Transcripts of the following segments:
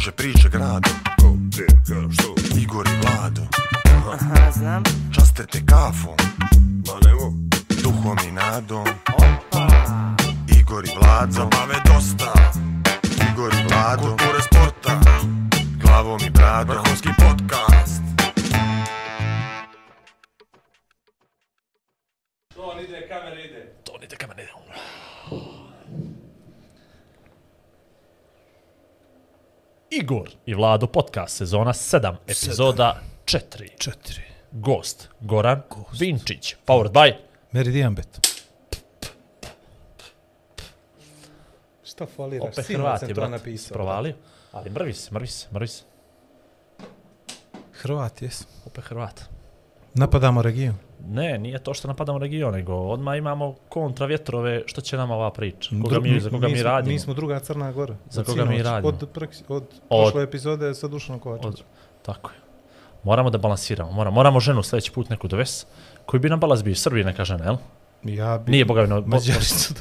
kruže priče grado Ko, gdje, ka, što? Igor i Vlado. Aha, znam. Časte te kafom. Ma nemo, Duhom i nadom. Opa. Igor i Vlado. Zabave dosta. Igor i Vlado. Kulture sporta. Glavom i bradom. Vrhunski podcast. To on ide, kamera ide. To nite kamen ide. Igor i Vlado podcast sezona 7, epizoda 4. Četiri. Gost Goran Vinčić, powered by Meridian Bet. Šta faliraš? opet Sinoć Hrvat sam to brat napisao. provalio. Ali mrvi se, mrvi se, mrvi se. Hrvat, jes. Opet Hrvat. Napadamo region. Ne, nije to što napadamo region, nego odmah imamo kontra vjetrove, što će nama ova priča. Koga Dru- mi, za koga mi, smo- radimo. Mi smo druga Crna Gora. Za Od koga mi radimo. Od, preks- od prošle epizode sa Dušanom Kovačevićem. Od, tako je. Moramo da balansiramo. Moramo, moramo ženu sljedeći put neku dovesti. Koji bi nam balans bio? Srbije neka žena, jel? Ja bi... Nije boga mi... no- Mađaricu.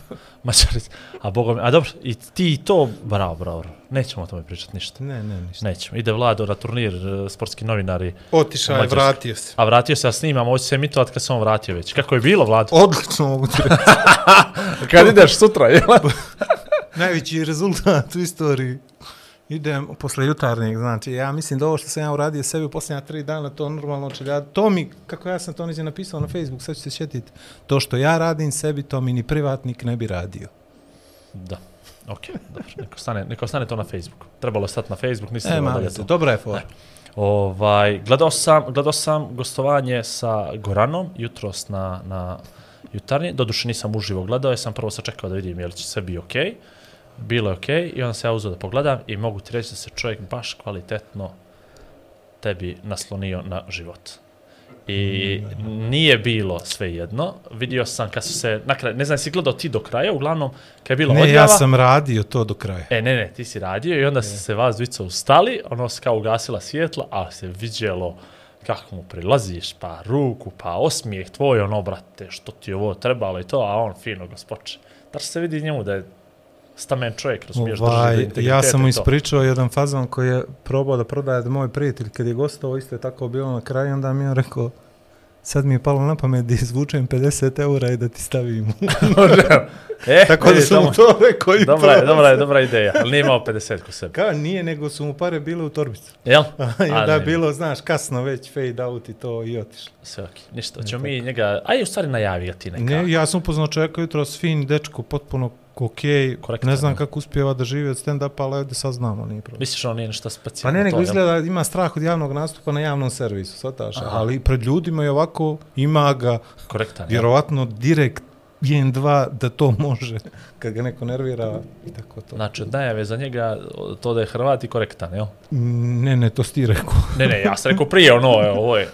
Mađarica. A boga mi... A dobro, i ti i to... Bravo, bravo. Nećemo o tome pričati ništa. Ne, ne, ništa. Nećemo. Ide Vlado na turnir, e, sportski novinari. Otišao je, vratio se. A vratio se, ja snimam, ovo će se emitovat kad se on vratio već. Kako je bilo, Vlado? Odlično mogu ti reći. Kad ideš sutra, jel? Najveći rezultat u istoriji. Idem posle jutarnjeg, znači, ja mislim da ovo što sam ja uradio sebi u posljednja tri dana, to normalno će. To mi, kako ja sam to nizio napisao na Facebook, sad ću se sjetiti, to što ja radim sebi, to mi ni privatnik ne bi radio. Da. Ok, dobro. Neko stane, neko stane to na Facebooku. Trebalo je stati na Facebook, nisam E, mali dalje se, to. dobra je fora. Ovaj, gledao sam, gledao sam gostovanje sa Goranom jutros na, na jutarnji. Doduše nisam uživo gledao, jer sam prvo sačekao da vidim je li će sve bi okej. Okay. Bilo je okej okay, i onda se ja uzeo da pogledam i mogu ti reći da se čovjek baš kvalitetno tebi naslonio na život. I nije bilo sve jedno. Vidio sam kad su se, na kraju, ne znam, si gledao ti do kraja, uglavnom, kad je bilo Ne, odjava. ja sam radio to do kraja. E, ne, ne, ti si radio i onda se se vas dvica ustali, ono se kao ugasila svjetla, ali se viđelo kako mu prilaziš, pa ruku, pa osmijeh tvoj, ono, brate, što ti ovo trebalo i to, a on fino ga spoče. Da se vidi njemu da je stamen čovjek, razumiješ, drži do Ovaj, ja sam mu ispričao jedan fazon koji je probao da prodaje da moj prijatelj kad je gostovao, isto je tako bilo na kraju, onda mi je rekao, sad mi je palo na pamet da izvučem 50 eura i da ti stavim. e, tako da sam mu to rekao i Dobra je, prodao. dobra je, dobra ideja, ali nije imao 50 ko sebe. Ka, nije, nego su mu pare bile u torbicu. Jel? I onda je bilo, znaš, kasno već fade out i to i otišlo. Sve okej, ništa, ćemo mi njega, aj u stvari najavi ga ti neka. Ne, ja sam upoznao čovjeka jutro s fin, dečko, potpuno okej, Korektan, ne znam ne? kako uspjeva da živi od stand-upa, ali ovdje saznamo, nije problem. Misliš on nije Pa specijalno? ne, nego jel? izgleda ima strah od javnog nastupa na javnom servisu, svataš, ali pred ljudima je ovako, ima ga, Korektan, jel? vjerovatno direkt 1-2 da to može, kad ga neko nervira i tako to. Znači, najave za njega to da je Hrvat i korektan, jel? Ne, ne, to si ti rekao. Ne, ne, ja sam rekao prije ono, ovo je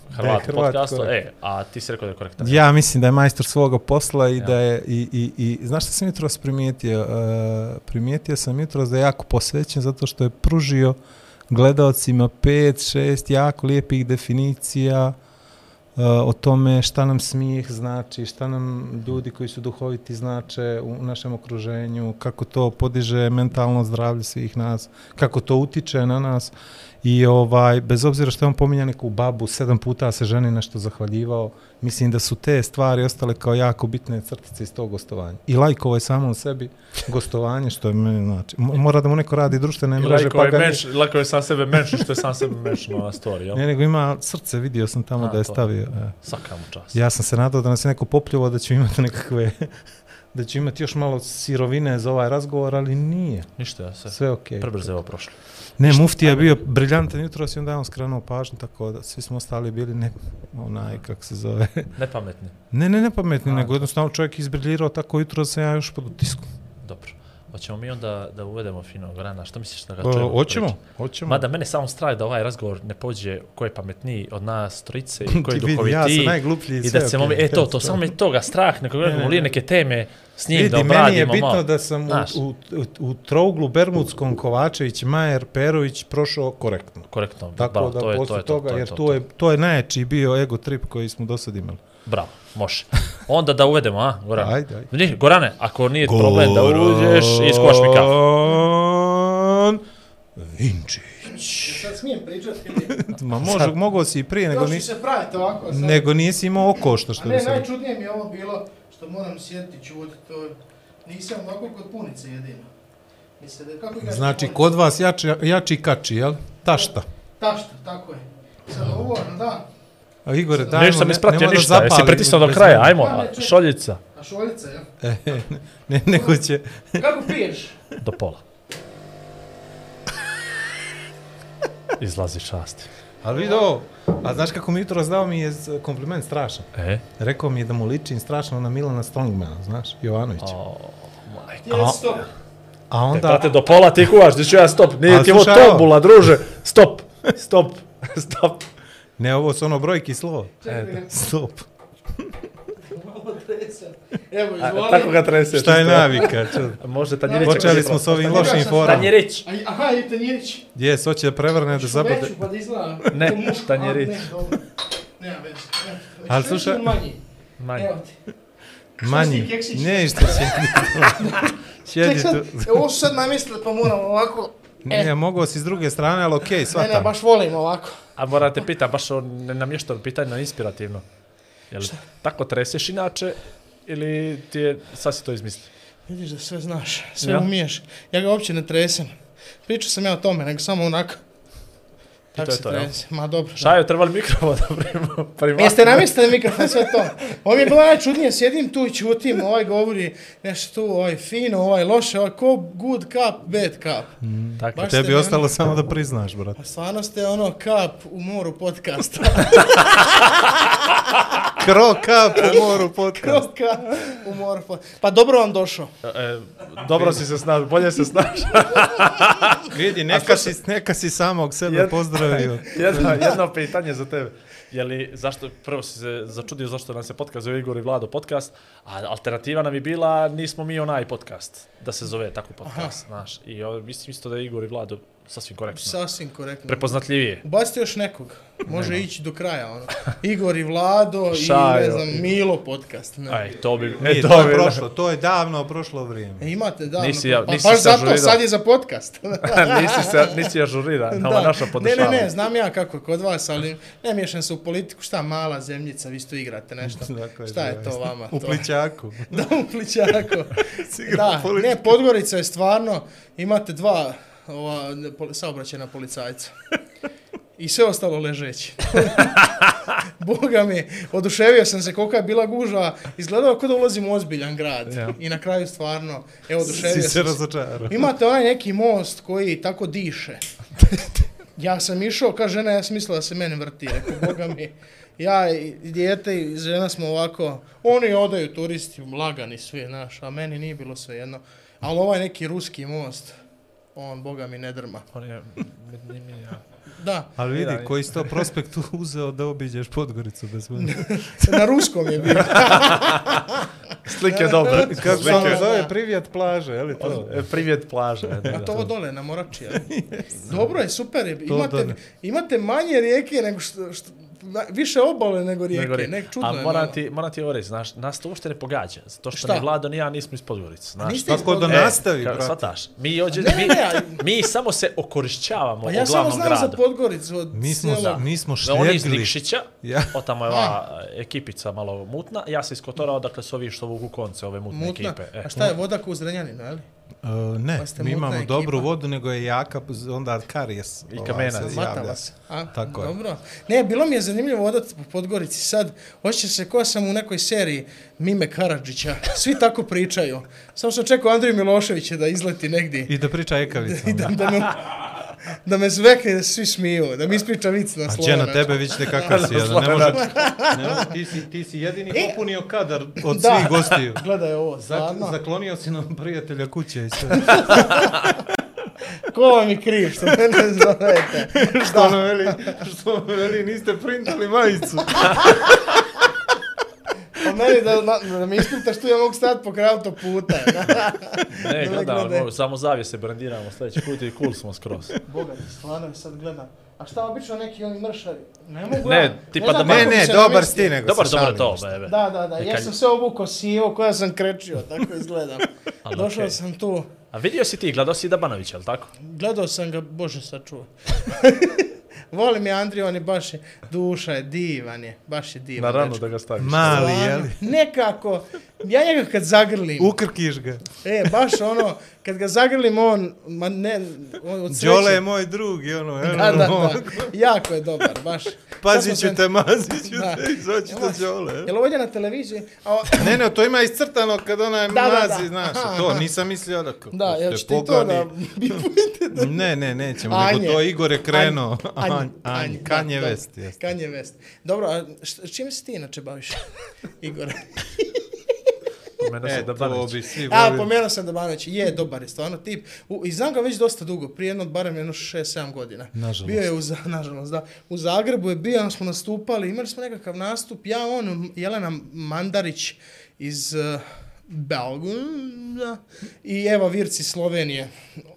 Hrvat, Hrvat podcast, korektan. e, a ti si rekao da je korektan. Ja mislim da je majstor svoga posla i Ja. da je, i, i, i znaš šta sam jutros primijetio? Uh, primijetio sam jutros da je jako posvećen zato što je pružio gledalcima pet, šest jako lijepih definicija uh, o tome šta nam smijeh znači, šta nam ljudi koji su duhoviti znače u našem okruženju, kako to podiže mentalno zdravlje svih nas, kako to utiče na nas i ovaj bez obzira što je on pominja neku babu, sedam puta se ženi nešto zahvaljivao, mislim da su te stvari ostale kao jako bitne crtice iz tog gostovanja. I lajkovo je samo u sebi gostovanje, što je meni znači. mo- Mora da mu neko radi društvene mreže, Lako pa je, ga nije- menš, lako je sam sebe menšao što je sam sebe menšao na story, jel? Ne, nego ima srce, vidio sam tamo A, da je to. stavio. E. Svaka mu čast. Ja sam se nadao da nas je neko popljuvao da će imati nekakve da će imati još malo sirovine za ovaj razgovor, ali nije. Ništa, ja se Sve okej. prebrzo je ovo prošlo. Ne, muftija je bio briljantan jutros i onda je on skrenuo pažnju, tako da svi smo ostali bili ne, onaj, kako se zove. Nepametni. Ne, ne, ne pametni, A, nego jednostavno čovjek izbriljirao tako jutro sam ja još pod utiskom. Dobro. Hoćemo mi onda da uvedemo finog rana, što misliš da ga E, čujemo? Hoćemo, hoćemo. Mada mene samo strah da ovaj razgovor ne pođe ko je pametniji od nas trojice i ko je Ti vidi, duhovitiji. ja sam najgluplji i sve da okej. okay. e to, to, samo me toga strah, neko Ne, gledamo ne, li ne. neke teme s njim da Vidi, meni je obradimo bitno malo. da sam u, Znaš. u, u, u trouglu Bermudskom Kovačević, Majer, Perović prošao korektno. Korektno, Tako da to je, to je to, toga, to je jer to, to, je, to je najjači bio ego trip koji smo do sad imali. Bravo, može. Onda da uvedemo, a, Goran? Ajde, ajde. Gorane, ako nije problem da uđeš, iskovaš mi kafu. Goran Inčić. Sad smijem pričati ili... Ma može, mogao si i prije, nego, Još ću ni, se praviti ovako. Sad. nego nisi imao oko što A što ne, bi se... najčudnije mi je ovo bilo što moram sjetiti čuti, to nisam ovako kod punice jedino. Mislim da kako igraš Znači, kod kod vas jači, jači kači, jel? Tašta. Tašta, tako je. Sad ovo, da, A Igore, daj Nešto sam ispratio ništa, jesi pritisnuo do kraja, ajmo, ne, a, šoljica, a šoljica, jel? E, ne, nego će... Kako piješ? do pola. Izlazi časti. Ali vidi ovo, a znaš kako mi jutro dao mi je kompliment strašan. E? Rekao mi je da mu ličim strašno na Milana Strongmana, znaš, Jovanović. O, majko. Ti je stop. A Onda... Brate, do pola ti kuvaš, gdje ću ja stop. Nije ti ovo tombula, druže. Stop, stop, stop. Ne, ovo su ono brojki slovo. Da ga Stop. malo tresem. Evo, A, izvoli. tako ga trese. Šta je navika? Može tanjirić. Počeli smo s ovim lošim forama. Tanjirić. A, aha, i tanjirić. Jes, hoće da prevrne da zabode. Veću, pa da izgleda. Ne, ko muško. tanjirić. A, Ne, dobro. Nema hoćeš Ali slušaj- manji. Manje. Evo ti. Manji. Ne, što. Ček Sjedi tu. ovo su sad namistili, pa moram ovako. Ne, mogao si s druge strane, ali okej, Ne, ne, svatam. baš volim ovako. A moram te pitam, baš on ne namješteno pitanje na inspirativno. Jel tako treseš inače ili ti je, sad si to izmislio? Vidiš da sve znaš, sve Ja. umiješ. Ja ga uopće ne tresem. Pričao sam ja o tome, nego samo onako. Tako to je se to, jel? Ma dobro. da. Šaju, trebali mikrofon da primamo. primamo. Jeste namistili mikrofon, sve to. Ovo mi je bilo najčudnije, sjedim tu i čutim, ovaj govori nešto tu, ovaj fino, ovaj loše, ovaj ko good cup, bad cup. Tako, Baš Tebi ostalo ono- samo da priznaš, brat. A stvarno ste ono kap u moru podcasta. Kro kap u moru podcast. Kroka u moru podcasta. Pa dobro vam došao. e, dobro si se snaš, bolje se snaš. Vidi, neka si, neka si samog sebe pozdravio. jedno, jedno pitanje za tebe. Je li, zašto, prvo si se začudio zašto nam se podcast zove Igor i Vlado podcast, a alternativa nam je bila nismo mi onaj podcast, da se zove tako podcast, znaš. I mislim isto da je Igor i Vlado sasvim korektno. Sasvim korektno. Prepoznatljivije. Ubacite još nekog. Može ići do kraja, ono. Igor i Vlado i, Šajo. ne znam, Milo podcast. Ne. Aj, to bi... Nije, E, to je bi- prošlo, to je davno prošlo vrijeme. E, imate, da. Nisi ja- pa nisi baš se zato, ažurirao. sad je za podcast. nisi, se, nisi ažuriran, da. ovo je naša ne, podešava. ne, ne, znam ja kako je kod vas, ali ne miješam se u politiku, šta mala zemljica, vi isto igrate nešto. Tako šta je to vama? U to? plićaku. da, u plićaku. igrao da, ne, Podgorica je stvarno, imate dva ova, poli- saobraćajna policajca. I sve ostalo ležeći. Boga mi, oduševio sam se kolika je bila gužva, izgledao kao da ulazim u ozbiljan grad. Ja. I na kraju stvarno, evo, Si oduševio se sam se. razočarao. Imate onaj neki most koji tako diše. Ja sam išao, kaže žena, ja sam mislila da se meni vrti, rekao, boga mi. Ja i dijete i žena smo ovako, oni odaju turisti, lagani svi, znaš, a meni nije bilo sve jedno. Ali ovaj neki ruski most, on, boga mi, ne drma. On je, ni, ni, ja. Da, Ali vidi, Ja, koji si to prospekt uzeo da obiđeš Podgoricu bez mene. na ruskom je bio. Slike dobre. Kako se ono zove, privjet plaže, je li to? E, Privet plaže. Da, A to dole, na Morači, jel? Dobro je, super je. Imate, imate manje rijeke nego što, što na- više obale nego rijeke. Nego rijeke. Nek čudno A je moram malo. ti, moram ti ovo reći, znaš, nas to uopšte ne pogađa. Zato što Šta? ni Vlado ni ja nismo iz Podgorice. Znaš. niste iz Tako da nastavi, ka- brate. Shvataš, mi, ođe, Ne, ne, mi, ne, a- mi samo se okorišćavamo Pa o ja samo glavnom znam za gradu. Podgoricu od Mi smo, sela. mi smo Da, Oni iz štegli. Nikšića, Ja. o tamo je ova e, ekipica malo mutna, ja sam iz Kotora, dakle su ovi što vuku konce, ove mutne Mutna. ekipe. E. A šta je voda ko u Zrenjaninu, je li? Uh, ne, Pa mi imamo ekipa. dobru vodu, nego je jaka, onda karijes. I ovaj, kamenac. se javlja. Mata vas. A, Tako je. dobro. Ne, bilo mi je zanimljivo odati po Podgorici. Sad, osjeća se ko sam u nekoj seriji Mime Karadžića. Svi tako pričaju. Samo sam čekao Andriju Miloševića da izleti negdje. I da priča ekavica. I da, da, me, da me zvekne da se svi smiju. Da mi ispriča vic na A slovenačkom. će na tebe vidite kakav si, jedan. ne može, ne može, ti si, ti si jedini popunio kadar od Da. svih gostiju. Gledaj ovo, Zak, zaklonio si nam prijatelja kuće i sve. Ko vam je kriv što mene zovete? što me veli, što me veli, niste printali majicu. Pa meni da, da, da mi ispritaš tu ja mogu stati po kraju autoputa. Ne, Da, gledamo, gledaj. samo zavijese brandiramo sljedeći put i cool smo skroz. Boga, stvarno sad gledam. A šta obično neki oni mršavi? Ne mogu Ne, ja. tipa znam da Ne, ne, dobar namestio. si ti, nego Dobar, se dobro šalim to, bebe. Da, da, da, E, ja sam se obuko sivo koja sam krečio, tako izgledam. Ali Došao okej. sam tu. A vidio si ti, gledao si Dabanovića, je li tako? Gledao sam ga, bože sačuva. Volim je Andrija, on je baš, je- duša je divan je, baš je divan. dečko. ga staviš. Mali, jeli? Nekako, ja njega kad zagrlim, Ukrkiš ga. e, baš ono, kad ga zagrlim, on, ma ne, on od sreće. Đole je moj drug i ono, jel? Da, da, da, ono, jako je dobar, baš. Pazit ću te, mazit ću Da. te, to vas- Đole. jel? Jel ovdje na televiziji? A, Ne, ne, to ima iscrtano kad onaj Da, da, mazi, da. znaš, Aha, to nisam mislio da... kako da, jel te ćete i to da bipujete? Ne, ne, nećemo, Anje. nego to Igor je krenuo. Anj- Anj, Anj- Anj, Anj, Kanje da, da. Jeste. Kanje West. Dobro, a čime se ti inače baviš, Igor? E, se to Dabanović. bi svi A, pomenuo sam Dabanović, je, dobar je stvarno tip. U, I znam ga već dosta dugo, prije jedno, barem jedno 6-7 godina. Nažalost. Bio je u, nažalost, da. U Zagrebu je bio, smo nastupali, imali smo nekakav nastup, ja, on, Jelena Mandarić iz uh, Belgunda i Eva Virci Slovenije.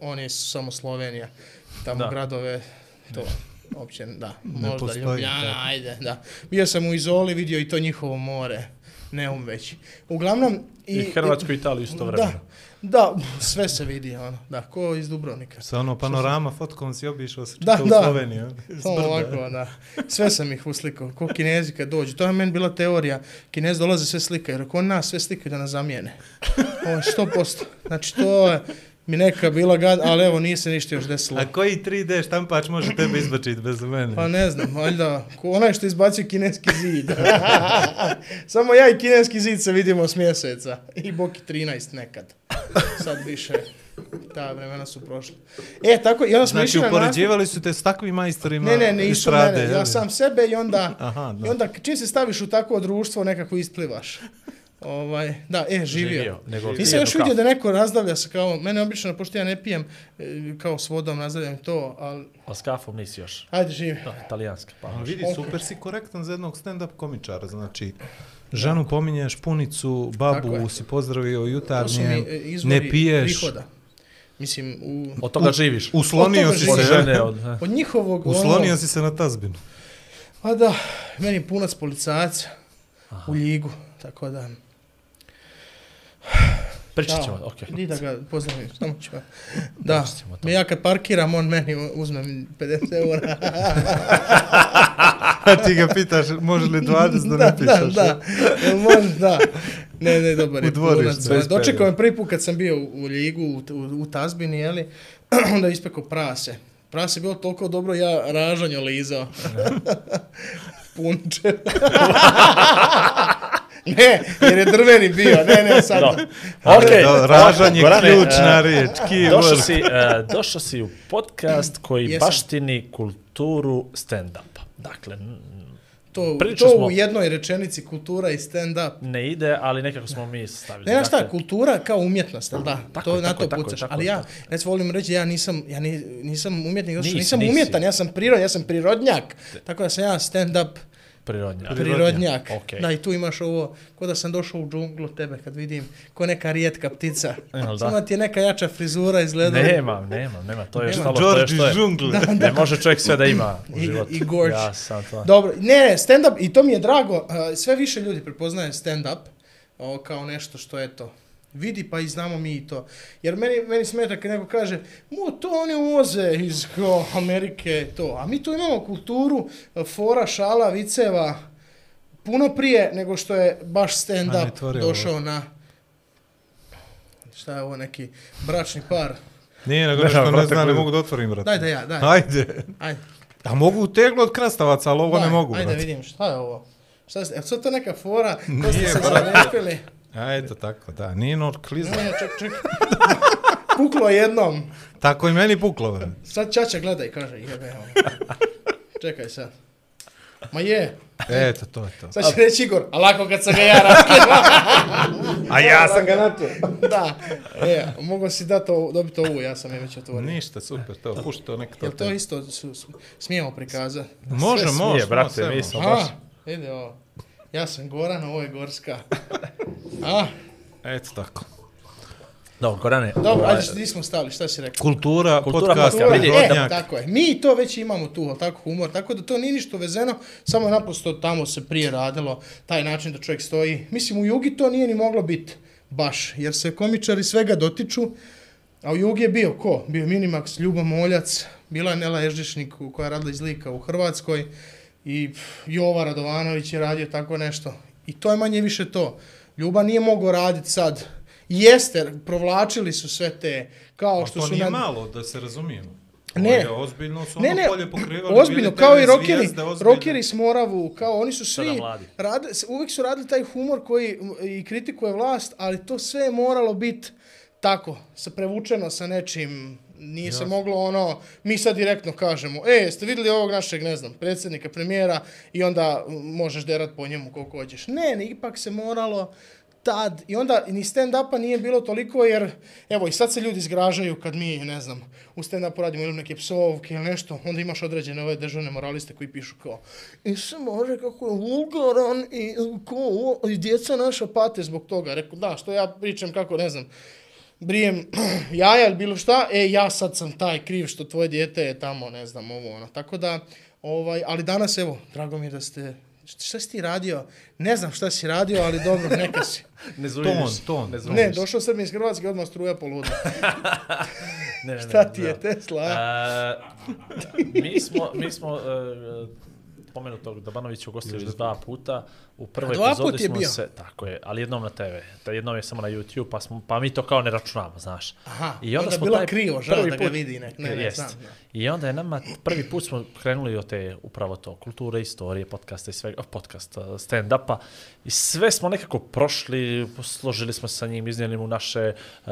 On je samo Slovenija. Tamo Da. gradove, to uopće, da, možda postoji, Ljubljana, tako. ajde, da. Bio sam u Izoli, vidio i to njihovo more. Neum već. Uglavnom... I Hrvatsku i Italiju isto vremena. Da, da, sve se vidi, ono, da, ko iz Dubrovnika. Sa ono panorama fotkom si obišao sa Da, da. Sloveniju. s Samo brda. ovako, da. Sve sam ih uslikao, ko kinezi kad dođu. To je meni bila teorija. Kinezi dolaze sve slikaju, jer ako oni nas sve slikaju da nas zamijene. Ovo je 100%. Znači, to je mi neka bila gad, ali evo, nije se ništa još desilo. A koji 3D štampač može tebe izbačiti bez mene? Pa ne znam, valjda, onaj što izbacio kineski zid. Samo ja i kineski zid se vidimo s mjeseca. I Boki 13 nekad. Sad više. Ta vremena su prošla. E, tako, i onda smo Znači, išli na upoređivali su te s takvim majstorima Ne, ne, ne, isu estrade, mene. Ja sam sebe i onda, Aha, da. i onda čim se staviš u takvo društvo, nekako isplivaš. Ovaj, da, e, živio. Živio, nego Nisam još vidio da neko razdavlja se kao, mene obično, pošto ja ne pijem e, kao s vodom, razdavljam to, ali, A s kafom nisi još. ajde, živi. Da, italijanski, pa. A vidi, super si korektan za jednog stand-up komičara, znači, ženu pominješ, punicu, babu si pozdravio jutarnje, e, ne piješ, prihoda. Mislim, u, Od toga živiš. uslonio Od si toga Od se, žene, od... eh. od njihovog... uslonio ono, si se na tazbinu. Pa da, meni punac policajac u ligu, tako da... Pričat Da. ćemo, okej. Idi da ga pozdravim, samo ću ga. Da, me ja kad parkiram, on meni uzme mi 50 eura. A ti ga pitaš, može li 20 da da, ne pišeš? da, da, jel može, da. Ne, ne, dobar je U dvorištu, bez Dočekao me prvi put kad sam bio u, u ligu, u, u, u Tazbini, jeli, onda je ispekao prase. Prase je bilo toliko dobro, ja ražanjo lizao. Punče. Ne, jer je drveni bio, ne, ne, sad. Da. Ali Okej, da, ražanje je Gorane, ključna e, riječ, Došao si, e, došao si u podcast koji Jesam. baštini kulturu stand-upa. Dakle, To, Priča to smo- u jednoj rečenici kultura i stand-up. ne ide, ali nekako smo mi stavili. Ne, znaš šta, Dakle, kultura kao umjetnost, da? tako to je, na tako to tako pucaš. tako Ali ja, tako recimo volim reći, ja nisam, ja ni, nisam umjetnik, Nisi, nisam nisi. umjetan, ja sam prirod, ja sam prirodnjak. Tako da sam ja stand-up prirodnjak. prirodnjak. Okej. Da, i tu imaš ovo, ko da sam došao u džunglu tebe kad vidim, ko neka rijetka ptica. Jel da? Samo ti je neka jača frizura izgleda. Nemam, nemam, nema. To je Nema. stalo, to je što je. iz džungle. Ne može čovjek sve da ima u I- životu. i gorge. Ja sam to. Dobro, ne, ne, stand-up, i to mi je drago, sve više ljudi prepoznaje stand-up kao nešto što je to. Vidi pa i znamo mi i to. Jer meni, meni smeta kad neko kaže, mu to oni uvoze iz kao, Amerike to. A mi tu imamo kulturu uh, fora, šala, viceva, puno prije nego što je baš Ajde, stand-up došao na... Šta je ovo, neki bračni par? Nije, nego Ne, nešto ne brate, znam, ne mogu da otvorim, brate. Daj da ja, daj. Ajde. Ajde. A mogu teglo od krastavaca, ali ovo daj, ne mogu, Ajde brate. vidim, šta je ovo? Šta je, je to neka fora? Ste Nije, se brate. Zalepili? Ajde, tako, da. Nije nor kliza. Ne, ček, ček. Puklo jednom. Tako i meni puklo. Sad čača gledaj, kaže, jebe ono. Čekaj sad. Ma je. Eto, to je to. Sad će reći Igor, a lako kad sam ga ja raskidao. A ja sam ga načeo. da. E, mogu si dati ovo, dobiti ovu, ja sam je već otvorio. Ništa, super, to, pušti to nek to. Jel to isto su, su, smijemo prikazati? Može, Sve može. smije, brate, mi smo A, baš... ide ovo. Ja sam Goran, ovo je Gorska. A, Eto tako. Dobro, Gorane. dobro, ovaj, ajde, gdje smo stali, šta si rekao? Kultura, Kultura podcast, podcast, vidi, E, tako je. Mi to već imamo tu, ali tako humor, tako da to nije ništa vezeno, samo naprosto tamo se prije radilo, taj način da čovjek stoji. Mislim, u Jugi to nije ni moglo biti baš, jer se komičari svega dotiču, A u Jugi je bio ko? Bio je Minimax, Ljuba Moljac, bila je Nela Ježdišnik koja je radila iz Lika u Hrvatskoj i pff, Jova Radovanović je radio tako nešto. I to je manje više to. Ljuba nije mogao raditi sad. Jeste, provlačili su sve te, kao što to su... nije na- malo, da se razumijemo. To Ne. je ozbiljno su Ne, ono ne, polje pokrivali. ozbiljno, kao i rokeri, rokeri s Moravu, kao oni su svi, rad, uvijek su radili taj humor koji i kritikuje vlast, ali to sve je moralo biti tako, sa prevučeno sa nečim, nije se moglo ono, mi sad direktno kažemo, e, jeste vidjeli ovog našeg, ne znam, predsjednika, premijera i onda možeš derat po njemu koliko hoćeš. Ne, ne, ipak se moralo tad, i onda ni stand-upa nije bilo toliko jer, evo i sad se ljudi zgražaju kad mi, ne znam, u stand-upu radimo ili neke psovke ili nešto, onda imaš određene ove državne moraliste koji pišu kao i se može kako je vulgaran i ko, i djeca naša pate zbog toga. Rekao, da, što ja pričam kako, ne znam, brijem jaja ili bilo šta, e, ja sad sam taj kriv što tvoje dijete je tamo, ne znam, ovo, ono. Tako da, ovaj, ali danas, evo, drago mi je da ste, šta si ti radio? Ne znam šta si radio, ali dobro, neka si. Ne Ton, ton. Ne, Ne, došao sam iz Hrvatske, odmah struja poluda. ne, ne, Šta ti da. je Tesla? a? Mi smo, mi smo uh, pomenutog Dabanovića ugostili već dva puta. U prvoj epizodi smo bio? se, tako je, ali jednom na TV. Ta jednom je samo na YouTube, pa, smo, pa mi to kao ne računamo, znaš. Aha, I onda onda smo bilo taj krivo, žao da ga put- vidi, ne- ne, ne, Jest. znam, da. I onda je nama prvi put smo krenuli od te upravo to kulture, istorije, podcasta i svega, oh, podcast, uh, stand-upa i sve smo nekako prošli, složili smo se sa njim, iznijeli mu naše uh,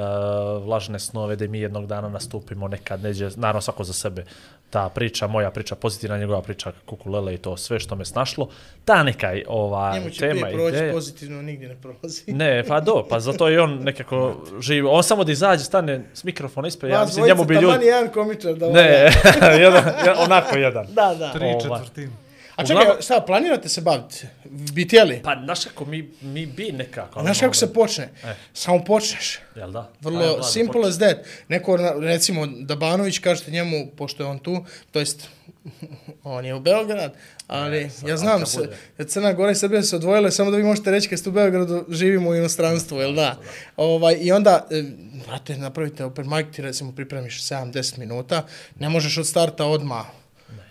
vlažne snove da mi jednog dana nastupimo nekad neđe, naravno svako za sebe. Ta priča, moja priča, pozitivna njegova priča, kukulele i to sve što me snašlo, ta neka ova Njemu će tema, proći ideja. pozitivno, nigdje ne prolazi. Ne, pa do, pa zato je on nekako živi. On samo da izađe, stane s mikrofona ispred, ja Vas mislim, njemu bi dvojica, ljudi... taman jedan komičar da Ne, valja. jedan, jedan, onako jedan. Da, da. Tri Ova. četvrtine. A čekaj, Uglavnom- šta, planirate se baviti? Bi htjeli? Pa, znaš kako, mi, mi bi nekako. Znaš kako se počne? E. Samo počneš. Jel da? Vrlo Ajde, simple počni. as that. Neko, recimo, Dabanović, kažete njemu, pošto je on tu, to jest, on je u Beograd, ali sad, ja znam se, bude. Crna Gora i Srbija se odvojile, samo da vi možete reći kad ste u Beogradu, živimo u inostranstvu, jel da? Ovaj, I onda, e, brate, napravite open mic, ti recimo pripremiš 7-10 minuta, ne možeš od starta odmah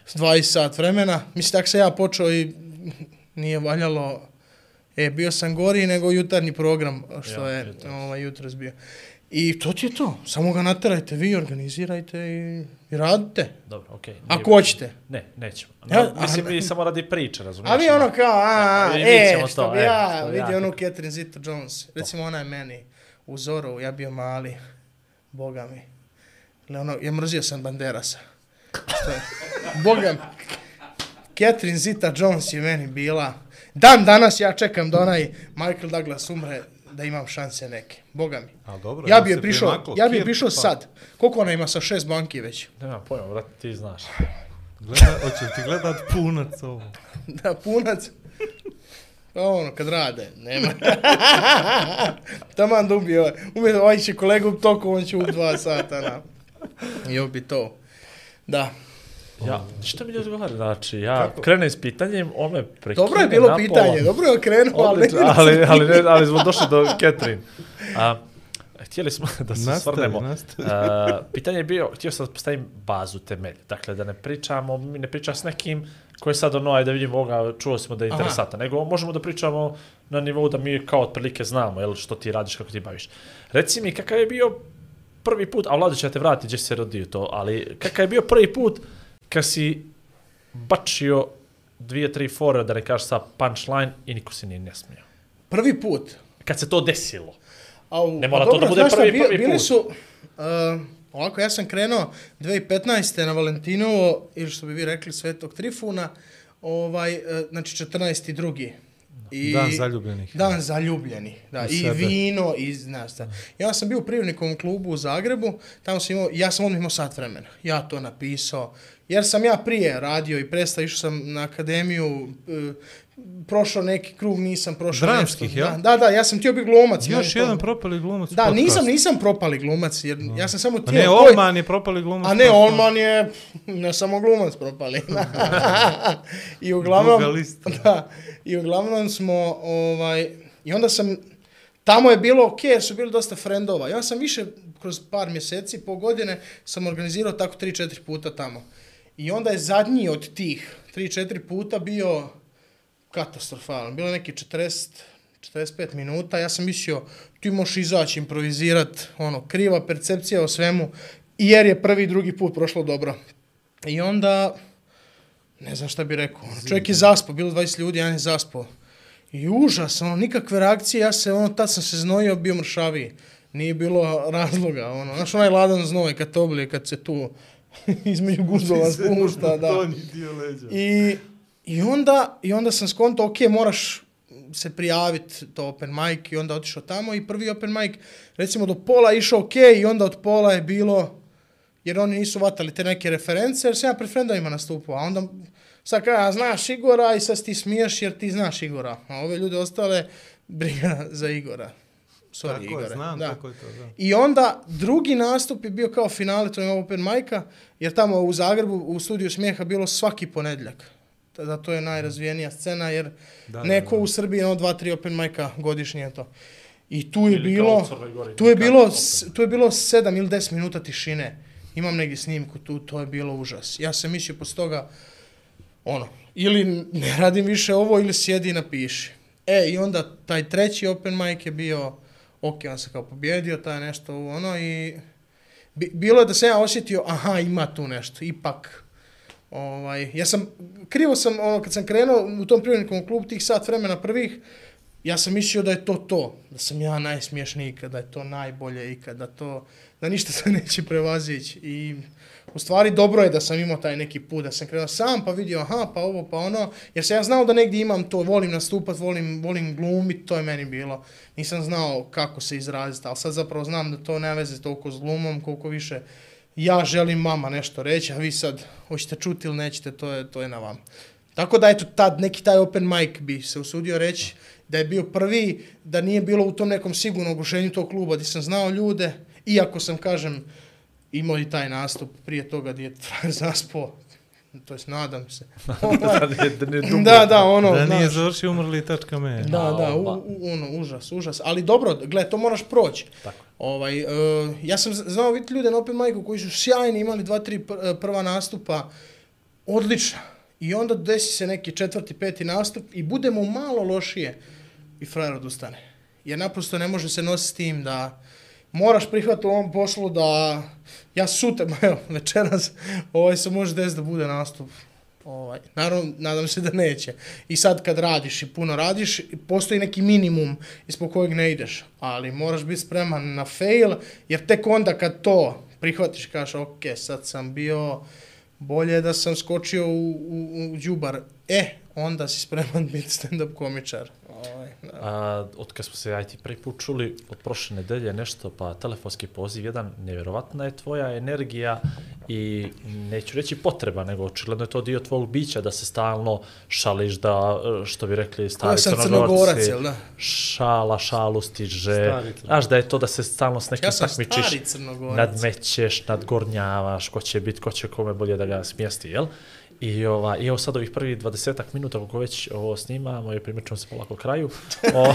20 sat vremena. Mislim, tako se ja počeo i nije valjalo, e, bio sam gori nego jutarnji program, što Ja, je jutros. ovaj, jutros bio. I to ti je to. Samo ga naterajte, vi organizirajte i, i radite. Dobro, okej. nije Ako hoćete. Ne, nećemo. Ja, mislim, a- mi samo radi priče, razumiješ? A vi ono kao, a, a, e, ćemo što to, bi e, ja, bi vidi ja. onu Catherine Zeta-Jones. Recimo, ona je meni u Zoru, ja bio mali, boga mi. Ono, ja mrzio sam Banderasa. Što je? Boga mi. Catherine Zeta-Jones je meni bila. Dan danas ja čekam da onaj Michael Douglas umre da imam šanse neke. Boga mi. A dobro, Ja bi je prišao, ja bi je prišao pa. sad. Koliko ona ima sa šest banki već? Nemam pojma, brate, ti znaš. Gleda, hoće ti gledat punac ovo. Da, punac. Pa ono, kad rade, nema. Taman da ubije ovaj. Umjesto ovaj će kolegu toliko, on će u dva sata, na. I ovo bi to. Da. Ja, što mi ne odgovara? Znači, ja krenem s pitanjem, on me prekine Dobro je bilo na pola. pitanje, dobro je okrenuo, ali... Odlično, ali, ali, ne, ali smo došli do Catherine. A, htjeli smo da se Nastavi, svrnemo. nastavi. A, pitanje je bio, htio sam da postavim bazu temelj. Dakle, da ne pričamo, mi ne pričam s nekim koji je sad ono, ajde da vidimo ovoga, čuo smo da je interesantan, nego možemo da pričamo na nivou da mi kao otprilike znamo, jel, što ti radiš, kako ti baviš. Reci mi, kakav je bio prvi put, a Vlado će te vratiti gdje se rodio to, ali kakav je bio prvi put kad si bačio dvije, tri fore, da ne kažeš sa punchline i niko se nije ne smio. Prvi put. Kad se to desilo. Au, Ne pa mora to dobro, da bude prvi- bi- prvi Bili put. su, uh, ovako, ja sam krenuo 2015. na Valentinovo, ili što bi vi rekli, Svetog Trifuna, ovaj, uh, znači 14. drugi. I Dan zaljubljenih. Dan zaljubljenih, da. I sebe. vino, i znaš šta. Ja sam bio u klubu u Zagrebu, tamo sam imao, ja sam odmah imao sat vremena. Ja to napisao, jer sam ja prije radio i prestao, išao sam na akademiju, e, prošao neki krug, nisam prošao Dramskih, nešto. jel? Da, da, da, ja sam htio biti glumac. Još meni jedan to- propali glumac Da, podcastu. nisam, nisam propali glumac, jer ja sam samo A htio... ne, to Olman je propali glumac. A ne, pa- Olman je ne samo glumac propali. I uglavnom... Da, i uglavnom smo, ovaj, i onda sam tamo je bilo ok, jer su bili dosta frendova. Ja sam više, kroz par mjeseci, po godine, sam organizirao tako 3-4 puta tamo. I onda je zadnji od tih 3-4 puta bio katastrofalan. Bilo je neki 40, 45 minuta, ja sam mislio, ti možeš izaći, improvizirat, ono, kriva percepcija o svemu, jer je prvi i drugi put prošlo dobro. I onda, ne znam šta bi rekao, ono, čovjek je zaspo, bilo 20 ljudi, ja je zaspo. I užas, ono, nikakve reakcije, ja se, ono, tad sam se znojio, bio mršaviji. Nije bilo razloga, ono, znaš, onaj ladan znoj kad te oblije, kad se tu između guzdova spušta, da. Donji dio leđa. I, i, onda, I onda sam skonto, ok, moraš se prijaviti to open mic i onda otišao tamo i prvi open mic, recimo do pola išao ok i onda od pola je bilo, jer oni nisu vatali te neke reference, jer sam ja pred frendovima nastupao, a onda sad kada ja znaš Igora i sad ti smiješ jer ti znaš Igora, a ove ljude ostale briga za Igora. Sorry, Tako je, Igore. znam da. kako je to, da. I onda drugi nastup je bio kao finale to je open majka, jer tamo u Zagrebu u studiju smijeha bilo svaki ponedjeljak. Da to je najrazvijenija scena, jer Da, neko da, da. u Srbiji ono dva, tri open majka godišnje je to. I tu je Ili bilo, Gori, tu je bilo, tu je bilo 7 ili 10 minuta tišine. Imam negdje snimku tu, to je bilo užas. Ja sam mislio posle toga, ono, ili ne radim više ovo, ili sjedi i napiši. E, i onda taj treći open mic je bio, ok, on se kao pobjedio, taj nešto ono, i bi, bilo je da sam ja osjetio, aha, ima tu nešto, ipak, ovaj, ja sam, krivo sam, ono, kad sam krenuo u tom privrednikom klubu, tih sat vremena prvih, ja sam mislio da je to to, da sam ja najsmješniji ikad, da je to najbolje ikad, da to, da ništa se neće prevazići i u stvari dobro je da sam imao taj neki put, da sam krenuo sam pa vidio aha pa ovo pa ono, jer sam ja znao da negdje imam to, volim nastupat, volim, volim glumit, to je meni bilo. Nisam znao kako se izraziti, ali sad zapravo znam da to nema veze toliko s glumom, koliko više ja želim mama nešto reći, a vi sad hoćete čuti ili nećete, to je, to je na vama. Tako da eto tad neki taj open mic bi se usudio reći da je bio prvi, da nije bilo u tom nekom sigurnom ogušenju tog kluba gdje sam znao ljude, iako sam, kažem, imao i taj nastup prije toga gdje je frajer zaspo, to jest nadam se. da, da, ono, Da nije završio umrli tačka me. da, da, u, u, ono, užas, užas. Ali dobro, gle, to moraš proći. Tako. Ovaj, uh, ja sam znao vidjeti ljude na Open Micu koji su sjajni, imali dva, tri pr- eh, prva nastupa, odlična. I onda desi se neki četvrti, peti nastup i budemo malo lošije i frajer odustane. Jer naprosto ne može se nositi s tim da moraš prihvatiti u ovom poslu da ja sutra, evo, večeras, ovaj se može desiti da bude nastup. Ovaj, naravno, nadam se da neće. I sad kad radiš i puno radiš, postoji neki minimum ispod kojeg ne ideš. Ali moraš biti spreman na fail, jer tek onda kad to prihvatiš, kažeš, ok, sad sam bio, bolje da sam skočio u, u, u džubar. E, onda si spreman biti stand-up komičar. Ovaj, da. A, od kad smo se ja i ti prvi put čuli od prošle nedelje nešto, pa telefonski poziv jedan, nevjerovatna je tvoja energija i neću reći potreba, nego očigledno je to dio tvog bića da se stalno šališ da, što bi rekli Ja stari sam crnogorci, crnogorac, jel da? šala, šalu stiže, znaš da je to da se stalno s nekim Ja takmičiš, nadmećeš, nadgornjavaš, ko će biti, ko će kome bolje da ga smjesti, jel? I, ova, I evo sad ovih prvih 20 minuta kako već ovo snimamo i primjećujemo se polako kraju. O,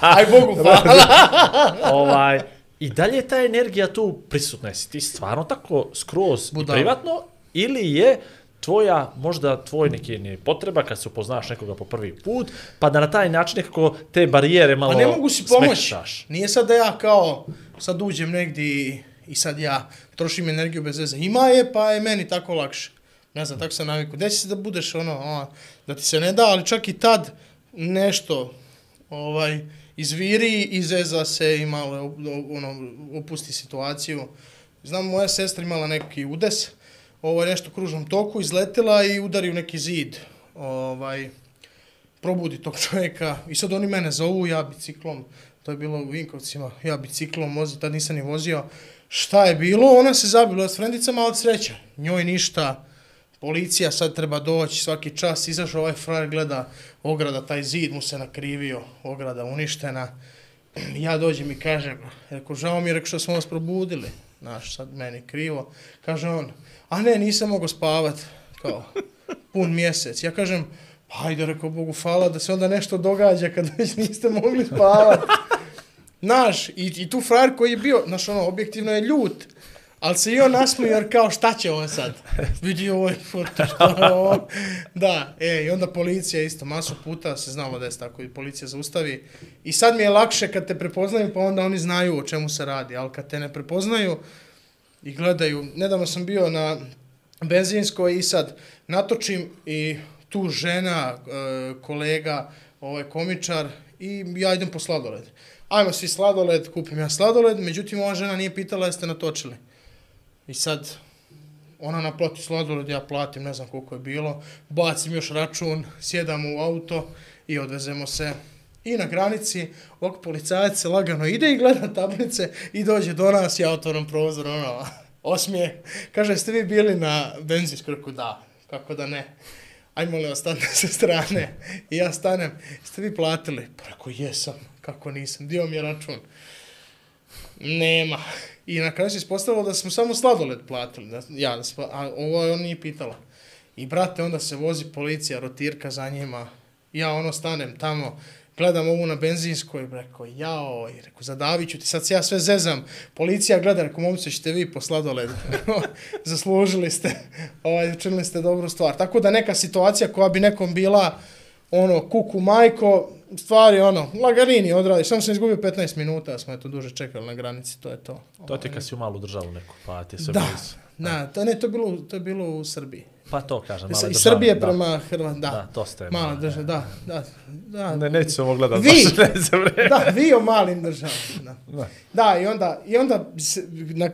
Aj Bogu hvala. ovaj, I dalje je ta energija tu prisutna. Jesi ti stvarno tako skroz i Budala. privatno ili je tvoja, možda tvoj neki ni potreba kad se upoznaš nekoga po prvi put, pa da na taj način nekako te barijere malo Pa ne mogu si pomoći. Nije sad da ja kao sad uđem negdje i, i sad ja trošim energiju bez veze. Ima je, pa je meni tako lakše. Ne znam, tako sam naviku. Desi se da budeš ono, ono, da ti se ne da, ali čak i tad nešto ovaj, izviri, izeza se i malo ono, opusti situaciju. Znam, moja sestra imala neki udes, ovaj, nešto u kružnom toku, izletela i udari u neki zid. Ovaj, probudi tog čovjeka i sad oni mene zovu, ja biciklom, to je bilo u Vinkovcima, ja biciklom vozi, tad nisam ni vozio. Šta je bilo? Ona se zabila s frendicama, od sreća. Njoj ništa, policija sad treba doći svaki čas, izašao ovaj frajer, gleda ograda, taj zid mu se nakrivio, ograda uništena. Ja dođem i kažem, rekao, žao mi je, rekao, što smo vas probudili. Znaš, sad meni krivo. Kaže on, a ne, nisam mogao spavat, kao, pun mjesec. Ja kažem, Hajde, rekao Bogu, hvala da se onda nešto događa kad već niste mogli spavati. Znaš, i, i tu frajer koji je bio, znaš, ono, objektivno je ljut, ali se i on nasmio jer kao šta će on sad? Vidi ovo je foto, je ovo? Da, e, i onda policija isto, masu puta se znalo da je tako i policija zaustavi. I sad mi je lakše kad te prepoznaju, pa onda oni znaju o čemu se radi, ali kad te ne prepoznaju i gledaju, nedavno sam bio na benzinskoj i sad natočim i tu žena, e, kolega, ovaj komičar i ja idem po sladoled. Ajmo svi sladoled, kupim ja sladoled, međutim ova žena nije pitala jeste natočili. I sad ono ona naplati sladoled, ja platim, ne znam koliko je bilo, bacim još račun, sjedam u auto i odvezemo se. I na granici ovog policajac se lagano ide i gleda tablice i dođe do nas, ja otvoram prozor, ono, osmije. Kaže, ste vi bili na benzinskrku? Da, kako da ne. Ajmo li ostane sa strane? I ja stanem, ste vi platili? Pa ako jesam, kako nisam, dio mi je račun. Nema. I na kraju se ispostavilo da smo samo sladoled platili. Da, ja, da smo, a ovo je on nije pitala. I brate, onda se vozi policija, rotirka za njima. Ja ono stanem tamo, gledam ovu na benzinskoj, rekao, jao, i rekao, zadavit ću ti, sad se ja sve zezam, policija gleda, rekao, momce, ćete vi po sladoledu, zaslužili ste, ovaj, učinili ste dobru stvar. Tako da neka situacija koja bi nekom bila, ono, kuku majko, stvari, ono, lagarini odradiš, samo sam izgubio 15 minuta, smo eto duže čekali na granici, to je to. To ti kad si u malu državu neku, pa ti sve Da, blizu. da, to, ne, to, je bilo, to je bilo u Srbiji. Pa to kažem, Iz male iz države. Srbije da. prema Hrvat, da. Da, to ste Mala male. država, da, da, da. Ne, neću se ovo gledat, Vi! baš ne. Da, vi o malim državama. Da, Da. da i onda, i onda se,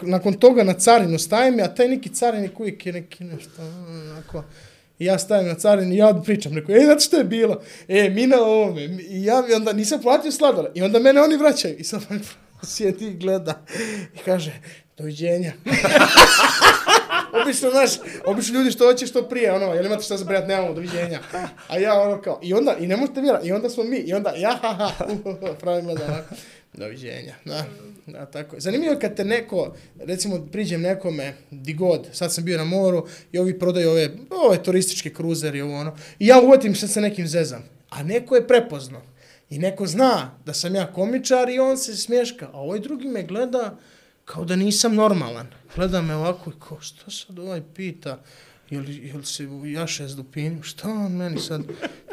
nakon, toga na carinu stajem, a taj neki carinik uvijek je neki nešto, mm, onako, I ja stavim na carini i ja pričam, rekao, e, znate što je bilo? E, mi na ovome. I ja i onda nisam platio sladole. I onda mene oni vraćaju. I sad on sjedi i gleda. I kaže, doviđenja. obično, znaš, obično ljudi što hoće što prije, ono, jel imate šta za brijat, nemamo, doviđenja. A ja ono kao, i onda, i ne možete vjerati, i onda smo mi, i onda, ja, ha, ha, uh, uh, pravim gleda, onako, doviđenja, da, da, tako je. Zanimljivo je kad te neko, recimo, priđem nekome, di god, sad sam bio na moru, i ovi prodaju ove, ove turističke kruzere i ovo ono, i ja uvatim se sa nekim zezam, a neko je prepozno. I neko zna da sam ja komičar i on se smješka, a ovaj drugi me gleda kao da nisam normalan. Gleda me ovako i kao, što sad ovaj pita, jel, jel se jaše s dupinim, šta on meni sad,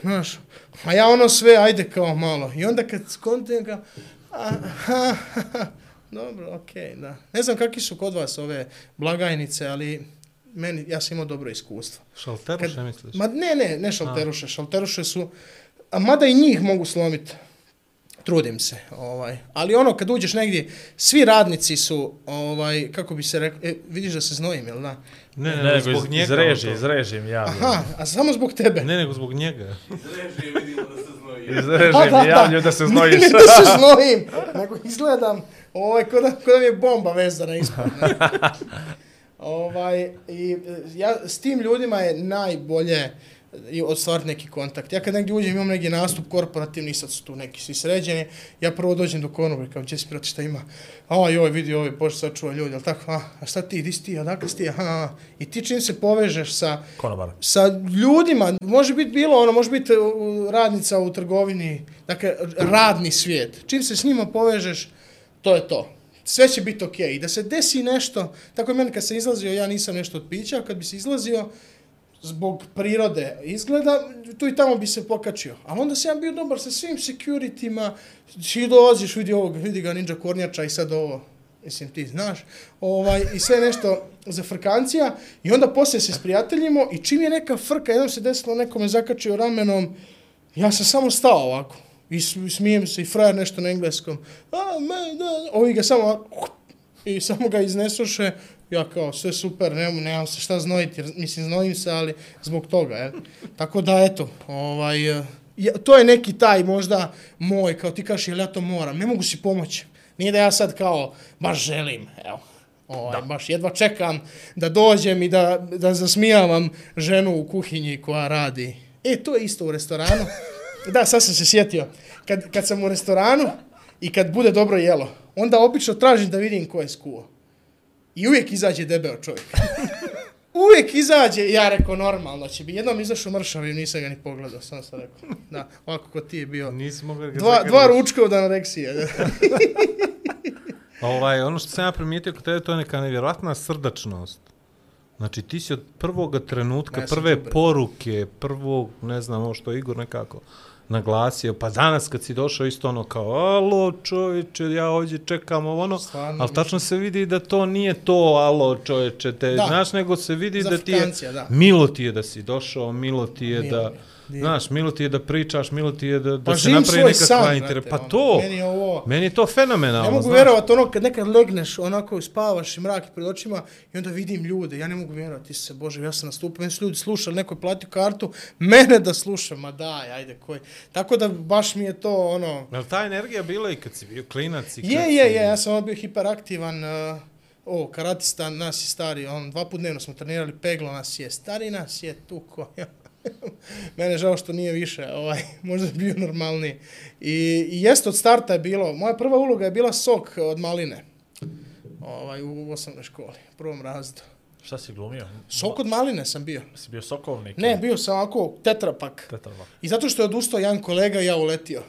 znaš, a ja ono sve, ajde kao malo. I onda kad skontim ga, aha, dobro, okej, okay, da. Ne znam kakvi su kod vas ove blagajnice, ali meni, ja sam imao dobro iskustvo. Šalteruše Kad- misliš? Ma ne, ne, ne šalteruše. Šalteruše su, a mada i njih mogu slomiti. Trudim se, ovaj. Ali ono, kad uđeš negdje, svi radnici su, ovaj, kako bi se rekao, e, vidiš da se znojim, jel da? Ne, Ne, ne, nego zbog iz, njega. izreži, ono to. izreži im javljaju. Aha, a samo zbog tebe. Ne, nego zbog njega. Izreži A, im javljaju da se znojiš. Ne, ne da se znojim, nego izgledam, ovaj, kod da, ko da mi je bomba vezana ispod. Ovaj, i, ja, s tim ljudima je najbolje i ostvariti neki kontakt. Ja kad negdje uđem, imam neki nastup korporativni, sad su tu neki svi sređeni, ja prvo dođem do konobre, kao, gdje si prati šta ima? A, joj, vidi ovaj, bože, sad čuva ljudi, jel tako? A, a šta ti, di si ti, odakle si ti? Aha. I ti čim se povežeš sa, Konobar. sa ljudima, može biti bilo ono, može biti radnica u trgovini, dakle, radni svijet. Čim se s njima povežeš, to je to. Sve će biti okej. I da se desi nešto, tako je meni kad se izlazio, ja nisam nešto od pića, kad bi se izlazio, zbog prirode izgleda, tu i tamo bi se pokačio. Ali onda sam ja bio dobar sa svim securityma, ti dolaziš, vidi ovog, vidi ga ninja kornjača i sad ovo, mislim ti znaš, ovaj, i sve nešto za frkancija i onda poslije se sprijateljimo i čim je neka frka, jednom se desilo, neko me zakačio ramenom, ja sam samo stao ovako. I smijem se i frajer nešto na engleskom, a, me, da, ovi ga samo i samo ga iznesoše, ja kao, sve super, nemam, nemam se šta znojiti, jer, mislim, znojim se, ali zbog toga, je. Tako da, eto, ovaj, eh, ja, to je neki taj možda moj, kao ti kažeš, jel ja to moram, ne mogu si pomoći. Nije da ja sad kao, baš želim, evo, ovaj, da. baš jedva čekam da dođem i da, da zasmijavam ženu u kuhinji koja radi. E, to je isto u restoranu. Da, sad sam se sjetio. Kad, kad sam u restoranu i kad bude dobro jelo, onda obično tražim da vidim ko je skuo. I uvijek izađe debeo čovjek. uvijek izađe, ja rekao normalno će bi. Jednom izašao mršav i nisam ga ni pogledao, sam sam rekao. Da, ovako ko ti je bio. Nisi mogao da ga Dva, dva ručka od anoreksije. da. Ovaj, ono što sam ja primijetio kod tebe, to je neka nevjerojatna srdačnost. Znači, ti si od prvoga trenutka, Ja prve poruke, prvog, ne znam, ovo što je Igor nekako naglasio, pa danas kad si došao isto ono kao, alo čovječe, ja ovdje čekam ovo ono, Stvarno, ali tačno se vidi da to nije to, alo čovječe, te, Da. znaš, nego se vidi da ti je, da. milo ti je da si došao, milo ti je Milo da, mi je. Divno. znaš, milo ti je da pričaš, milo ti je da, da Pa se živim napravi nekakva san, inter... brate, Pa ono. to, Meni je ovo... meni je to fenomenalno, Ne mogu vjerovati ono kad nekad legneš onako spavaš i mrak je pred očima i onda vidim ljude. Ja ne mogu vjerovati se Bože, ja sam nastupio, meni su ljudi slušali, neko je platio kartu, mene da sluša, ma daj, ajde koji. Tako da baš mi je to ono... Jel ta energija bila i kad si bio klinac i kad Je, si... je, je, ja sam ono bio hiperaktivan, uh, o, karatista, nas je stari, on, dva put dnevno smo trenirali, peglo nas je, stari nas je tuko. Mene žao što nije više, ovaj, možda bi bio normalniji. I, I jeste od starta je bilo, moja prva uloga je bila sok od maline. Ovaj, u osnovnoj školi, u prvom razredu. Šta si glumio? Sok od maline sam bio. Si bio sokovnik? Ne, bio sam ovako tetrapak. Tetrava. I zato što je odustao jedan kolega, ja uletio.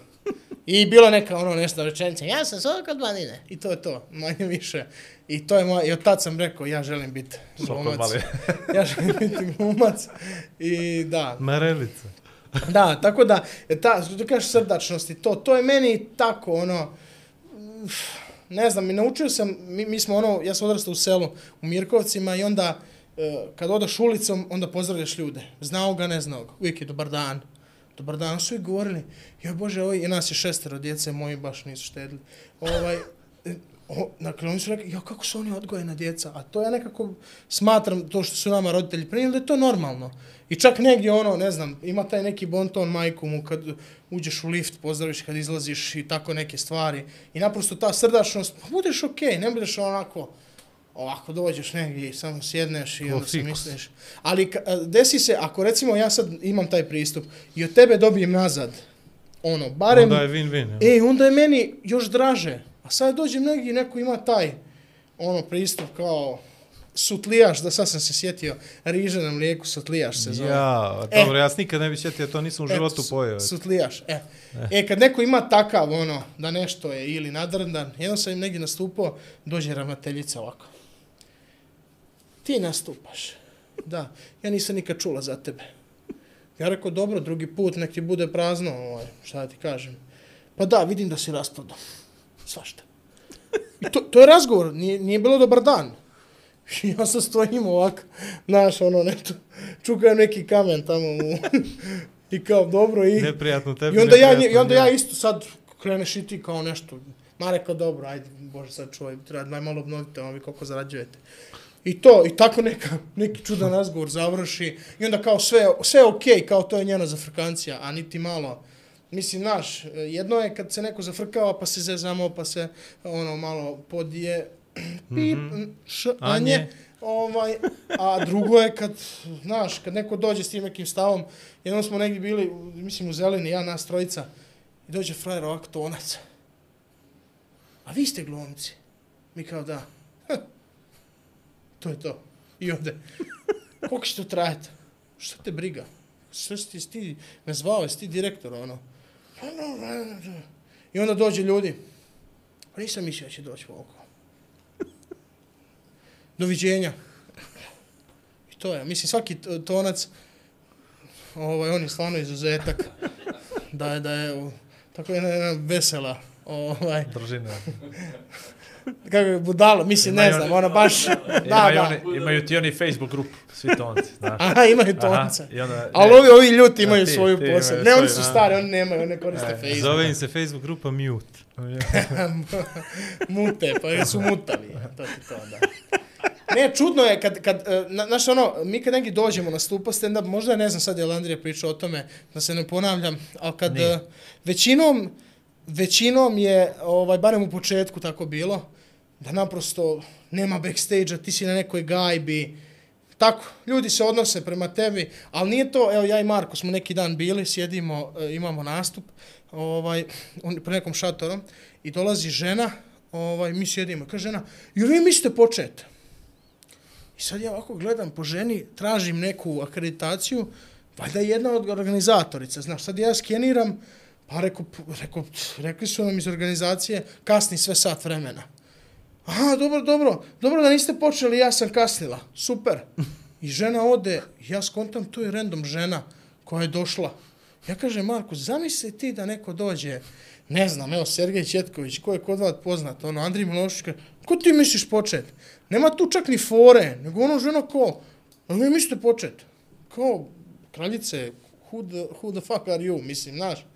I bila neka ono nešto rečenica, ja sam sok od maline. I to je to, manje više. I to je moj, i od tad sam rekao, ja želim biti glumac. ja želim biti glumac. I da, Marelica. da, tako da, ta, što ti kažeš srdačnosti, to, to je meni tako, ono, uf, ne znam, i naučio sam, mi, mi smo ono, ja sam odrastao u selu, u Mirkovcima i onda, e, kad odaš ulicom, onda pozdravljaš ljude. Znao ga, ne znao ga. Uvijek je dobar dan. Dobar dan, su i govorili, joj Bože, ovaj, i nas je šestero djece, moji baš nisu štedili. Ovaj, e, o, dakle, oni su rekli, jo, kako su oni odgojena djeca? A to ja nekako smatram, to što su nama roditelji prenijeli, da je to normalno. I čak negdje ono, ne znam, ima taj neki bonton majku mu kad uđeš u lift, pozdraviš kad izlaziš i tako neke stvari. I naprosto ta srdačnost, pa budeš okej, okay, ne budeš onako, ovako dođeš negdje i samo sjedneš i onda se misliš. Ali a, desi se, ako recimo ja sad imam taj pristup i od tebe dobijem nazad, ono, barem... Onda je win-win. E, onda je meni još draže. A sad dođem negdje i neko ima taj ono pristup kao sutlijaš, da sad sam se sjetio, riže na mlijeku, sutlijaš se zove. Ja, E. dobro, ja se nikad ne bi sjetio, to nisam u životu su- pojeo. Sutlijaš, e. E, kad neko ima takav, ono, da nešto je ili nadrndan, jednom sam im negdje nastupao, dođe ravnateljica ovako. Ti nastupaš. Da, ja nisam nikad čula za tebe. Ja rekao, dobro, drugi put nek ti bude prazno, ovaj, šta ti kažem. Pa da, vidim da si raspadao. Svašta. I to, to je razgovor, nije, nije bilo dobar dan. I ja sam stojim ovako, znaš, ono, nešto, čukam neki kamen tamo u, i kao, dobro, i, Neprijatno tebi, i onda, ja, i onda ja isto sad kreneš i ti kao nešto, ma rekao, dobro, ajde, bože, sad čuvaj, treba daj malo obnovite, ono vi koliko zarađujete. I to, i tako neka, neki čudan razgovor završi, i onda kao sve, sve okej, kao to je njena zafrkancija, a niti malo, Mislim, znaš, jedno je kad se neko zafrkava, pa se zezamo, pa se ono malo podije, pip, š, anje, Anje. ovaj, a drugo je kad, znaš, kad neko dođe s tim nekim stavom, jednom smo negdje bili, mislim, u zeleni, ja, nas trojica, i dođe frajer ovako tonac. A vi ste glumci? Mi kao da. to je to. I ode. Koliko će to trajati? Što te briga? Što si ti, si ti me zvao, jesi ti direktor, ono? I onda dođe ljudi. Pa nisam mislio da će doći volko. Doviđenja. I to je. Mislim, svaki tonac, ovaj, on je stvarno izuzetak. Da je, da je, tako je jedna, jedna vesela, ovaj, Držina kako je budala, mislim, ne znam, ona baš, da, imaju, da. Oni, imaju ti oni Facebook grupu, svi tonci, znaš. Aha, imaju tonca. Aha, i onda, Ali ovi, ovi ljuti A imaju ti, svoju imaju Ne, oni su stari, oni nemaju, oni koriste E, Facebook. Zove im se Facebook grupa Mute. Mute, pa su mutavi. To ti to, da. Ne, čudno je kad, kad e, na, znaš ono, mi kad negdje dođemo na stupa stand-up, možda ne znam sad je li Andrija pričao o tome, da se ne ponavljam, ali kad Nije. e, većinom, većinom je, ovaj, barem u početku tako bilo, da naprosto nema backstage-a, ti si na nekoj gajbi, tako, ljudi se odnose prema tebi, ali nije to, evo ja i Marko smo neki dan bili, sjedimo, e, imamo nastup, ovaj, on, pre nekom šatorom, i dolazi žena, ovaj, mi sjedimo, kaže žena, jer vi mislite početi? I sad ja ovako gledam po ženi, tražim neku akreditaciju, valjda je jedna od organizatorica, znaš, sad ja skeniram, pa reko, reko, rekli su nam iz organizacije, kasni sve sat vremena. Aha, dobro, dobro, dobro da niste počeli, ja sam kasnila, super. I žena ode, ja skontam, to je random žena koja je došla. Ja kažem, Marko, zamisli ti da neko dođe, ne znam, evo, Sergej Četković, ko je kod vas poznat, ono, Andrij Milošić, ko ti misliš počet? Nema tu čak ni fore, nego ono žena ko, a vi mislite počet? Kao, kraljice, who the, who the fuck are you, mislim, znaš.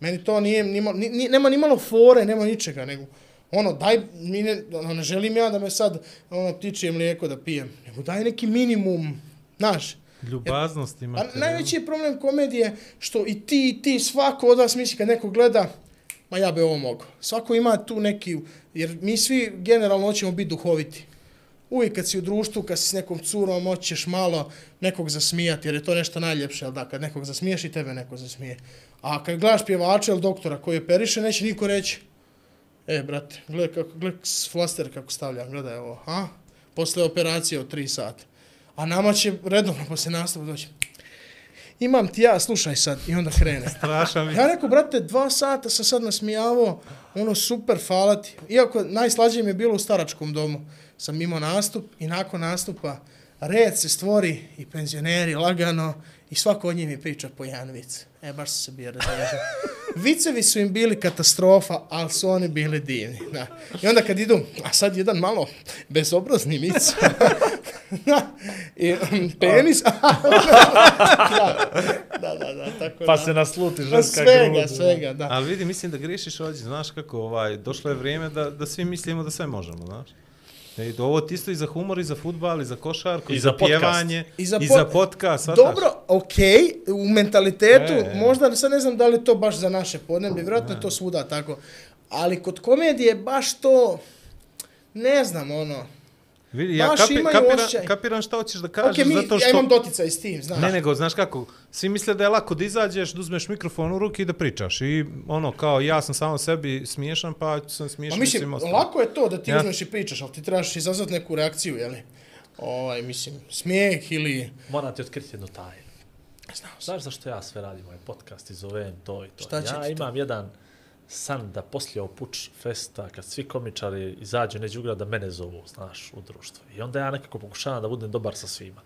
Meni to nije, nima, ni, nema ni malo fore, nema ničega, nego, ono, daj, mi ne, ono, ne želim ja da me sad, ono, tiče mlijeko da pijem, nego daj neki minimum, znaš. Ljubaznost A imate. najveći je problem komedije što i ti, i ti, svako od vas misli kad neko gleda, ma ja bi ovo mogao. Svako ima tu neki, jer mi svi generalno hoćemo biti duhoviti. Uvijek kad si u društvu, kad si s nekom curom, hoćeš malo nekog zasmijati, jer je to nešto najljepše, jel da, kad nekog zasmiješ i tebe neko zasmije. A kad gledaš pjevača ili doktora koji je periše, neće niko reći, e, brate, gledaj kako, gledaj flaster kako stavljam, gledaj ovo, a? Posle operacije od 3 sata. A nama će redovno posle nastupa doći, imam ti ja, slušaj sad, i onda krene. Strašan Ja rekao, brate, dva sata sam sad nasmijavao, ono super, hvala ti. Iako najslađe mi je bilo u staračkom domu. Sam imao nastup i nakon nastupa red se stvori i penzioneri lagano i svako od njih mi priča po jedan vic. E, baš se bio razrežen. Vicevi su im bili katastrofa, ali su oni bili divni. Da. I onda kad idu, a sad jedan malo bezobrazni vic. da. I, um, penis. da, da, da, da, tako Pa da. se nasluti Pa ženska svega, grud. svega, da. Ali vidi, mislim da grešiš ovdje, znaš kako, ovaj, došlo je vrijeme da, da svi mislimo da sve možemo, znaš. E, to ovo ti isto i za humor, i za futbal, i za košarku, I i, za za, podcast. pjevanje, I za i za podcast? Dobro, okej, u mentalitetu, E, e. možda sad ne znam da li to baš za naše podneblje, vjerojatno je to svuda tako. Ali kod komedije baš to, ne znam, ono, Vidi, ja baš kapi, imaju kapiram, osjećaj. kapiram šta hoćeš da kažeš, okej, mi, zato što... ja imam doticaj s tim, znaš. Ne, nego, znaš kako, svi misle da je lako da izađeš, da uzmeš mikrofon u ruke i da pričaš. I ono, kao, ja sam samo sebi smiješan, pa ću sam Pa smiješan mislim, svim ostalim. lako je to da ti Ja. uzmeš i pričaš, ali ti trebaš izazvati neku reakciju, jeli? Ovaj, mislim, smijeh ili... Moram ti otkriti jednu tajnu. Znaš zašto ja sve radim ovaj podcast i zovem to i to? Šta ja ti to? imam jedan san da poslije ovog puč festa, kad svi komičari izađu neđe ugrada, da mene zovu, znaš, u društvo. I onda ja nekako pokušavam da budem dobar sa svima.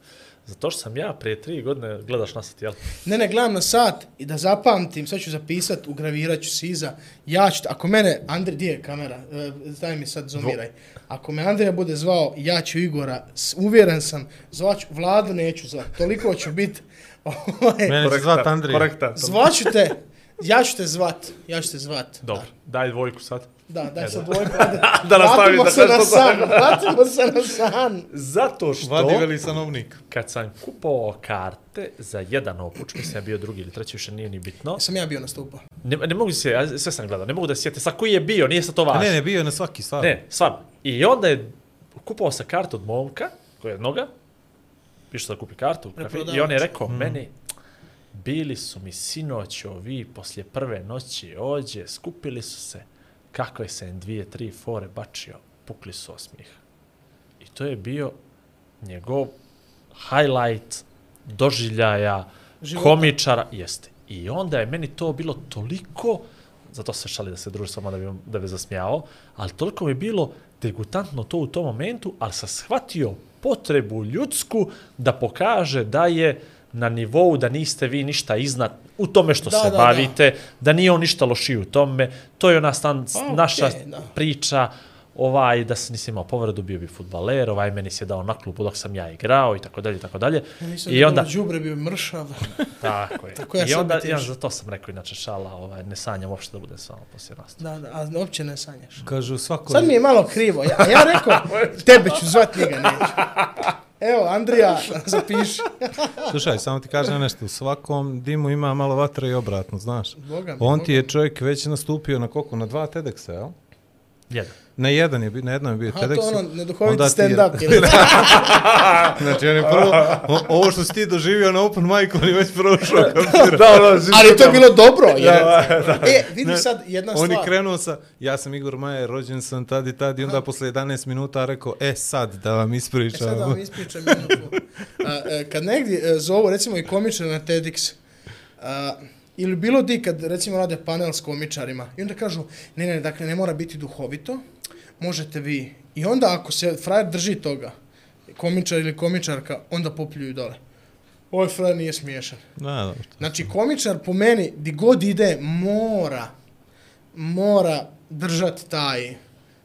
Zato što sam ja prije tri godine, gledaš na sat, jel? Ne, ne, gledam na sat i da zapamtim, sad ću zapisat, ugravirat ću si iza. Ja ću, ako mene, Andrej, di je kamera? E, daj mi sad zoomiraj. Ako me Andrija bude zvao, ja ću Igora, uvjeren sam, zvaću, Vladu neću zvat, toliko ću bit, ovaj, Mene će zvat Andrija. Korektan. zvaću te, ja ću te zvat, ja ću te zvat. Dobro, daj dvojku sad. Da, daj E, sad da. dvojku. Da nastavi Vratimo da se na san, sad. vratimo se na san. Zato što... Vadi veli stanovnik. Kad sam kupovao karte za jedan opuč, mislim ja bio drugi ili treći, više nije ni bitno. Sam ja bio nastupa. Ne, ne mogu se, ja sve sam gledao, ne mogu da se sjeti sa koji je bio, nije sa to važno. ne, ne, bio je na svaki stvar. Ne, stvarno. I onda je kupovao sa kartu od momka, koja je noga, išao da kupi kartu u kafe, i on je rekao, Hmm. meni, bili su mi sinoć ovi poslije prve noći ođe, skupili su se, kako je se en dvije, tri fore bačio, pukli su osmih. I to je bio njegov highlight doživljaja Života. komičara, jeste. I onda je meni to bilo toliko, zato se šali da se druži samo da bi, da bi zasmijao, ali toliko mi je bilo degutantno to u tom momentu, ali sam shvatio potrebu ljudsku da pokaže da je na nivou da niste vi ništa iznad u tome što Da, se da, bavite, da. da nije on ništa lošiji u tome. To je ona stan, Pa, okej, naša da. priča, ovaj, da se nisi imao povredu, bio bi futbaler, ovaj meni se dao na klubu dok sam ja igrao i tako dalje, i tako dalje. Ja nisam I onda, Đubre bio mršav. tako je. Tako ja I onda, ja, zato sam rekao, inače šala, ovaj, ne sanjam uopšte da budem s vama poslije nastupa. Da, da, a uopće ne sanjaš. Kažu svako... Sad mi je malo krivo. Ja, ja rekao, tebe ću zvat, njega neću. Evo, Andrija, zapiši. Slušaj, samo ti kažem nešto, u svakom dimu ima malo vatre i obratno, znaš. Boga mi, On Boga ti je čovjek već nastupio na koliko? Na dva TEDxa, jel? Jedan. Na jedan je, na jednom je bio A to TEDx. ono, neduhoviti Onda ti- stand-up. ili- Znači, on je prvo, o- ovo što si ti doživio na open mic, on je već prošao. Da, da, Ali to je bilo dobro. Jer, Da, E, vidi Ne, sad jedna On je stvar. krenuo sa, ja sam Igor Majer, rođen sam tad i tad i onda posle 11 minuta rekao, e sad da vam E sad da ispričam. vam ispričam jednu. A, e, kad negdje e, zovu, recimo i komičar na TEDx, a, ili bilo di kad recimo rade panel s komičarima i onda kažu, ne, ne, dakle ne mora biti duhovito, možete vi. I onda ako se frajer drži toga, komičar ili komičarka, onda popljuju dole. Ovaj frajer nije smiješan. Da, da. Znači, komičar po meni, di god ide, mora, mora držati taj,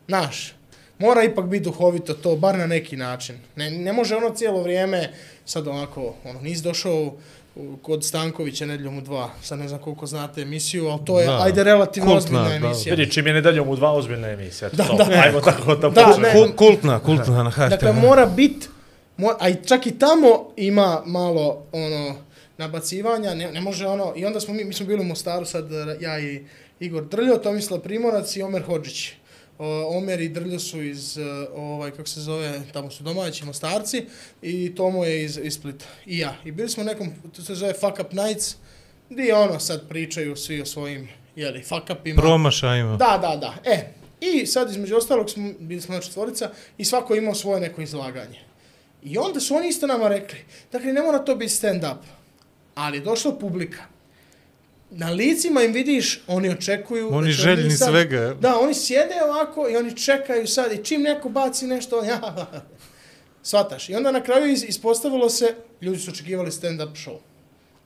naš, mora ipak biti duhovito to, bar na neki način. Ne, ne može ono cijelo vrijeme, sad onako, ono, nisi došao kod Stankovića nedljom u dva, sad ne znam koliko znate emisiju, ali to je, Da. ajde, relativno Kultna, ozbiljna da. emisija. Vidi, čim je nedeljom u dva ozbiljne emisije. eto Da, to. da. Ajmo tako da, Da, počnemo. ne. Kul- kultna, kultna na HRT. Dakle, mora bit, mo, a i čak i tamo ima malo, ono, nabacivanja, ne, ne može ono, i onda smo mi, mi smo bili u Mostaru sad, ja i Igor Drljo, Tomislav Primorac i Omer Hodžić. Omer i Drljo su iz, eh, ovaj, kako se zove, tamo su domaći Mostarci i Tomo je iz, iz Splita. I ja. I bili smo u nekom, to se zove Fuck Up Nights, gdje ono sad pričaju svi o svojim, jeli, fuck upima. Promašajima. Da, da, da. E, i sad između ostalog smo, bili smo na četvorica i svako je imao svoje neko izlaganje. I onda su oni isto nama rekli, dakle ne mora to biti stand-up, ali je došla publika. Na licima im vidiš, oni očekuju... Oni da željni sad- svega. Da, oni sjede ovako i oni čekaju sad i čim neko baci nešto, ja, Svataš. I onda na kraju is- ispostavilo se, ljudi su očekivali stand-up show.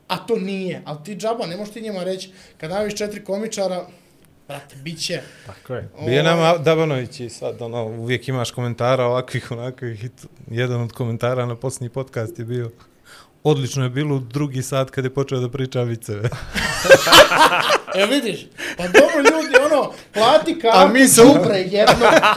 A to nije. Ali ti džaba, ne možeš ti njima reći, kad najaviš četiri komičara, brate, bit će. Tako je. Bio Ovaj, nam Dabanović i sad ono, uvijek imaš komentara ovakvih, onakvih. Jedan od komentara na posljednji podcast je bio Odlično je bilo drugi sat kad je počeo da priča viceve. Evo vidiš, pa dobro ljudi, ono, plati kartu, A mi se- đubre jedno, A,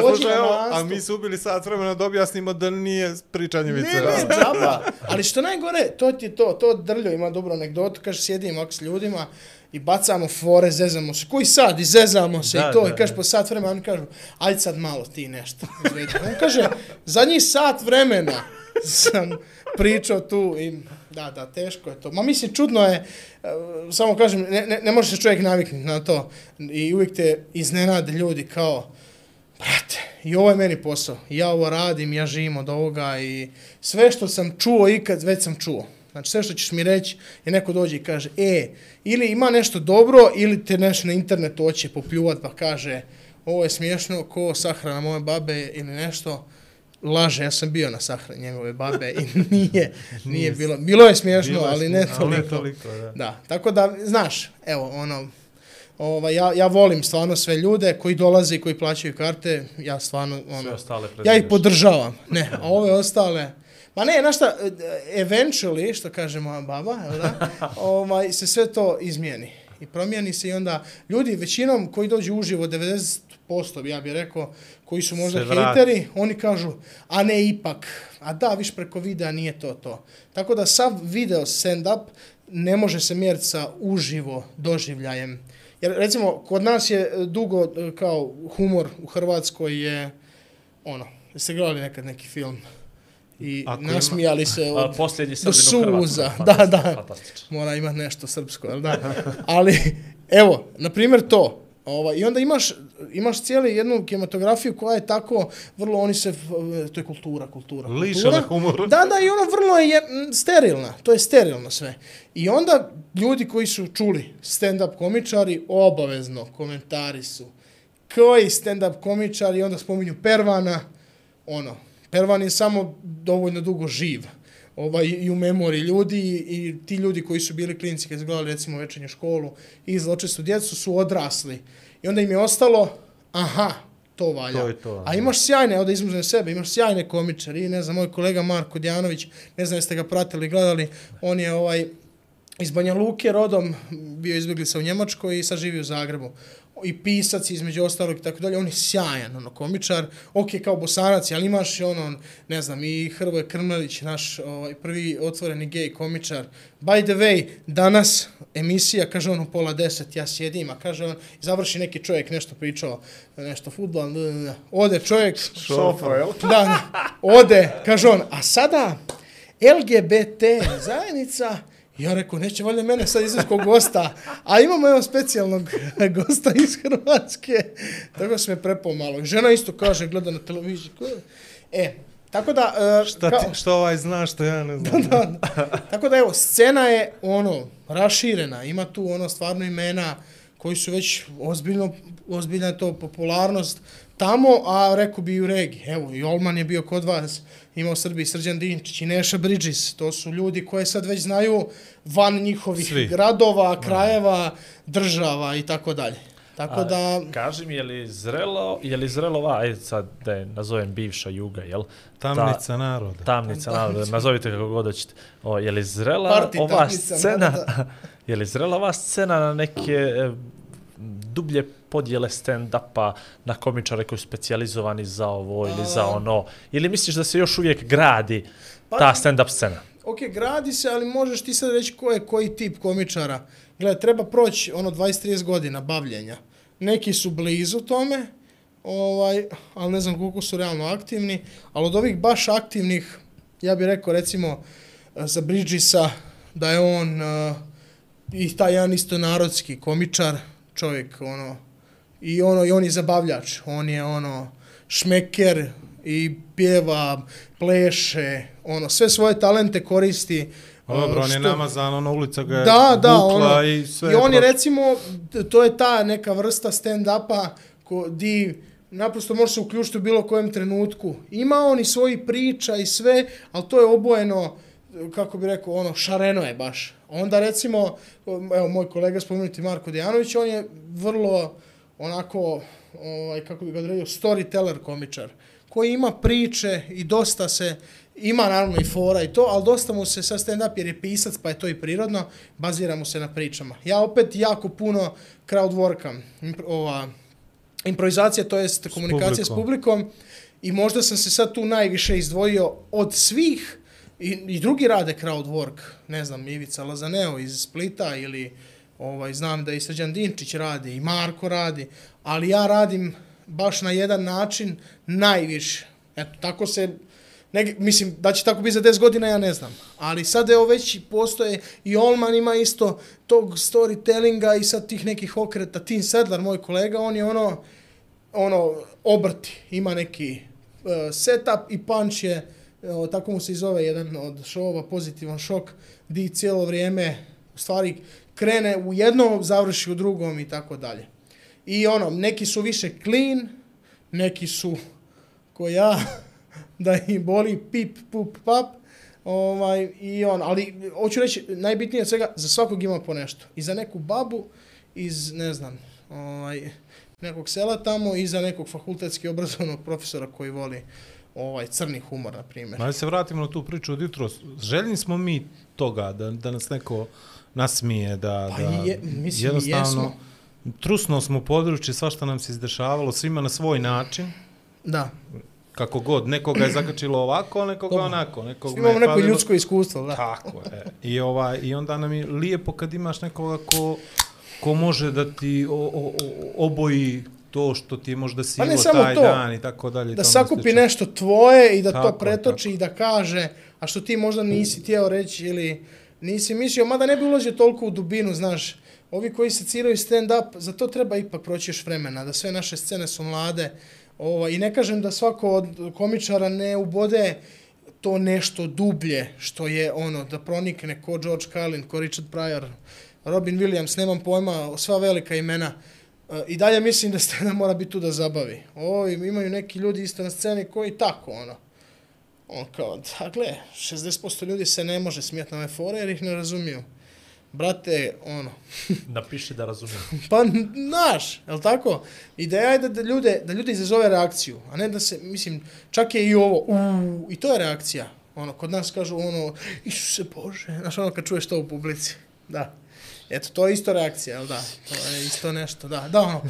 dođi slušaj, na evo, nastup. a mi su ubili sat vremena da objasnimo da nije pričanje Ne, viceva. ne, džaba. Ali što najgore, to ti to, to drljo ima dobru anegdotu, kaže, sjedimo ovako s ljudima i bacamo fore, zezamo se. Koji sad? I zezamo se Da, i to. da, I kaže, po sat vremena, oni kažu, ajde sad malo ti nešto. izvedi. On kaže, zadnjih sat vremena sam pričao tu i da, da, teško je to. Ma mislim, čudno je, e, samo kažem, ne, ne, ne može se čovjek naviknuti na to i uvijek te iznenade ljudi kao, brate, i ovo je meni posao, ja ovo radim, ja živim od ovoga i sve što sam čuo ikad, već sam čuo. Znači sve što ćeš mi reći je neko dođe i kaže, e, ili ima nešto dobro, ili te nešto na internetu hoće popljuvat pa kaže, ovo je smiješno, ko sahrana moje babe ili nešto, laže, ja sam bio na sahrani njegove babe i nije, nije bilo, bilo je smiješno, Bilo je ali ne smiješno, ali ne toliko. toliko, da. Da, tako da, znaš, evo, ono, ovaj, ja, ja volim stvarno sve ljude koji dolaze i koji plaćaju karte, ja stvarno, Sve ono, ostale ja ih podržavam, ne, a ove ostale, ma ne, znaš šta, eventually, što kaže moja baba, jel da, ovaj, se sve to izmijeni. I promijeni se i onda ljudi većinom koji dođu uživo 90% ja bih rekao koji su možda Se hejteri, oni kažu a ne ipak, a da viš preko videa nije to to. Tako da sav video stand up ne može se mjeriti sa uživo doživljajem. Jer recimo kod nas je e, dugo e, kao humor u Hrvatskoj je ono, jeste gledali nekad neki film i Ako ima- nasmijali se A, od posljednji do suza. Da, Fantastično, da. fantastično. mora imati nešto srpsko, jel da? Ali, evo, na primjer to. Ovaj, I onda imaš, imaš cijeli jednu kinematografiju koja je tako, vrlo oni se, to je kultura, kultura, kultura. humoru. Da, da, i ono vrlo je sterilna, to je sterilno sve. I onda ljudi koji su čuli stand-up komičari, obavezno komentari su koji stand-up komičari, onda spominju Pervana, ono, Pervan je samo dovoljno dugo živ ovaj, i u memoriji ljudi i, ti ljudi koji su bili klinici kad su gledali recimo večernju školu i zločestu djecu su odrasli. I onda im je ostalo, aha, to valja. To je to, A imaš sjajne, evo da izmuzem sebe, imaš sjajne komičari, ne znam, moj kolega Marko Djanović, ne znam jeste ga pratili, gledali, on je ovaj, iz Banja Luke rodom, bio izbjeglica u Njemačkoj i sad živi u Zagrebu. I pisac između ostalog i tako dalje, on je sjajan, ono, komičar, ok, kao bosanac, ali imaš i ono, ne znam, i Hrvoje Krmelić, naš ovaj, prvi otvoreni gej komičar. By the way, danas emisija, kaže on u pola deset, ja sjedim, a kaže on, završi neki čovjek nešto pričao, nešto futbol, ode čovjek, Šofa, jel? da, da, ode, kaže on, a sada LGBT zajednica, ja rekao, neće valjda mene sad izvesti kog gosta, a imamo evo specijalnog gosta iz Hrvatske, tako se me prepao malo. Žena isto kaže, gleda na televiziji? E, tako da... e, Šta, kao- ti, što ovaj zna što ja ne znam. da, da. Tako da evo, scena je ono, raširena, ima tu ono stvarno imena koji su već ozbiljno, ozbiljna je to popularnost tamo, a rekao bi i u regiji. Evo, i Olman je bio kod vas, ima u Srbiji Srđan Dinčić i Neša Bridges, to su ljudi koje sad već znaju van njihovih Svi. gradova, krajeva, država i tako dalje. Tako A, da, Kaži mi, je li zrelo, je li zrelo ova, ajde sad da je nazovem bivša juga, jel? Tamnica naroda. Tamnica, naroda, nazovite kako god hoćete. O, je li zrela Party ova scena, naroda. je li zrela ova scena na neke e, dublje podjele stand-upa na komičare koji su specijalizovani za ovo ili za ono? Ili misliš da se još uvijek gradi Pa- ta stand-up scena? ok, gradi se, ali možeš ti sad reći ko je koji tip komičara. Gle, treba proći ono 20-30 godina bavljenja. Neki su blizu tome, ovaj, ali ne znam koliko su realno aktivni, ali od ovih baš aktivnih, ja bih rekao recimo za Bridgesa, da je on uh, i taj jedan isto narodski komičar, čovjek, ono, i ono, i on je zabavljač, on je ono, šmeker i pjeva, pleše, ono, sve svoje talente koristi. Dobro, on je namazan, ono ulica ga je da, da, ono, i sve. I on je recimo, to je ta neka vrsta stand-upa ko, di naprosto može se uključiti u bilo kojem trenutku. Ima on i svoji priča i sve, ali to je obojeno, kako bi rekao, ono, šareno je baš. Onda recimo, evo, moj kolega spomenuti Marko Dejanović, on je vrlo onako, ovaj, kako bi ga odredio, storyteller komičar, koji ima priče i dosta se, ima naravno i fora i to, ali dosta mu se sa stand-up jer je pisac, pa je to i prirodno, bazira mu se na pričama. Ja opet jako puno crowd impro- ova, improvizacija, to jest komunikacija s publikom. publikom i možda sam se sad tu najviše izdvojio od svih i, i drugi rade crowd work, ne znam, Ivica Lazaneo iz Splita ili ovaj, znam da i Srđan Dinčić radi i Marko radi, ali ja radim baš na jedan način najviše. Eto, tako se, ne, mislim, da će tako biti za 10 godina, ja ne znam. Ali sad evo već postoje, i Olman ima isto tog storytellinga i sad tih nekih okreta. Tim Sedlar, moj kolega, on je ono, ono, obrti, ima neki uh, setup i punch je, uh, tako mu se i zove jedan od šova, pozitivan šok, di cijelo vrijeme, u stvari, krene u jednom, završi u drugom i tako dalje. I ono, neki su više clean, neki su, ko ja, da im boli pip, pup, pap, ovaj, i on, ali hoću reći, najbitnije od svega, za svakog ima po nešto. I za neku babu iz, ne znam, ovaj, nekog sela tamo i za nekog fakultetski obrazovnog profesora koji voli ovaj crni humor, na primjer. Ma da se vratimo na tu priču od jutros. Željni smo mi toga da, da nas neko nasmije, da, Pa da je- mislim, jednostavno jesmo. trusno smo područje, svašta nam se izdešavalo, svima na svoj način, Da. kako god, nekoga je zakačilo ovako, nekoga Dobro. onako, nekoga Imamo neko falilo- ljudsko iskustvo, da. Tako je. I, ovaj, I onda nam je lijepo kad imaš nekoga ko, ko može da ti o, o, o, oboji to što ti je možda silo ne samo taj to. dan i tako dalje. Da sakupi slično. nešto tvoje i da Tako to pretoči i da kaže, a što ti možda nisi htjeo reći ili nisi mislio, mada ne bi ulazio toliko u dubinu, znaš, ovi koji se ciraju stand-up, za to treba ipak proći još vremena, da sve naše scene su mlade. Ovo, I ne kažem da svako od komičara ne ubode to nešto dublje, što je ono, da pronikne ko George Carlin, ko Richard Pryor, Robin Williams, nemam pojma, sva velika imena. E, I dalje mislim da scena mora biti tu da zabavi. Ovo, imaju neki ljudi isto na sceni koji tako, ono. On kao, da, gle, 60% ljudi se ne može smijeti na ove fore jer ih ne razumiju. Brate, ono, Napiši da razumijem. pa, naš, je li tako? Ideja je da, da, ljude, da ljude izazove reakciju, a ne da se, mislim, čak je i ovo, uuu, i to je reakcija. Ono, kod nas kažu ono, Isuse Bože, znaš ono kad čuješ to u publici. Da. Eto, to je isto reakcija, jel da? To je isto nešto, da. Da, ono,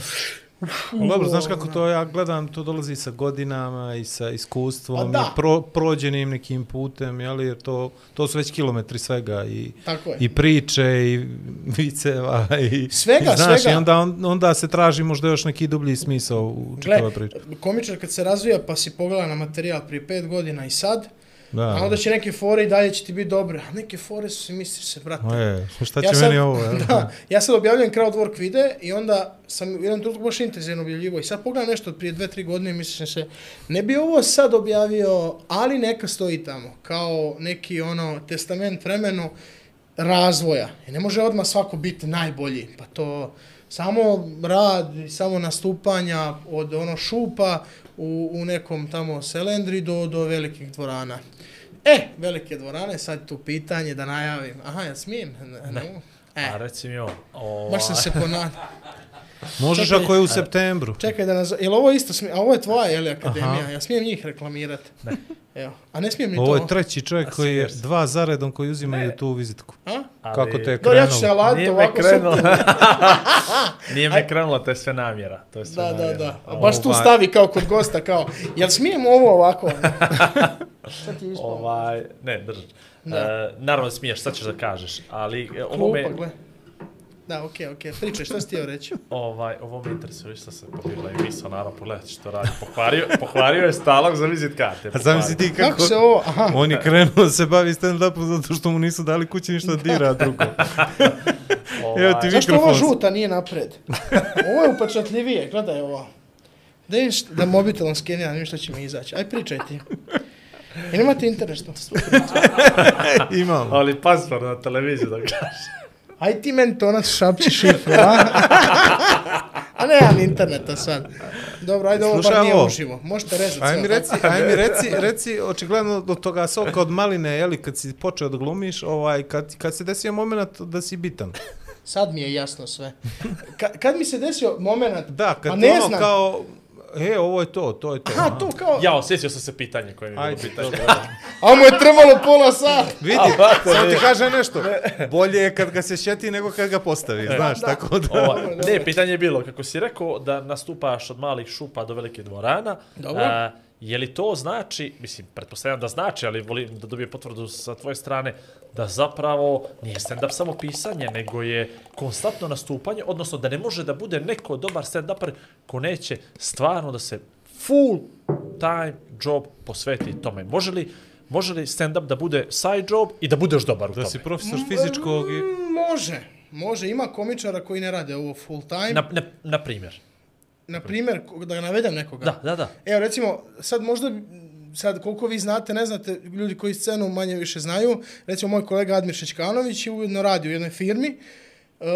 dobro, znaš kako to ja gledam, to dolazi sa godinama i sa iskustvom, Pa da. i pro, prođenim nekim putem, jel, jer to, to su već kilometri svega i, je. i priče i viceva i, Svega, i, znaš, svega. i onda, on- onda se traži možda još neki dublji smisao u čitavoj priči. komičar kad se razvija pa si pogleda na materijal prije pet godina i sad, Da, a onda će neke fore i dalje će ti biti dobre, a neke fore su misliš se, brate. E, šta će Ja sad- meni ovo? jel? da, ja sad objavljujem crowdwork vide i onda sam u jednom trenutku baš intenzivno objavljivo i sad pogledam nešto od prije dve, tri godine i mislim se, ne bi ovo sad objavio, ali neka stoji tamo, kao neki ono testament vremenu razvoja. I ne može odmah svako biti najbolji, pa to samo rad, samo nastupanja od ono šupa u, u nekom tamo selendri do, do velikih dvorana. E, velike dvorane, sad tu pitanje da najavim. Aha, ja smijem? Ne. ne. E, A reci mi ovo. ovaj, baš sam se ponad... Možeš Čekaj. ako je u septembru. Čekaj da naz... Jel ovo isto smije... A ovo je tvoja, je li, akademija? Ja smijem njih reklamirati? Ne. Evo. A ne smijem ni Ovo to? je treći čovjek koji je dva zaredom koji uzimaju tu vizitku. A? ali- Kako te je Dobro, ja ću se krenulo? alatiti Nije me ovako krenulo. Nije me krenulo, to je sve namjera. To je sve Da, da, namjera. da. A baš tu Ovaj. stavi kao kod gosta, kao, jel smijem ovo ovako? Šta ti je ispalo? Ovaj, ne, drži. Da. E, naravno smiješ, sad ćeš da kažeš, ali e, ovo me, Klupa, gle. Da, okej, okej. Pričaj, šta si ti joj reći? ovaj, ovo me interesuje, šta se pobila i misao, naravno, pogledaj što radi. Pokvario, pokvario je stalog za vizit karte. A zamisli ti kako... Kako se ovo... Aha. On je krenuo da se bavi stand-upom zato što mu nisu dali kući ništa dira drugo. Ovaj, Evo ti Zašto ova mikrofon. žuta nije napred? Ovo je upečatljivije, gledaj ovo. Da šta- da mobitelom skeniram, vidim šta će mi izaći. Aj, pričaj ti. I nemate interesno. Imam. Ali paspor na televiziju da kaže. Aj ti meni to nas šapći šifru, a? a ne, imam interneta sad. Dobro, ajde, ovo Slušaj, bar nije uživo. Možete rezati Aj mi reci, aj mi reci, reci, očigledno do toga soka od maline, jeli, kad si počeo da glumiš, ovaj, kad, kad se desio moment da si bitan. Sad mi je jasno sve. Ka, kad mi se desio moment... Da, kad ti ne ono znam. kao, e, ovo je to, to je to. Aha, to kao... Ja, osjetio sam se pitanje koje mi je bilo Ajde, pitanje. dobro. A mu je trebalo pola sata. Vidi, samo ti kaže nešto. Bolje je kad ga se šeti nego kad ga postavi, znaš, tako da. Ova, ne, pitanje je bilo, kako si rekao da nastupaš od malih šupa do velike dvorana, Dobro. a, je li to znači, mislim, pretpostavljam da znači, ali volim da dobijem potvrdu sa tvoje strane, da zapravo nije stand-up samo pisanje, nego je konstantno nastupanje, odnosno da ne može da bude neko dobar stand-upper ko neće stvarno da se full time job posveti tome. Može li, može li stand-up da bude side job i da budeš dobar u Da tome? si profesor fizičkog i... Može. Može, ima komičara koji ne rade ovo full time. Na, na, na primjer. Na primjer, da ga navedem nekoga. Da, da, da. Evo, recimo, sad možda, sad koliko vi znate, ne znate, ljudi koji scenu manje više znaju, recimo moj kolega Admir Šećkanović je ujedno radi u jednoj firmi uh,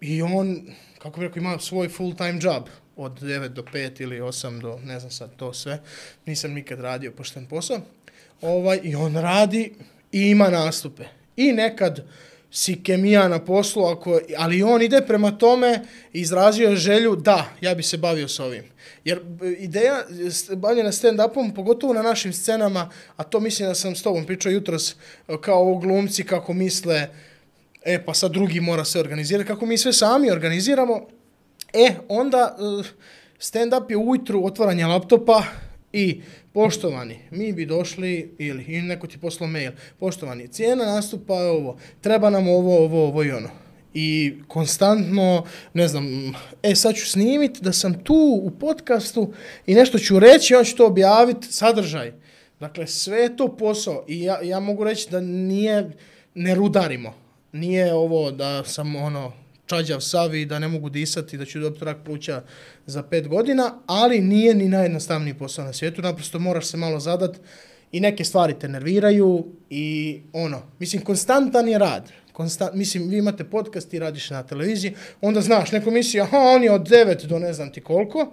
i on, kako bi rekao, ima svoj full time job od 9 do 5 ili 8 do, ne znam sad to sve, nisam nikad radio pošten posao, ovaj, i on radi i ima nastupe. I nekad si kemija na poslu, ako, ali on ide prema tome i izrazio je želju da, ja bi se bavio s ovim. Jer e, ideja bavljena stand-upom, pogotovo na našim scenama, a to mislim da sam s tobom pričao jutros, e, kao ovo glumci kako misle, e pa sad drugi mora se organizirati, kako mi sve sami organiziramo, e onda e, stand-up je ujutru otvaranje laptopa i poštovani, mi bi došli ili, ili neko ti poslao mail, poštovani, cijena nastupa je ovo, treba nam ovo, ovo, ovo i ono. I konstantno, ne znam, e sad ću snimit da sam tu u podcastu i nešto ću reći, on ću to objaviti, sadržaj. Dakle, sve je to posao i ja, ja mogu reći da nije, ne rudarimo. Nije ovo da sam ono čađav savi, da ne mogu disati, da ću dobiti rak pluća za pet godina, ali nije ni najjednostavniji posao na svijetu, naprosto moraš se malo zadat i neke stvari te nerviraju i ono, mislim, konstantan je rad. Konstant, mislim, vi imate podcast i radiš na televiziji, onda znaš, neko misli, aha, on je od 9 do ne znam ti koliko,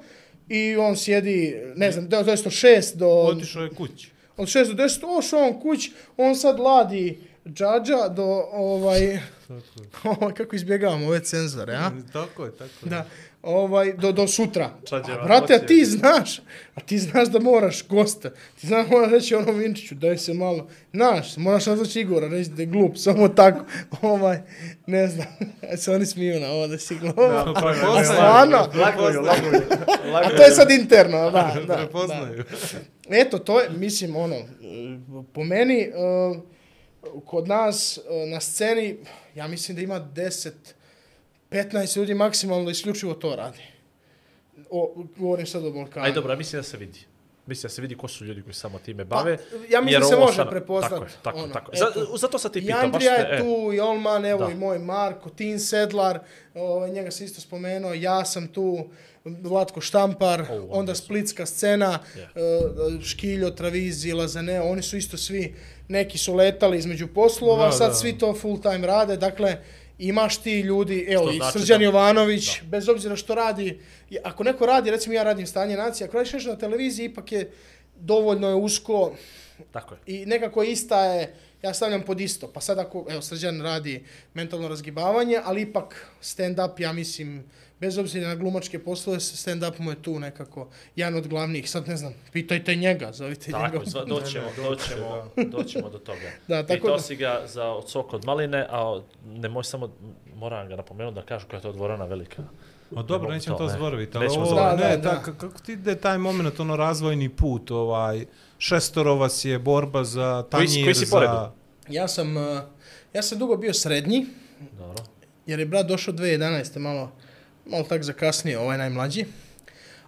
i on sjedi, ne znam, to je od 6 do... Otišao je kući. Od 6 do 10, ošao on kuć, on sad ladi džađa do, ovaj, tako je. Ovaj, kako izbjegavamo ove cenzore, a? Tako je, tako je. Da, ovaj, do, do sutra. Čađeva A, brate, a ti znaš, a ti znaš da moraš gosta. Ti znaš da moraš reći ono Vinčiću, daj se malo. Znaš, moraš nazvaći Igora, reći da je glup, samo tako. Ovaj, ne znam, se oni smiju na ovo da si glup. Da, A prepoznaju. stvarno? Laguju, laguju. A to je sad interno, da, da. da. Eto, to je, mislim, ono, po meni, e, kod nas e, na sceni, ja mislim da ima 10, 15 ljudi maksimalno da isključivo to radi. O, govorim sad o Balkanu. Aj dobro, mislim da se vidi. Mislim da se vidi ko su ljudi koji samo time bave. Pa, ja mislim da se može stvarno- prepoznat, Tako je, tako, ono, tako. eto. Za, zato sam ti I pitao. baš Andrija te- je e, tu, i Olman, evo Da. i moj Marko, Tin Sedlar, ovaj, njega se isto spomenuo, ja sam tu, Vlatko Štampar, O, onda. Splitska scena, Je. uh, Škiljo, Travizi, Lazaneo, oni su isto svi, neki su letali između poslova, Da, sad da. svi to full time rade, dakle, imaš ti ljudi, evo, Što i znači Srđan da- Jovanović, bez obzira što radi, ako neko radi, recimo ja radim stanje nacije, ako radiš nešto na televiziji, ipak je dovoljno je usko, Tako je. i nekako ista je, ja stavljam pod isto. Pa sad ako, evo, Srđan radi mentalno razgibavanje, ali ipak stand-up, ja mislim, bez obzira na glumačke poslove, stand-up mu je tu nekako jedan od glavnih. Sad ne znam, pitajte njega, zovite Tako, njega. je, sva- doćemo, doćemo, doćemo do toga. Da, tako Pitao da- si ga za od sok od maline, a ne može samo, moram ga napomenuti da kažu koja je to dvorana velika. O, dobro, nećemo to, to ne. zaboraviti, ali Nećemo ovo, zaboraviti. ne, Da, da, kako ti ide taj moment, ono, razvojni put, ovaj, šestoro vas je borba za Koji si- tanjir, koji si po redu? za... Ja sam, uh, ja sam dugo bio srednji, Dobro. jer je brat došao 2011. malo, malo tak zakasnije, ovaj najmlađi.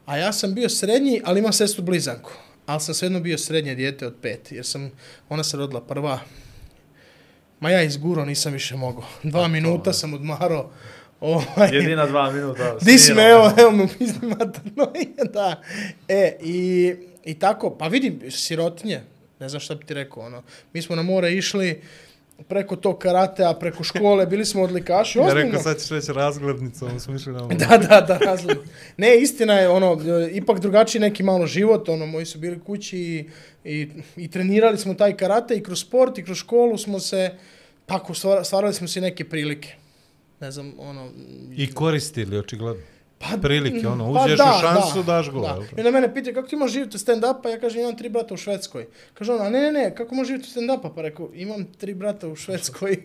A ja sam bio srednji, ali imam sestru blizanku. Ali sam svejedno bio srednje dijete od pet, jer sam, ona se rodila prva. Ma ja izguro nisam više mogao. Dva minuta sam odmarao. Ovaj, Jedina dva minuta. Di si me, evo, evo mu pizdi materno. da. E, i, i tako, pa vidim, sirotinje, ne znam šta bi ti rekao, ono. Mi smo na more išli preko tog karatea, preko škole, bili smo odlikaši, Ja ozbiljno. rekao, sad ćeš reći razglednicom, smo išli na Da, da, da, razlog. Ne, istina je, ono, ipak drugačiji neki malo život, ono, moji su bili kući i, i, i trenirali smo taj karate i kroz sport i kroz školu smo se, tako, stvara- stvarali smo si neke prilike. Ne znam, ono... I koristili, očigledno. Pa, Prilike, ono, pa uđeš da, u šansu, da, daš gol. Da. I onda mene pitaju kako ti možeš živjeti stand-upa, ja kažem imam tri brata u Švedskoj. Kaže ona, ne, ne, ne, kako možeš živjeti stand-upa? Pa rekao, imam tri brata u Švedskoj.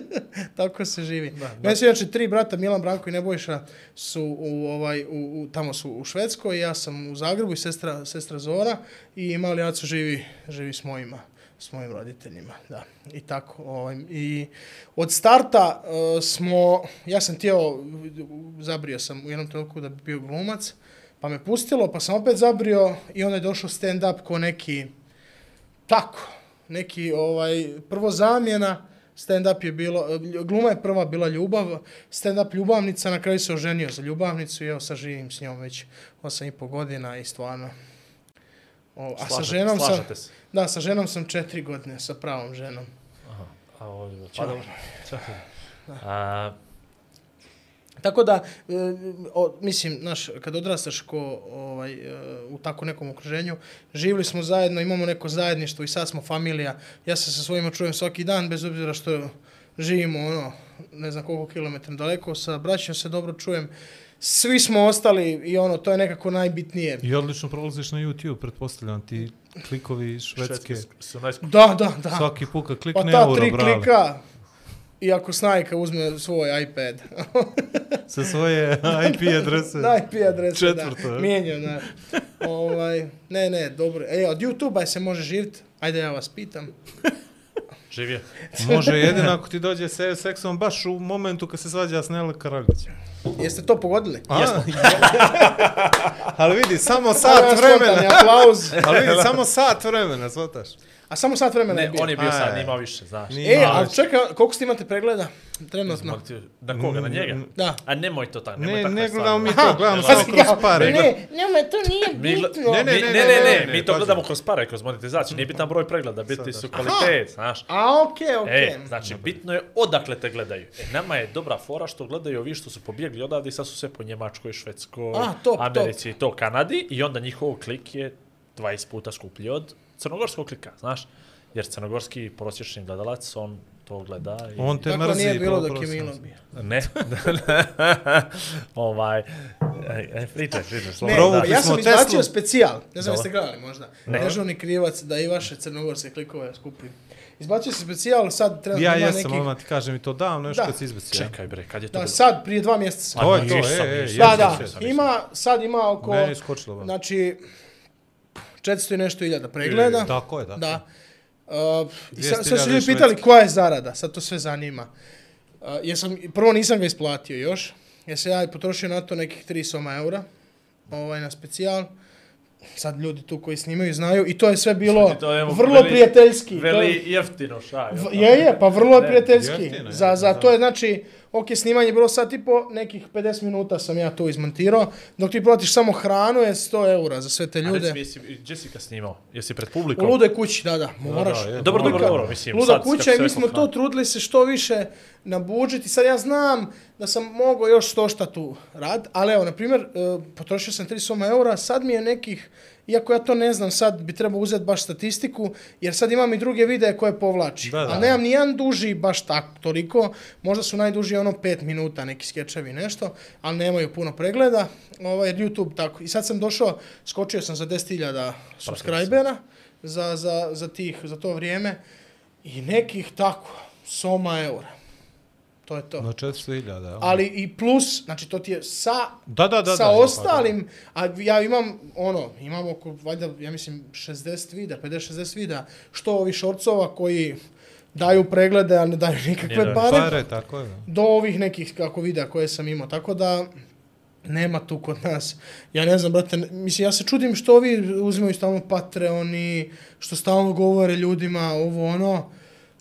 Tako se živi. Da, Meni su inače tri brata, Milan, Branko i Nebojša, su u, ovaj, u, u, tamo su u Švedskoj, ja sam u Zagrebu i sestra, sestra Zora i mali Aco živi, živi s mojima s mojim roditeljima, da. I tako, ovaj, i od starta uh, smo, ja sam htio, zabrio sam u jednom trenutku da bi bio glumac, pa me pustilo, pa sam opet zabrio i onda je došao stand-up ko neki, tako, neki, ovaj, prvo zamjena, stand-up je bilo, gluma je prva bila ljubav, stand-up ljubavnica, na kraju se oženio za ljubavnicu i evo sad živim s njom već 8 i po godina i stvarno, o, a sa Slažete- ženom sam, se. Da, sa ženom sam četiri godine, sa pravom ženom. A, ovo, pa dobro. A, Tako da, e, o, mislim, znaš, kad odrastaš ko, ovaj, e, u tako nekom okruženju, živjeli smo zajedno, imamo neko zajedništvo i sad smo familija. Ja se sa svojima čujem svaki dan, bez obzira što živimo, ono, ne znam koliko kilometra daleko, sa braćom se dobro čujem. Svi smo ostali i ono, to je nekako najbitnije. I odlično prolaziš na YouTube, pretpostavljam ti klikovi švedske. su najskuplji. Da, da, da. Svaki put kad pa klikne ta euro, tri brale. klika, i ako Snajka uzme svoj iPad, Sa svoje IP adrese. Da, IP adresa, Četvrto, da. je. Mijenjam, da. ovaj, ne, ne, dobro. E, od YouTube-a se može živjeti. Ajde, ja vas pitam. Živje. Može jedino ako ti dođe se seksom baš u momentu kad se svađa s Nele Karaljić. Jeste to pogodili? A? Ali vidi, samo sat vremena. aplauz. Ali vidi, samo sat vremena, svotaš. A samo sat vremena je Ne, bio. on je bio A, sad, je. nije imao više, znaš. Nije. E, ali već. čekaj, koliko ste imate pregleda? Trenutno. Ti- Na koga, na njega? Da. A nemoj to tako, nemoj Ne, takve ne stvari. gledamo mi to, gledamo Pazi, samo kroz pare. Ne, ne, to nije bitno. Ne, ne, ne, ne, ne, ne, ne, mi to gledamo kroz pare, kroz monetizaciju. Nije bitan broj pregleda, bitni su kvalitet, znaš. A, okej, okej. E, znači, bitno je odakle te gledaju. E, nama je dobra fora što gledaju ovi što su pobjegli odavde i sad su sve po Njemačkoj, Švedskoj, A, Americi, to Kanadi i onda njihov klik je 20 puta skuplji od crnogorskog klika, znaš. jer crnogorski prosječni gledalac, on to gleda i... On te Tako mrzi. nije bilo to dok je. Milo bio. Ne, ovaj, e, pričaj, pričaj, Ne, slobodno, Provukli da. ja sam izbacio Teslu. specijal. Ne znam jeste gledali možda. Ne. Dežurni krivac da i vaše crnogorske klikove skupim. Izbacio sam specijal, sad treba Ja ima jesam, nekih... odmah ti kažem i to davno, još Da. kad si izbacio. Čekaj bre, kad je to Da, bilo? sad, prije dva mjeseca. A To je to, e, e. Da, jesam, da, jesam, ima, sad ima oko, Meni je skočilo. znači, 400 i nešto iljada pregleda. Tako je, tako. Da. Uh, i sad, 200.000 sad su ljudi pitali koja je zarada, sad to sve zanima. Uh, jesam, prvo nisam ga isplatio još, jer se ja potrošio na to nekih 3 soma eura, ovaj, na specijal. Sad ljudi tu koji snimaju znaju i to je sve bilo To je vrlo veli- prijateljski. To je- Veli jeftino šaj. Je, je, pa vrlo je Ne, prijateljski. jeftino je, Za, za to je, znači, ok, snimanje je bilo sat i po, nekih 50 minuta sam ja to izmontirao, dok ti platiš samo hranu je 100 eura za sve te A ljude. reci mi, jesi Jessica snimao? Jesi pred U publikom? ludoj kući, da, da, moraš. da, je. Dobro, dobro, dobro, mislim, Luda sad, kuća i mi smo to trudili se što više na budžet i sad ja znam da sam mogao još što šta tu rad, ali evo, na primjer, e, potrošio sam 3 soma eura, sad mi je nekih, iako ja to ne znam, sad bi trebao uzeti baš statistiku, jer sad imam i druge videe koje povlači. Da, da. Ali nemam ni jedan duži baš tako toliko, možda su najduži ono 5 minuta, neki skečevi nešto, ali nemaju puno pregleda, ovaj, jer YouTube tako. I sad sam došao, skočio sam za 10.000 subscribera za, za, za, tih, za to vrijeme i nekih tako, soma eura. To je to. Na 400.000, da. Ali i plus, znači to ti je sa, Da, da, da. sa da, ostalim, a ja imam, ono, imam oko, valjda, ja mislim, 60 videa, 50-60 videa, što ovi šorcova koji daju preglede, a ne daju nikakve daju pare, Pare, tako je. da. do ovih nekih kako videa koje sam imao. Tako da, nema tu kod nas. Ja ne znam, brate, ne- mislim, ja se čudim što ovi uzimaju stalno Patreoni, što stalno govore ljudima ovo ono.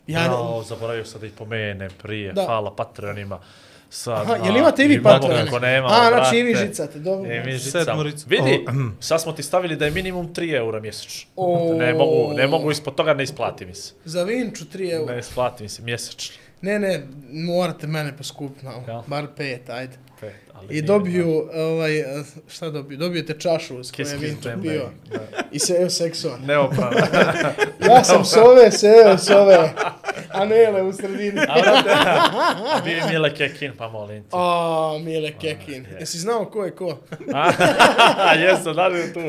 Ja, Ja, o, zaboravio sam da ih pomene prije, Da. hvala Patreonima. Sad, Aha, jel imate i vi imamo, Patreone? Kako nema, A, znači i vi žicate, dobro. I mi žicamo. Vidi, sad smo ti stavili da je minimum 3 eura mjesečno. O. Ne mogu, ne mogu ispod toga, ne isplati mi se. Za Vinču 3 eura. Ne isplati mi se mjesečno. Ne, ne, morate mene poskupiti malo. Jel? Bar pet, ajde. Pet, ali I dobiju, ovaj, eh, šta dobiju? Dobijete čašu s koje je bang. Da. I se evo seksuan. Neoprano. Ja sam s ove, seo s ove. A Nele u sredini. A bio je Mile Kekin, pa molim te. A, Mile Kekin. Jesi znao ko je ko? A, jesam, da li je tu?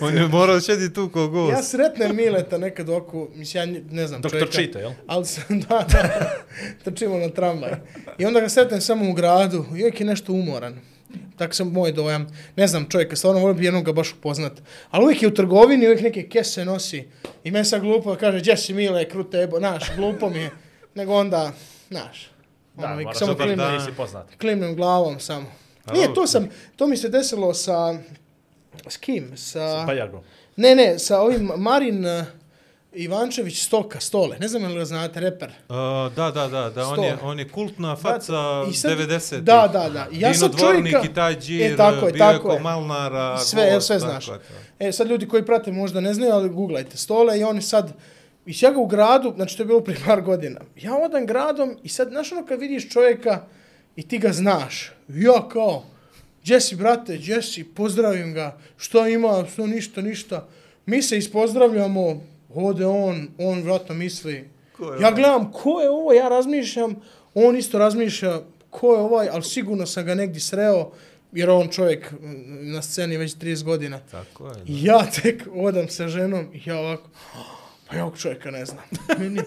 On je morao šedi tu ko gost. Ja sretnem Mileta nekad oko, mislim, ja ne znam Doktor čovjeka. Čite, jel? Ali sam, da, da, trčimo na tramvaj. I onda ga sretnem samo u gradu i uvijek je nešto umoran. Tako sam moj dojam. Ne znam čovjeka, stvarno volim bi jednog ga baš upoznat. Ali uvijek je u trgovini, uvijek neke kese nosi. I meni sad glupo da kaže, gdje si Mile, krute ebo, naš, glupo mi je. Nego onda, naš, Da, ono, moraš samo da klimnem, nisi poznat. klimnem glavom samo. Nije, to sam, to mi se desilo sa, s kim? Sa, Pa Jago. ne, ne, sa ovim Marin Ivančević Stoka, Stole. Ne znam je li ga znate, reper. Uh, da, da, da, da, on je, on je kultna faca I sad- 90. Da, da, da. I Ja Dino sam Dvornik čovjeka... i taj džir, E, tako je, bio tako je je. ko Malnara, Sve, gost, sve tako znaš. to. E, sad ljudi koji prate možda ne znaju, ali googlajte Stole i on je sad... I ja ga u gradu, znači to je bilo prije par godina. Ja odam gradom i sad, znaš ono kad vidiš čovjeka i ti ga znaš. Ja kao, si brate, si, pozdravim ga, što ima, što ništa, ništa. Mi se ispozdravljamo, ode on, on vratno misli. Ja gledam, ko je ovo, ja razmišljam, on isto razmišlja, ko je ovaj, ali sigurno sam ga negdje sreo, jer on čovjek mm, na sceni već 30 godina. Tako je, da. Ja tek odam sa ženom i ja ovako, pa ja ovog čovjeka ne znam. Meni,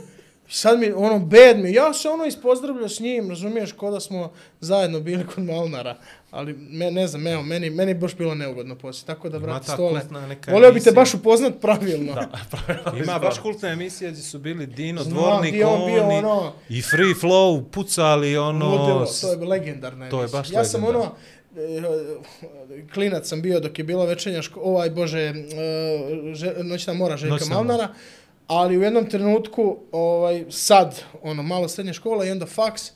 sad mi, ono, bed mi, ja se ono ispozdravljao s njim, razumiješ, ko da smo zajedno bili kod Malnara. Ali, me, ne znam, evo, meni, meni je baš bilo neugodno poslije. Tako da, brate, ta stole, volio bi te emisija. baš upoznat pravilno. Da, Ima baš kultna emisija gdje su bili Dino, Znam, Dvornik, gdje on bio ono- i Free Flow, pucali ono... Ludilo, to je legendarna to je emisija. baš Ja sam ono, e, klinac sam bio dok je bila večernja ško, ovaj, bože, e, že, noćna mora Željka Noćna Malnara, ali u jednom trenutku, ovaj, sad, ono, malo srednja škola i onda faks,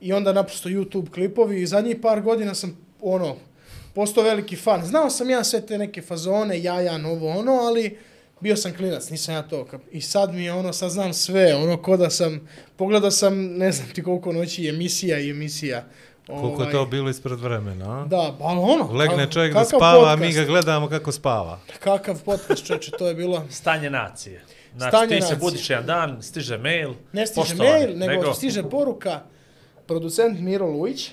i onda naprosto YouTube klipovi i zadnjih par godina sam, ono, postao veliki fan. Znao sam ja sve te neke fazone, jajan, ovo, ono, ali bio sam klinac, nisam ja to. I sad mi je ono, sad znam sve, ono, ko da sam, pogledao sam, ne znam ti koliko noći emisija i emisija. Koliko je to bilo ispred vremena, a? Da, ali ono, Legne čovjek da spava, a mi podcast, ga gledamo kako spava. Kakav podcast, čeče, to je bilo. Stanje nacije. Znači, Stanje ti se nacije. budiš jedan dan, stiže mail, Ne stiže mail, nego, stiže poruka producent Miro Lujić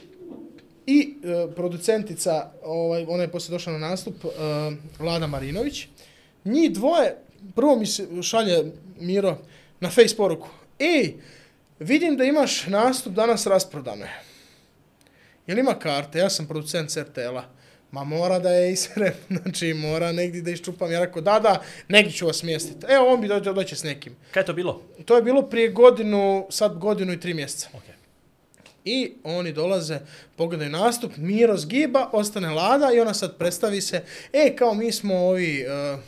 i e, producentica, ovaj, ona je poslije došla na nastup, e, Vlada Marinović. Njih dvoje, prvo mi se šalje Miro na face poruku. Ej, vidim da imaš nastup danas rasprodane. Jel ima karte? Ja sam producent CRTL-a. Ma mora da je iserem, znači mora negdje da iščupam. Ja rekao, da, da, negdje ću vas smjestiti. Evo, on bi dođe, doće s nekim. Kaj je to bilo? To je bilo prije godinu, sad godinu i tri mjeseca. Okay. I oni dolaze, pogledaju nastup, Miro zgiba, ostane Lada i ona sad predstavi se, e, kao mi smo ovi, uh,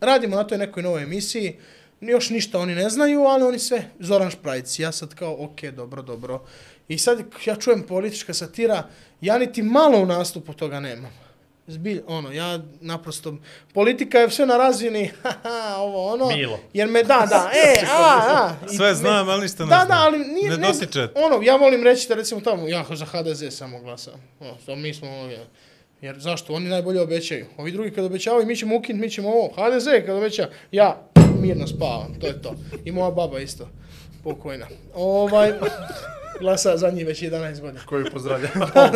radimo na toj nekoj novoj emisiji, još ništa oni ne znaju, ali oni sve, Zoran Šprajc, ja sad kao, ok, dobro, dobro. I sad ja čujem politička satira, ja niti malo u nastupu toga nemam. Zbilj, ono, ja naprosto, politika je sve na razini, haha, ovo, ono. Milo. Jer me, da, da, e, a, a. i Sve znam, ali ništa ne da, znam. Da, ali nije, Ne ne, dotiče. ono, ja volim reći da recimo tamo, ja za HDZ samo glasam. O, to mi smo, ono, ja. jer zašto? Oni najbolje obećaju. Ovi drugi kad obećavaju, mi ćemo ukinuti, mi ćemo ovo. HDZ kad obeća, ja mirno spavam, to je to. I moja baba isto, pokojna. Ovaj, glasa za njih već 11 godina. Koju pozdravljam.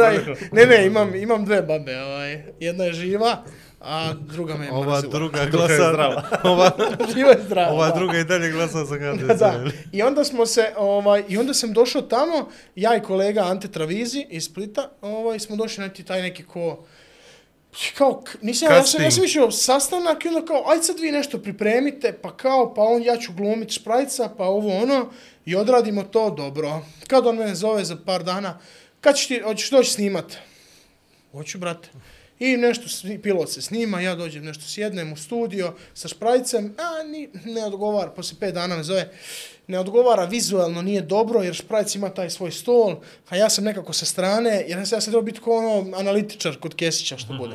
ne, ne, imam, imam dve babe, ovaj, jedna je živa, a druga me je Ova mrzila. druga glasa... ova, Živa je zdrava. ova da. druga i dalje glasa za HDZ. Da, da. I onda smo se, ovaj, i onda sam došao tamo, ja i kolega Ante Travizi iz Splita, ovaj, smo došli na taj neki ko, kao, nisam, ja sam, ja sam išao sastanak i onda kao, aj sad vi nešto pripremite, pa kao, pa on, ja ću glumit šprajca, pa ovo ono, i odradimo to dobro. Kad on mene zove za par dana, kad ćeš ti, hoćeš doći snimat? Hoću, brate. I nešto, pilot se snima, ja dođem nešto sjednem u studio sa šprajcem, a ni, ne odgovara, poslije pet dana me zove, ne odgovara vizualno, nije dobro, jer šprajc ima taj svoj stol, a ja sam nekako sa strane, jer ja sam ja sam trebao biti kao ono analitičar kod Kesića što bude.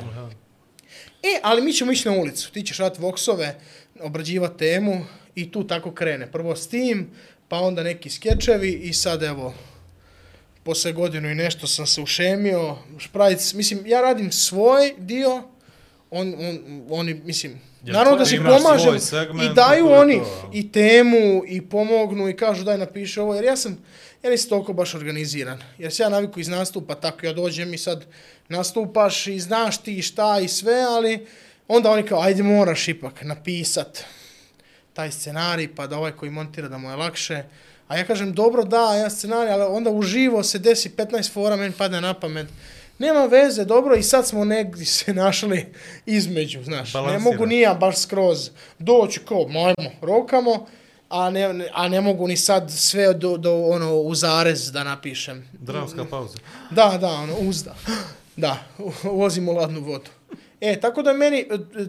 E, ali mi ćemo ići na ulicu, ti ćeš rati voksove, obrađivati temu i tu tako krene. Prvo s tim, pa onda neki skečevi i sad evo, posle godinu i nešto sam se ušemio, šprajc, mislim, ja radim svoj dio, on, on, oni, mislim, Jel naravno da se pomažem segment i daju i to oni to. i temu i pomognu i kažu daj napiši ovo, jer ja sam, ja nisam toliko baš organiziran, jer se ja naviku iz nastupa, tako ja dođem i sad nastupaš i znaš ti šta i sve, ali onda oni kao, ajde moraš ipak napisat taj scenarij, pa da ovaj koji montira da mu je lakše. A ja kažem, dobro, da, ja scenarij, ali onda uživo se desi 15 fora, meni padne na pamet. Nema veze, dobro, i sad smo negdje se našli između, znaš. Ne Balansira. mogu ni ja baš skroz doći kao, majmo, rokamo, a ne, ne- a ne mogu ni sad sve do, do ono, u zarez da napišem. Dramska pauza. Da, da, ono, uzda. Da, uvozimo ladnu vodu. E, tako da meni, e,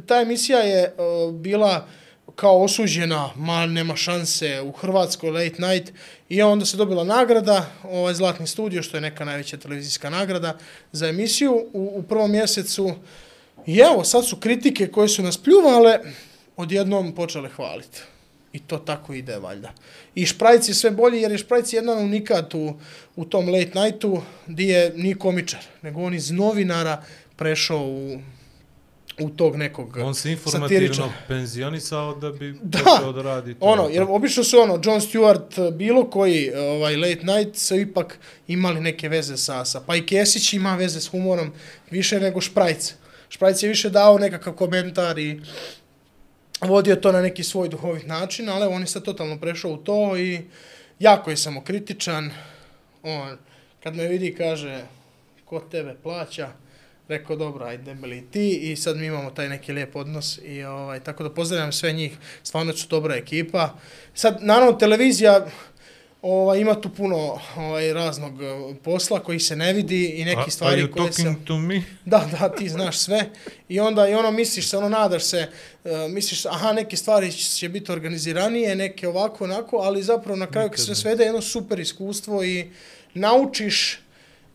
ta emisija je e, bila kao osuđena, ma nema šanse, u Hrvatskoj late night, i onda se dobila nagrada, ovaj Zlatni studio, što je neka najveća televizijska nagrada za emisiju u, u prvom mjesecu. I evo, sad su kritike koje su nas pljuvale, odjednom počele hvaliti. I to tako ide, valjda. I Šprajc je sve bolji, jer je Šprajc jedan unikat u, u tom late nightu, gdje je ni komičar, nego on iz novinara prešao u, u tog nekog On se informativno satiričara. penzionisao da bi Da. počeo da radi to. Ono, jer obično su ono, Jon Stewart, bilo koji ovaj, late night su ipak imali neke veze sa, sa pa i Kesić ima veze s humorom više nego Šprajc. Šprajc je više dao nekakav komentar i vodio to na neki svoj duhovit način, ali on je sad totalno prešao u to i jako je samokritičan. On, kad me vidi, kaže, ko tebe plaća, rekao, dobro, ajde, debeli ti, i sad mi imamo taj neki lijep odnos, i ovaj, tako da pozdravljam sve njih, stvarno su dobra ekipa. Sad, naravno, televizija, ovaj, ima tu puno ovaj, raznog eh, posla koji se ne vidi i neki Are stvari you koje se... talking to me? Da, da, ti znaš sve. I onda i ono misliš se, ono nadaš se, uh, misliš, aha, neke stvari će biti organiziranije, neke ovako, onako, ali zapravo na kraju kad sve svede jedno super iskustvo i naučiš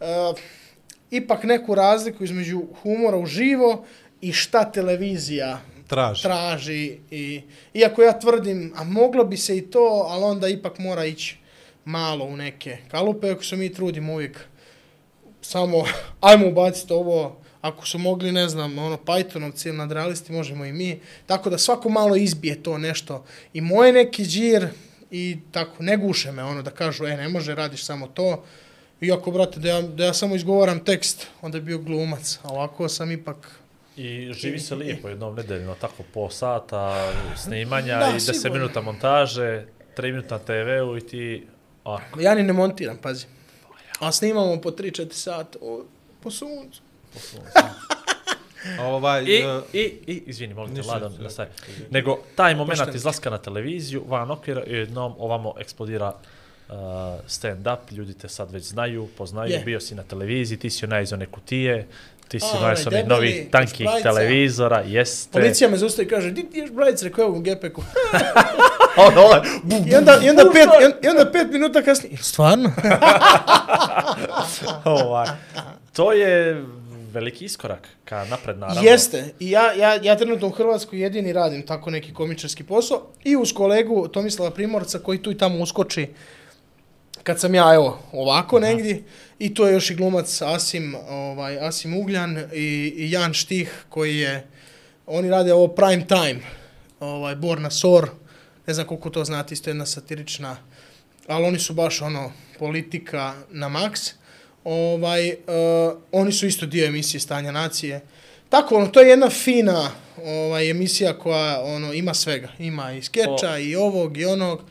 uh, ipak neku razliku između humora uživo i šta televizija Traži. traži. I, iako ja tvrdim, a moglo bi se i to, ali onda ipak mora ići malo u neke kalupe, ako se mi trudimo uvijek samo, ajmo ubaciti ovo, ako su mogli, ne znam, ono, Pythonovci ili nadrealisti, možemo i mi. Tako da svako malo izbije to nešto. I moje neki džir, i tako, ne guše me, ono, da kažu, e, ne može, radiš samo to. Iako, brate, da ja, da ja samo izgovaram tekst, onda je bio glumac. A ovako sam ipak... I živi se lijepo jednom nedeljno, tako po sata snimanja Da, i 10 sigurno. minuta montaže, 3 minuta na TV-u i ti... A, Ja ni ne montiram, pazi. A snimamo po 3-4 sata, o, po suncu. Ovaj, I, uh, i, i, izvini, molim te, Ladan, da staje. Nego, taj moment izlaska na televiziju, van okvira, i jednom ovamo eksplodira uh, stand-up, ljudi te sad već znaju, poznaju, Je. bio si na televiziji, ti si onaj iz one kutije, ti si onaj onaj s onih debeli, novih tankih televizora, jeste. Policija me zaustavi i kaže, di ti ješ brajic, rekao je u gepeku. Ono, ovaj, I onda, i onda, pet, i onda- pet minuta kasnije, "Jel stvarno? ovaj, to je veliki iskorak ka napred, naravno. Jeste. I ja, ja, ja trenutno u Hrvatskoj jedini radim tako neki komičarski posao i uz kolegu Tomislava Primorca koji tu i tamo uskoči kad sam ja, evo, ovako negdje i to je još i glumac Asim, ovaj, Asim Ugljan i, i Jan Štih koji je, oni rade ovo prime time, ovaj, Borna Sor, ne znam koliko to znate, isto jedna satirična, ali oni su baš ono, politika na maks. Ovaj, uh, oni su isto dio emisije Stanja nacije. Tako, ono, to je jedna fina ovaj, emisija koja ono ima svega. Ima i skeča, O. i ovog, i onog.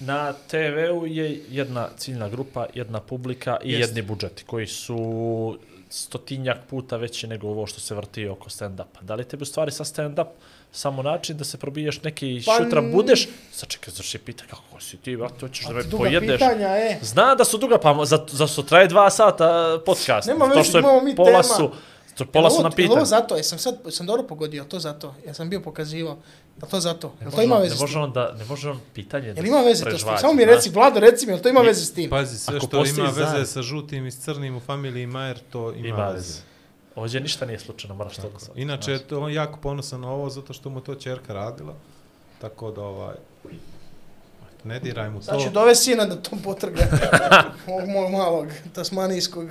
Na TV-u je jedna ciljna grupa, jedna publika i Jeste. jedni budžeti koji su stotinjak puta veći nego ovo što se vrti oko stand-upa. Da li tebi u stvari sa stand-up samo način da se probiješ neki Pa, pa, šutra budeš? Sad čekaj, zašto je pita kako si ti, a to ćeš da me duga pojedeš. pitanja, e. Zna da su duga, pa za, za su traje dva sata podcast. Nema to što je mi pola tema. su, to pola su na ovo- jel pitanje. ovo zato, jesam sad, sam dobro pogodio, to zato? Ja sam bio pokazivao. Jel to zato? Jel to ima veze Ne može on da, ne može on pitanje Jel da ima veze to s tim? prežvaća, Samo mi reci, Vlado, reci mi, jel to ima veze s tim? pazi, sve Ako što ima veze sa žutim i s crnim u familiji Majer, to ima, Ima veze. Ovdje ništa nije slučajno, moraš to da sad. Inače, je to on jako ponosan na ovo, zato što mu to čerka radila. Tako da, ovaj, ne diraj mu Sad ću to. dove sina da to potrga. Ovog mojeg malog tasmanijskog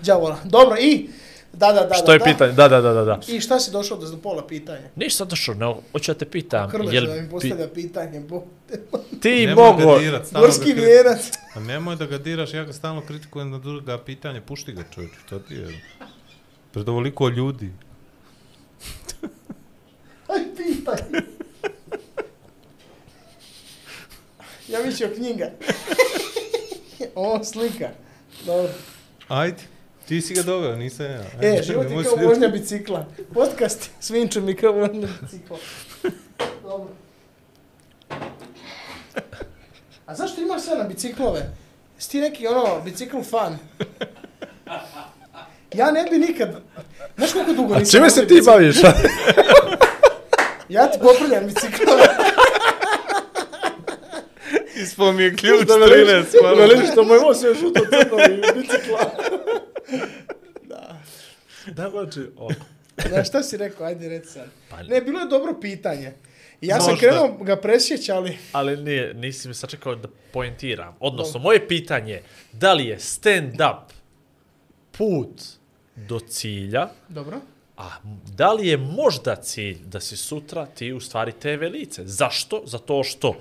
djavola. Dobro, i... Da, da, da. Što da, je da. pitanje? Da, da, da, da. da. I šta si došao do, pola pitanja? Ništa došao, ne, hoću da te pitam. Krlež jel da mi postavlja pitanje. Bo... ti Nemoj Gorski kri- vjerac. A nemoj da ga diraš, ja ga stalno kritikujem na druga pitanje, pušti ga čovječ, što ti je? Pred ovoliko ljudi. Aj, pitanje. ja mislio knjiga. Ovo slika. Dobro. Ajde, ti si ga doveo, nisam ja. E, život je kao se vožnja bicikla. Podcast svinčem mi kao vožnja bicikla. Dobro. A zašto imaš sve na biciklove? Jesi ti neki ono bicikl fan? Ja ne bi nikad... Znaš koliko dugo nisam vozio bicikl? baviš? Ja ti popravljam biciklove. Ispao mi je ključ Da me 13, hvala. Veliš što moj voz još u to crnovi bicikla. Da, znači, o, Da, šta si rekao? Ajde, reci sad. Pa- Ne, bilo je dobro pitanje. Ja sam Možda. krenuo ga presjeći, ali... ali nije, nisi mi sačekao da poentiram. Odnosno, moje pitanje je, da li je stand-up put do cilja, Dobro. a da li je možda cilj da si sutra ti u stvari TV lice? Zašto? Zato što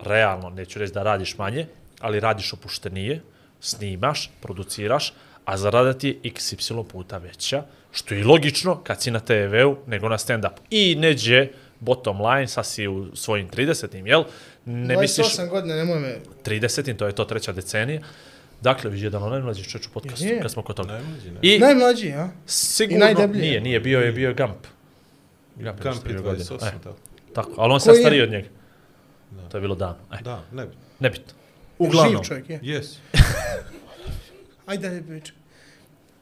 realno, neću reći da radiš manje, ali radiš opuštenije, snimaš, produciraš, a zarada ti je XY puta veća, što je i logično kad si na TV-u nego na stand-upu. I neđe bottom line, sad si u svojim 30-im, jel? Ne 28 misliš, godina, nemoj me... 30-im, to je to treća decenija. Dakle, vidi jedan od najmlađih čovječ u podcastu, Je. kad smo kod toga. Najmlađi, ne? I Najmlađi, a? sigurno, najdeblji. nije, nije, bio je, bio je Gump. Gump, je Kamp isto je bio godina. 28, E, tako. tako, ali on sad je? stariji od njega. Da. To je bilo davno. E, Da, ne bi. nebitno. Uglavnom, Živ čovjek je. Yes. Ajde, dalje pričam.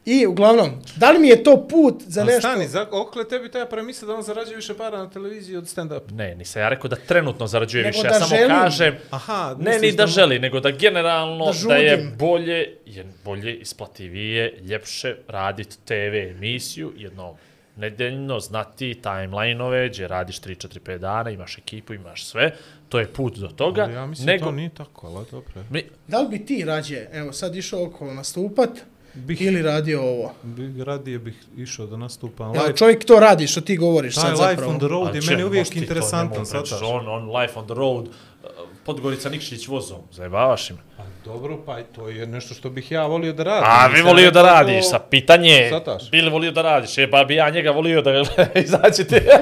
I, uglavnom, da li mi je to put za Ali nešto? stani, za, okle tebi ta premisa da on zarađuje više para na televiziji od stand-up. ne, nisam ja rekao da trenutno zarađuje Nego više, da ja samo želim. kažem, Aha, ne ni da mu- želi, nego da generalno Da da, je bolje, je bolje, isplativije, ljepše raditi TV emisiju jednom nedeljno, znati timeline-ove, gdje radiš 3-4-5 dana, imaš ekipu, imaš sve, to je put do toga, Ali ja mislim nego, to nije tako, ali dobro. mi, Da li bi ti rađe, evo sad išao okolo nastupat Bih, ili radio ovo. bi, radije bih išao da nastupam. Evo, Live, čovjek to radi što ti govoriš taj sad life zapravo. on the road A je če, meni uvijek interesantan, sad On, on life on the road, Podgorica Nikšić vozom, zajebavaš im. Pa dobro, pa to je nešto što bih ja volio da radim. A, Nisam volio da radiš, sa pitanje, Sataš. bili volio da radiš, e, pa bi ja njega volio da izađete.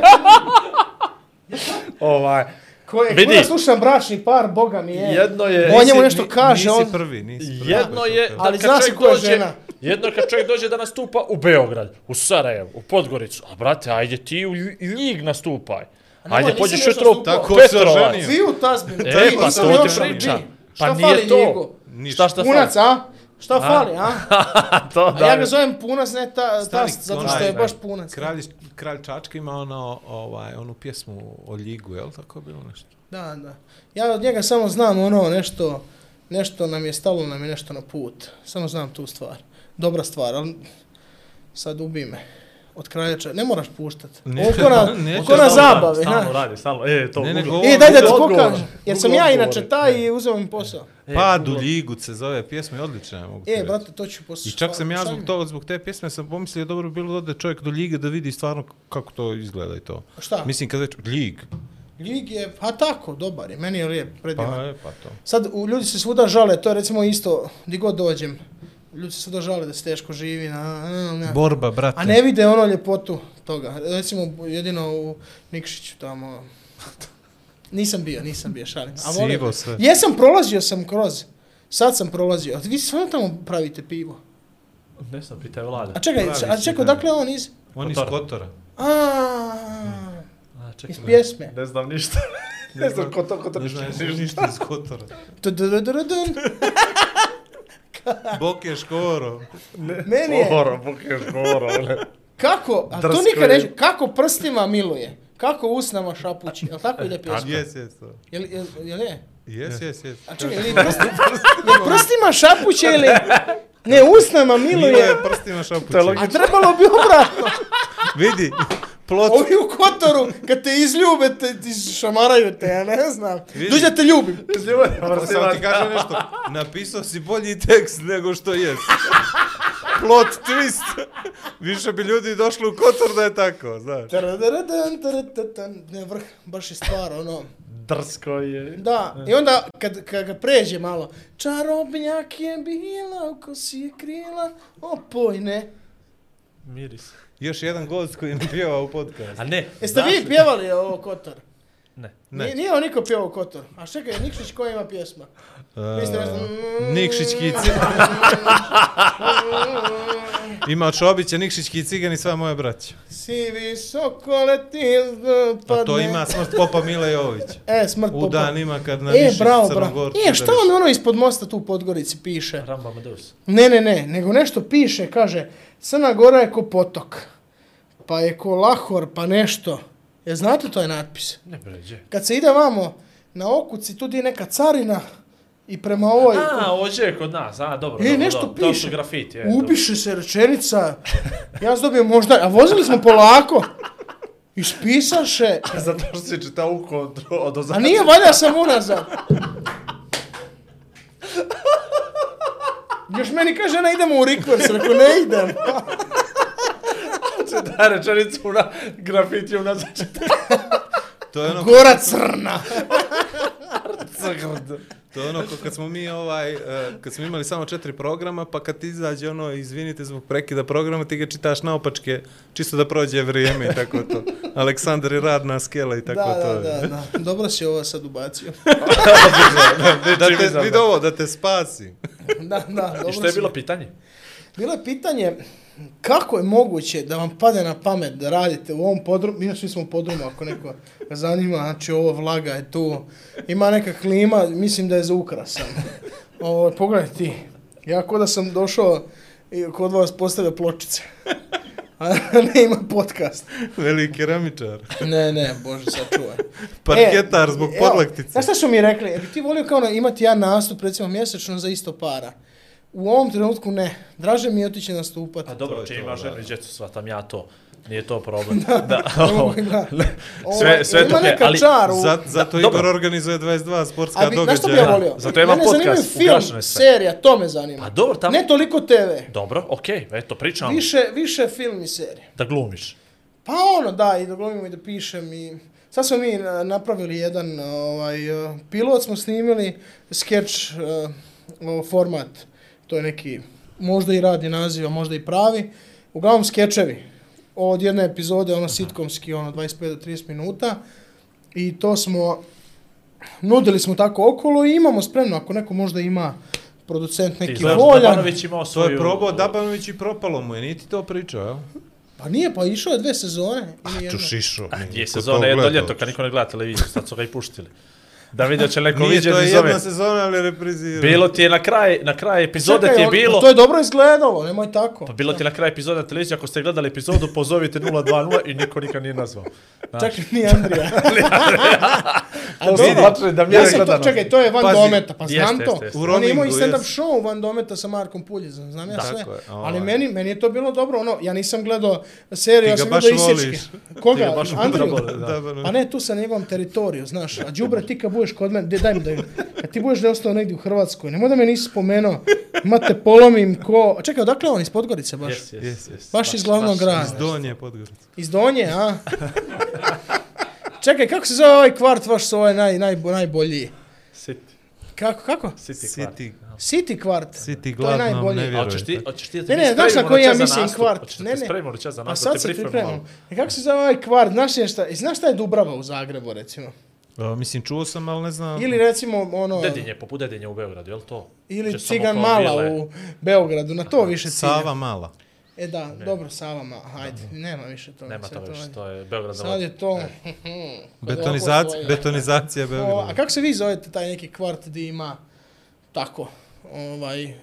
ovaj, Ko je, Vidi. ja slušam bračni par, boga mi je. jedno je... On njemu Nisi- nešto kaže, nisi on- prvi, nisi prvi. Jedno je, da Ali kad zna se čovjek ko je dođe, žena. jedno je kad čovjek dođe da nastupa u Beograd, u Sarajevo, u Podgoricu. A brate, ajde ti u Lj- Ljig nastupaj. Ajde, pođeš jutro u nastupao. Tako se Petrovac. oženio. Vi u tazbinu. E, pa to ti pričam. di. Pa Šta nije to. Šta šta Punac, a? Šta fali, a? to A ja ga zovem punac, ne ta, Stani, tast, zato što je baš punac. Kralj, kralj Čačka ima ono, ovaj, onu pjesmu o Ljigu, je li tako bilo nešto? Da, da. Ja od njega samo znam ono nešto, nešto nam je stalo, nam je nešto na put. Samo znam tu stvar. Dobra stvar, ali sad ubi me. Od kraljača, ne moraš puštat. Ne, Ovo ko na, neću. ko na zabave, Stalno radi, stalno. E, to Ne, Google. E, daj da ti pokažem. Jer sam ja inače taj i uzeo mi posao. E, Pad u. Ljigu se zove pjesma i odlična je, mogu E, reći. brate, to ću posao. I čak sam ja zbog, to, zbog te pjesme sam pomislio dobro bi bilo da ode čovjek do Ljige da vidi stvarno kako to izgleda i to. Šta? Mislim kad već Ljig. Ljig je, pa tako, dobar je. Meni je lijep, predivan. Pa, je, pa to. Sad, u, ljudi se svuda žale, to je recimo isto, di god dođem. Ljudi se svuda žale da se teško živi, na, na, na. Borba, brate. A ne vide ono ljepotu toga. Recimo, jedino u Nikšiću tamo. Nisam bio, nisam bio, šalim. A volim. Sivo sve. Jesam, prolazio sam kroz. Sad sam prolazio. A vi stvarno tamo pravite pivo. Ne znam, pitaj vlada. A čekaj, Pravi a čekaj, da. odakle on iz... On iz Kotora. A, A, čekaj, iz pjesme. Ne znam ništa. ne znam ko to, ko to Ne znam, ništa iz Kotora. Tududududun. Boke Škoro. Meni je, Goro, bukeš goro. ne. kako, a to nikad je. neću, kako prstima miluje, kako usnama šapući, jel tako ide pjesma? Jes, jes. to. Jel, jel, jel je? Jes, jes, jes. A čekaj, ili prsti, jel prstima šapuće ili... Ne, usnama miluje, je prstima šapuće. a trebalo bi obratno. Vidi, plot. Ovi u Kotoru, kad te izljube, te ti šamaraju te, ja ne znam. Vidi. Da te ljubim. Samo ti kažem nešto. Napisao si bolji tekst nego što je. Plot twist. Više bi ljudi došli u Kotor da je tako, znaš. Ne, vrh, baš je stvar, ono. Drsko je. Da, i onda kad, kad ga pređe malo, čarobnjak je bila, u kosi je krila, opojne. Miris. Još jedan gost koji mi pjeva u podcast. A ne, Jeste vi pjevali ovo Kotor? Ne. Ne. Nije, nije on niko pjevao Kotor. A čekaj, Nikšić koja ima pjesma? Vi ste nešto... Nikšić Kici. Ima Čobića, Nikšić i Cigani, sva moja braća. Si visoko leti padne. A to ima smrt Popa Mile Jović. E, smrt U popa. dan ima kad na E, bravo, bravo. E, šta on ono ispod mosta tu u Podgorici piše? Ramba Amadeus. Ne, ne, ne, nego nešto piše, kaže, Crna Gora je ko potok, pa je ko Lahor, pa nešto. Je znate to je natpis? Ne bređe. Kad se ide vamo na okuci, tu je neka carina i prema ovoj... A, ođe je kod nas, a dobro. E, dobro, nešto dobro. Piše. su grafiti, je. dobro. Upiše se rečenica, ja sam dobio možda, a vozili smo polako, ispisaše, Zato što si čitao u kontru od a nije valja sam unazad. Još meni kaže, žena, idemo u rikvers, rekao, ne idem. da rečenicu na grafiti u nas To je ono, Gora crna. To je ono ko kad smo mi ovaj, eh, kad smo imali samo četiri programa, pa kad ti izađe ono, izvinite zbog prekida programa, ti ga čitaš naopačke, čisto da prođe vrijeme i tako to. Aleksandar i radna skela i tako Da, to. da, da, da. Dobro si ovo sad ubacio. Da te, vidi ovo, da te spasi. Da, da, dobro I što je si. bilo pitanje? Bilo je pitanje kako je moguće da vam pade na pamet da radite u ovom podrumu, mi smo u podrumu ako neko zanima, znači ovo vlaga je tu, ima neka klima, mislim da je za ukrasan. Ovo, pogledaj ti, ja kod da sam došao i kod vas postavio pločice. A ne ima podcast. Veliki keramičar. Ne, ne, bože, sačuvaj. Parketar zbog E, evo, podlaktice. Znaš šta su mi rekli? E, bi ti volio kao na, imati jedan nastup, recimo mjesečno za isto para? U ovom trenutku ne. Draže mi je otići nastupati. Pa To dobro, če to, ima da. ženu i djecu, svatam ja to. Nije to problem. da. Gledat. Sve- sve ima to je, neka ali- čar u... Zato, zato Dobro. Igor organizuje 22 sportska A vi, znaš što bi ja događaja. volio? zato imam Mene zanimaju podcast, film, serija, to me zanima. Pa dobro, tamo- Ne toliko TV. Dobro, okej, eto, pričam. Više, više film i serija. Da glumiš. Pa ono, da, i da glumim i da pišem i... Sad smo mi a, napravili jedan ovaj, a, pilot, smo snimili, skeč, a, o, format, to je neki, možda i radi naziv, a možda i pravi, uglavnom skečevi, od jedne epizode, ono sitkomski, ono 25 do 30 minuta, i to smo, nudili smo tako okolo i imamo spremno, ako neko možda ima producent Ti neki znaš voljan, Dabanović imao To svoju... je probao Dabanović i propalo mu je, niti to pričao, jel? pa nije, pa išao je dve sezone, ili jedna. Tu šišo. Je sezona jedno ljeto, kad niko ne gleda televiziju, sad su ga i puštili. Da vidio će neko Nije, viđe to je iz ove... jedna sezona, ali reprizira. Bilo ti je na kraj, na kraj epizode Čekaj, ti je on- bilo... To je dobro izgledalo, nemoj tako. Pa bilo ti je na kraju epizode na televiziji, ako ste gledali epizodu, pozovite 020 i niko nikad nije nazvao. Znaš. Čekaj, nije Andrija. A To su bačeni da mi ja je sam to, čekaj, to je Van Pazi, Dometa, pa znam jeste, to. jeste, jeste. U On je imao i stand-up show Van Dometa sa Markom Puljezom, znam ja sve. je, ovaj. Ali meni, meni je to bilo dobro, ono, ja nisam gledao seriju, ja sam gledao isječke. Ga Koga? Andriju? Pa ne, tu sam na njegovom teritoriju, znaš. A Đubre, ti kad budeš kod mene, daj mi da... Kad ti budeš da je ostao negdje u Hrvatskoj, nemoj da me nisi spomenuo. Imate polomim ko... A Čekaj, odakle on iz Podgorice baš? Jes, jes, Jes, jes. Baš iz glavnog grada. Iz Donje Podgorice. Iz Donje, a? Čekaj, kako se zove ovaj kvart vaš su ovaj naj, naj, najbolji? City. Kako, kako? City, kvart. City, City kvart. City To je najbolji. ne A hoćeš ti, hoćeš ti da te Ne, ne, znaš na koji ja mislim nastup? kvart? Hoćeš Ne, ne. spremimo čas za Pa nastup, sad te se pripremamo malo. E kako se zove ovaj kvart? Znaš je šta, znaš šta je Dubrava u Zagrebu, recimo? A, mislim, čuo sam, ali ne znam. Ili recimo ono... Dedinje, poput Dedinje u Beogradu, je li to? Ili samo Cigan Mala vile. u Beogradu, na to više cilja. Sava mala. E da, dobro, Sava Mala, hajde, nema više to. Nema to više, je- to je Beograd za Sad je to... Betonizacija, Ovako betonizacija Beograda. a kako se vi zovete taj neki kvart gdje ima tako, ovaj,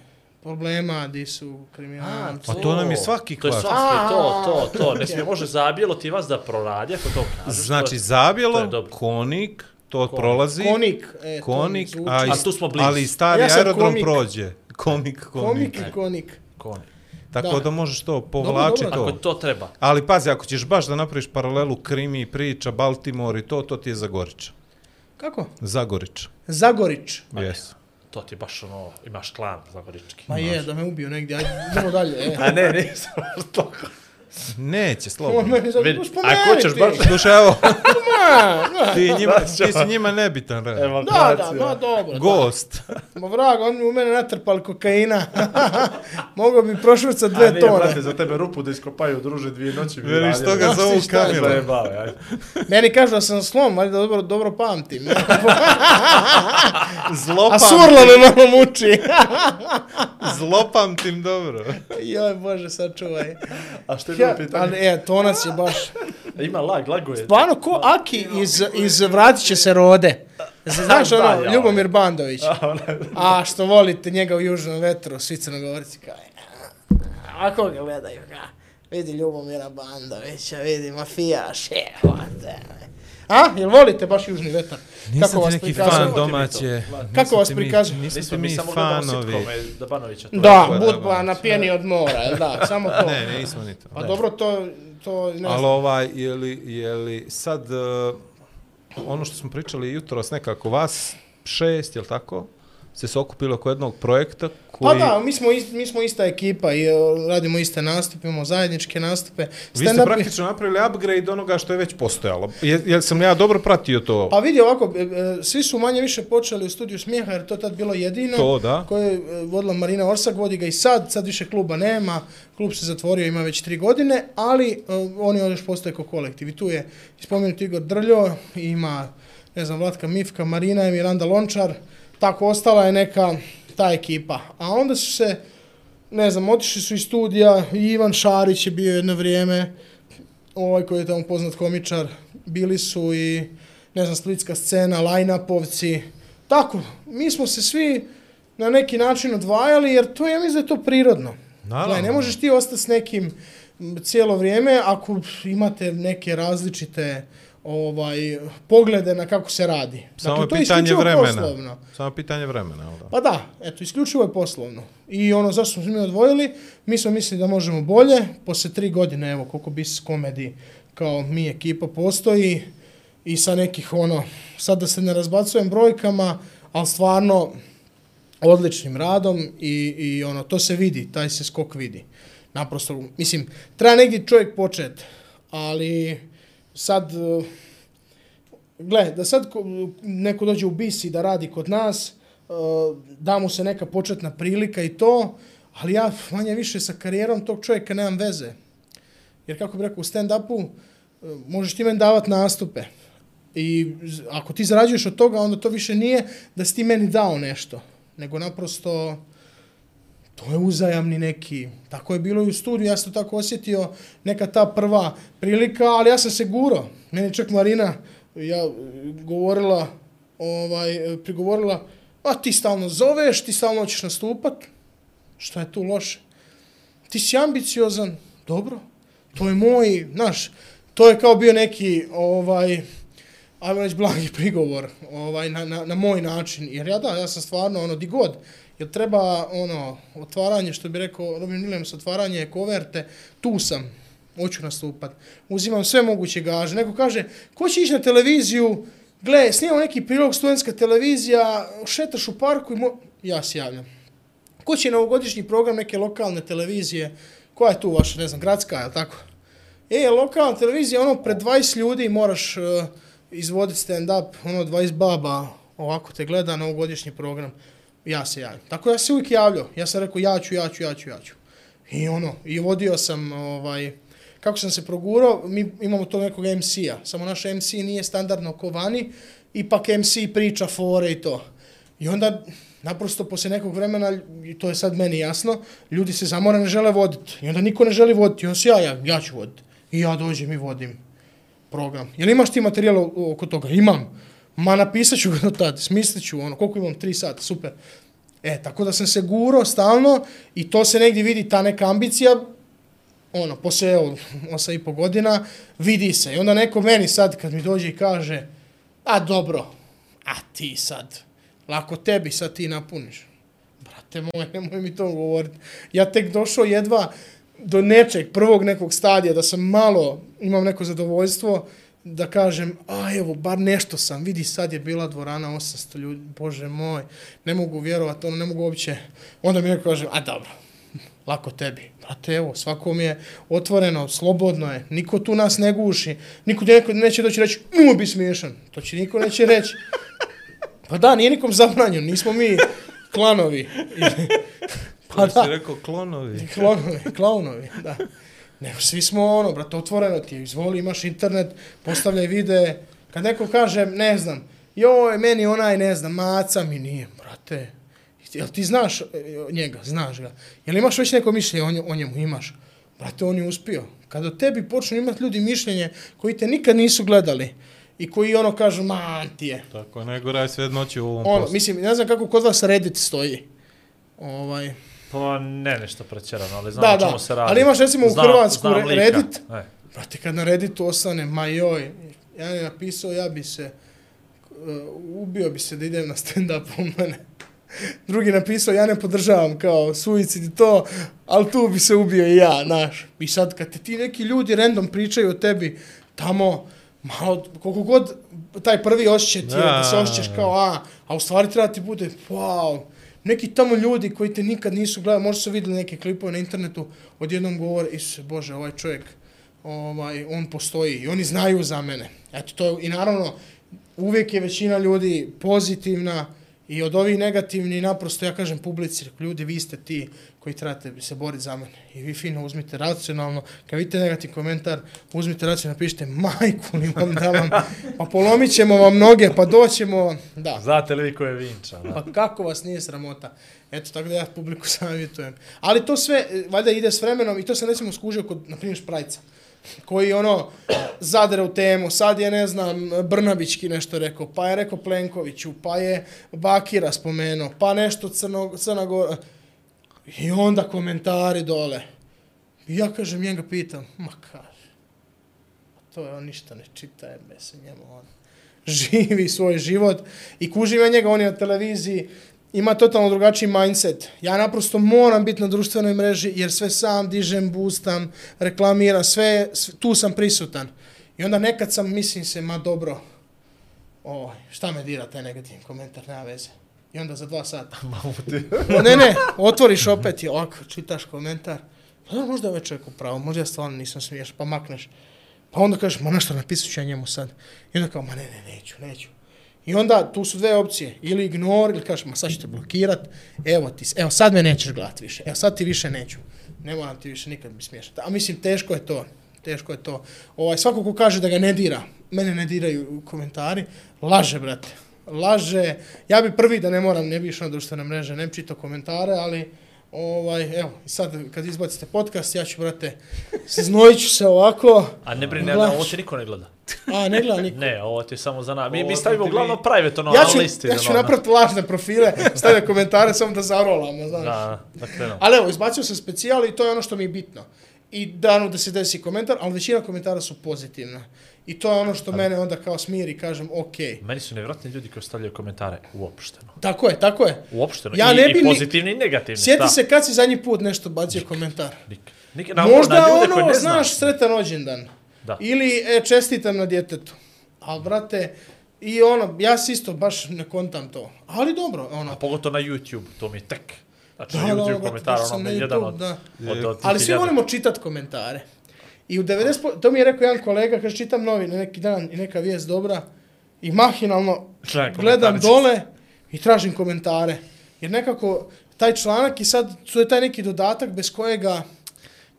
problema, gdje su kriminalci? Pa to nam je svaki To je svaki, to, to, to. Ne smije, može zabijelo ti vas da proradi, ako to kažeš. Znači, to je- to zabjelo, je dobro. konik, to Konik. prolazi. Konik, e, Konik, to a, i- A tu smo blizu. ali i stari Ja aerodrom komik. prođe. Komik, komik. komik i konik. Koni. Tako Da. da. možeš to povlači dobro. to. Ako to treba. Ali pazi, ako ćeš baš da napraviš paralelu krimi, priča, Baltimore i to, to ti je Zagorić. Kako? Zagorić. Zagorić. Yes. To ti baš ono, imaš klan zagorički. Ma je, da me ubio negdje, ajde, idemo dalje. E. A ne, nisam to. Neće, slobodno. Vidi, ako hoćeš ti. baš- Slušaj, evo, Ma, ma. ti, njima, ti si njima nebitan, re. Evo, Da, da, da, dobro. da. Gost. Ma vrag, on mi u mene natrpali kokaina. Mogao bi prošvrcat dve A nije, tone. brate, za tebe rupu da iskopaju, druže, dvije noći. toga Znaš ti zovu Kamila. Zajebale. Meni kažu da sam slom, valjda dobro, dobro pamtim. A Zlopam, surlo me malo muči. zlopamtim dobro. Joj, Bože, sačuvaj. A što je Ja, pitanje? ali, e, tonac je baš... Ima lag, lago je. Stvarno, ko Aki iz, iz Vratit će se rode. Znaš Da, ono, ja. Ljubomir Bandović. A, što volite njega u južnom vetru, svi crnogorci kao, ako ga gledaju, ga, vidi Ljubomira Bandovića, vidi mafijaš, evo te. A, jel volite baš južni vetar? Nisam ti vas neki fan Kako ti domaće. Kako vas prikazuju? Nismo Nismo ti mi fanovi. Da, budba na pjeni od mora, jel da, samo to. Ne, nismo ni to. Pa dobro, to, to ne Ali znam. ovaj, je li, je li sad, uh, ono što smo pričali jutros nekako, vas šest, jel tako, se okupili oko jednog projekta Pa koji... da, mi smo, ist, mi smo ista ekipa i e, radimo iste nastupe, imamo zajedničke nastupe. Vi ste praktično napravili upgrade onoga što je već postojalo. Je, jel sam ja dobro pratio to? Pa vidi ovako, e, e, svi su manje više počeli u studiju smijeha jer to je tad bilo jedino. To, da. Koje je e, vodila Marina Orsak, vodi ga i sad, sad više kluba nema, klub se zatvorio, ima već tri godine, ali uh, oni još postoje kao kolektiv. I tu je spomenuti Igor Drljo, ima, ne znam, Vlatka Mifka, Marina i Miranda Lončar, tako ostala je neka ta ekipa. A onda su se, ne znam, otišli su iz studija, i Ivan Šarić je bio jedno vrijeme, ovaj koji je tamo poznat komičar, bili su i, ne znam, splitska scena, line-upovci, tako, mi smo se svi na neki način odvajali, jer to, ja mislim da je to prirodno. Naravno. Gledaj, ne možeš ti ostati s nekim cijelo vrijeme ako imate neke različite ovaj, poglede na kako se radi. Samo Dakle, to je pitanje vremena. poslovno. Samo pitanje vremena, da? Pa da, eto, isključivo je poslovno. I ono, zašto smo se mi odvojili? Mi smo mislili da možemo bolje. Posle tri godine, evo, koliko bis komedi kao mi ekipa postoji i sa nekih, ono, sad da se ne razbacujem brojkama, ali stvarno odličnim radom i, i ono, to se vidi, taj se skok vidi. Naprosto, mislim, treba negdje čovjek počet, ali sad, eh, gle, da sad neko dođe u bisi da radi kod nas, eh, da mu se neka početna prilika i to, ali ja manje više sa karijerom tog čovjeka nemam veze. Jer kako bih rekao, u stand-upu eh, možeš ti meni davat nastupe. I ako ti zarađuješ od toga, onda to više nije da si ti meni dao nešto. Nego naprosto to je uzajamni neki. Tako je bilo i u studiju, ja sam to tako osjetio, neka ta prva prilika, ali ja sam se guro. Meni čak Marina ja govorila, ovaj, prigovorila, a ti stalno zoveš, ti stalno hoćeš nastupat, šta je tu loše? Ti si ambiciozan, dobro, to je moj, znaš, to je kao bio neki, ovaj, ajmo reći, blagi prigovor ovaj, na, na, na moj način. Jer ja da, ja sam stvarno, ono, di god, jer treba, ono, otvaranje, što bi rekao Robin Williams, otvaranje koverte, tu sam, hoću nastupat. Uzimam sve moguće gaže. Neko kaže, ko će ići na televiziju, gle, snimamo neki prilog, studentska televizija, šetaš u parku i mo... ja se javljam. Ko će na ovogodišnji program neke lokalne televizije, koja je tu vaša, ne znam, gradska, je tako? E, lokalna televizija, ono, pred 20 ljudi moraš e, uh, izvoditi stand-up, ono, 20 baba, ovako te gleda na ovogodišnji program, ja se javim. Tako ja se uvijek javljao, ja sam rekao, ja ću, ja ću, ja ću, ja ću. I ono, i vodio sam, ovaj, kako sam se progurao, mi imamo to nekog MC-a, samo naš MC nije standardno ko vani, ipak MC priča fore i to. I onda, naprosto, posle nekog vremena, i to je sad meni jasno, ljudi se zamora ne žele voditi. I onda niko ne želi voditi, i onda se ja, ja, ja ću voditi. I ja dođem i vodim program. Jel imaš ti materijal oko toga? Imam. Ma napisat ću ga do tada, smislit ću, ono, koliko imam, tri sata, super. E, tako da sam se guro stalno i to se negdje vidi, ta neka ambicija, ono, posle, evo, osam i po godina, vidi se. I onda neko meni sad, kad mi dođe i kaže, a dobro, a ti sad, lako tebi sad ti napuniš. Brate moj, nemoj mi to govoriti. Ja tek došao jedva do nečeg, prvog nekog stadija, da sam malo, imam neko zadovoljstvo, da kažem, a evo, bar nešto sam, vidi sad je bila dvorana 800 ljudi, bože moj, ne mogu vjerovati, ono, ne mogu uopće, onda mi neko kaže, a dobro, lako tebi. Brate, evo, svako mi je otvoreno, slobodno je, niko tu nas ne guši, niko neko neće doći reći, moj bi smiješan, to će niko neće reći. Pa da, nije nikom zabranjeno, nismo mi klanovi. pa da, rekao klonovi. klonovi, klaunovi, da. Nego svi smo ono, brate, otvoreno ti je, izvoli, imaš internet, postavljaj videe. Kad neko kaže, ne znam, joj, meni onaj, ne znam, maca mi nije, brate. Jel ti znaš e, njega, znaš ga? Jel imaš već neko mišljenje o nje- o njemu? Imaš. Brate, on je uspio. Kad o tebi počnu imati ljudi mišljenje koji te nikad nisu gledali i koji ono kažu, man ti je. Tako, ne goraj sve noći u ovom Ono, poslu. mislim, ne znam kako kod vas Reddit stoji. Ovaj, Pa ne nešto prećerano, ali znam Da, o čemu da. se radi. Ali imaš recimo u Hrvatsku znam re- lika. Reddit. E. Brate, kad na Redditu ostane, ma joj, ja je napisao, ja bi se, uh, ubio bi se da idem na stand-up u mene. Drugi napisao, ja ne podržavam kao suicid i to, ali tu bi se ubio i ja, znaš. I sad kad te ti neki ljudi random pričaju o tebi, tamo, malo, koliko god taj prvi osjećaj ti je, da, Da, se osjećaš kao, a, a u stvari treba ti bude, wow, neki tamo ljudi koji te nikad nisu gledali, možda su vidjeli neke klipove na internetu, odjednom govore, Isuse Bože, ovaj čovjek, ovaj, on postoji i oni znaju za mene. Eto, to je, i naravno, uvijek je većina ljudi pozitivna i od ovih negativni, naprosto, ja kažem publici, ljudi, vi ste ti koji trebate se boriti za mene. I vi fino uzmite racionalno, kad vidite negativni komentar, uzmite racionalno, napišite, majku li vam da vam, pa polomit ćemo vam noge, pa doćemo, da. Znate li vi ko je Vinča? Da? Pa kako vas nije sramota? Eto, tako da ja publiku savjetujem. Ali to sve, valjda ide s vremenom i to sam recimo skužio kod, na primjer, Šprajca koji ono zadere u temu, sad je ne znam Brnabićki nešto rekao, pa je rekao Plenkoviću, pa je Bakira spomenuo, pa nešto Crno, Crna Gora. I onda komentari dole. I ja kažem, njega pitam, ma kaže, to je on ništa ne čita, jebe se njemu, on živi svoj život i kužim ja njega, on je na televiziji, ima totalno drugačiji mindset. Ja naprosto moram biti na društvenoj mreži jer sve sam dižem, boostam, reklamiram, sve, sve tu sam prisutan. I onda nekad sam, mislim se, ma dobro, o, šta me dira taj negativni komentar, nema veze. I onda za dva sata. Ma ne, ne, otvoriš opet i ovako, čitaš komentar. Pa da, možda je ovaj čovjek upravo, možda ja stvarno nisam smiješ, pa makneš. Pa onda kažeš, ma nešto napisat ću ja njemu sad. I onda kao, ma ne, ne, neću, neću. I onda tu su dve opcije, ili ignor, ili kažeš, ma sad ću te blokirat, evo ti, evo sad me nećeš gledat više, evo sad ti više neću. Ne moram ti više nikad mi smiješati. A mislim, teško je to, teško je to. Ovaj, svako ko kaže da ga ne dira, mene ne diraju komentari, laže, brate. Laže. Ja bi prvi da ne moram, ne bi išao na društvene mreže, ne bi čitao komentare, ali ovaj, evo, sad kad izbacite podcast, ja ću, brate, se znojit ću se ovako. A ne brini, ovo ti niko ne gleda. A, ne gleda niko. Ne, ovo ti je samo za nas. Mi, mi stavimo uglavnom mi- private, ono, ja na ću, listi. ja ću ono, napraviti lažne profile, stavljati komentare samo da zarolamo, znaš. Da, da krenu. Ali evo, izbacio sam specijal i to je ono što mi je bitno. I dano da se desi komentar, ali većina komentara su pozitivna. I to je ono što mene onda kao smiri kažem, ok. Meni su nevjerojatni ljudi koji stavljaju komentare uopšteno. Tako je, tako je. Uopšteno. Ja I, ne bi I ni- pozitivni i negativni. Sjeti da. se kad si zadnji put nešto bacio komentar. Nik. Nik, na, Možda na ljude koji ono, ne znaš, sretan rođendan. Da. Ili e, čestitam na djetetu. Ali, brate, i ono, ja si isto baš ne kontam to. Ali dobro, ono. A pogotovo na YouTube, to mi je tek. Znači, Da, na YouTube da, komentar, ono, je jedan od, da. od, od, Ali svi volimo čitat komentare. I u 90, po- to mi je rekao jedan kolega, kaže čitam novine neki dan i neka vijest dobra i mahinalno Gledam gledam dole i tražim komentare. Jer nekako taj članak i sad to je taj neki dodatak bez kojega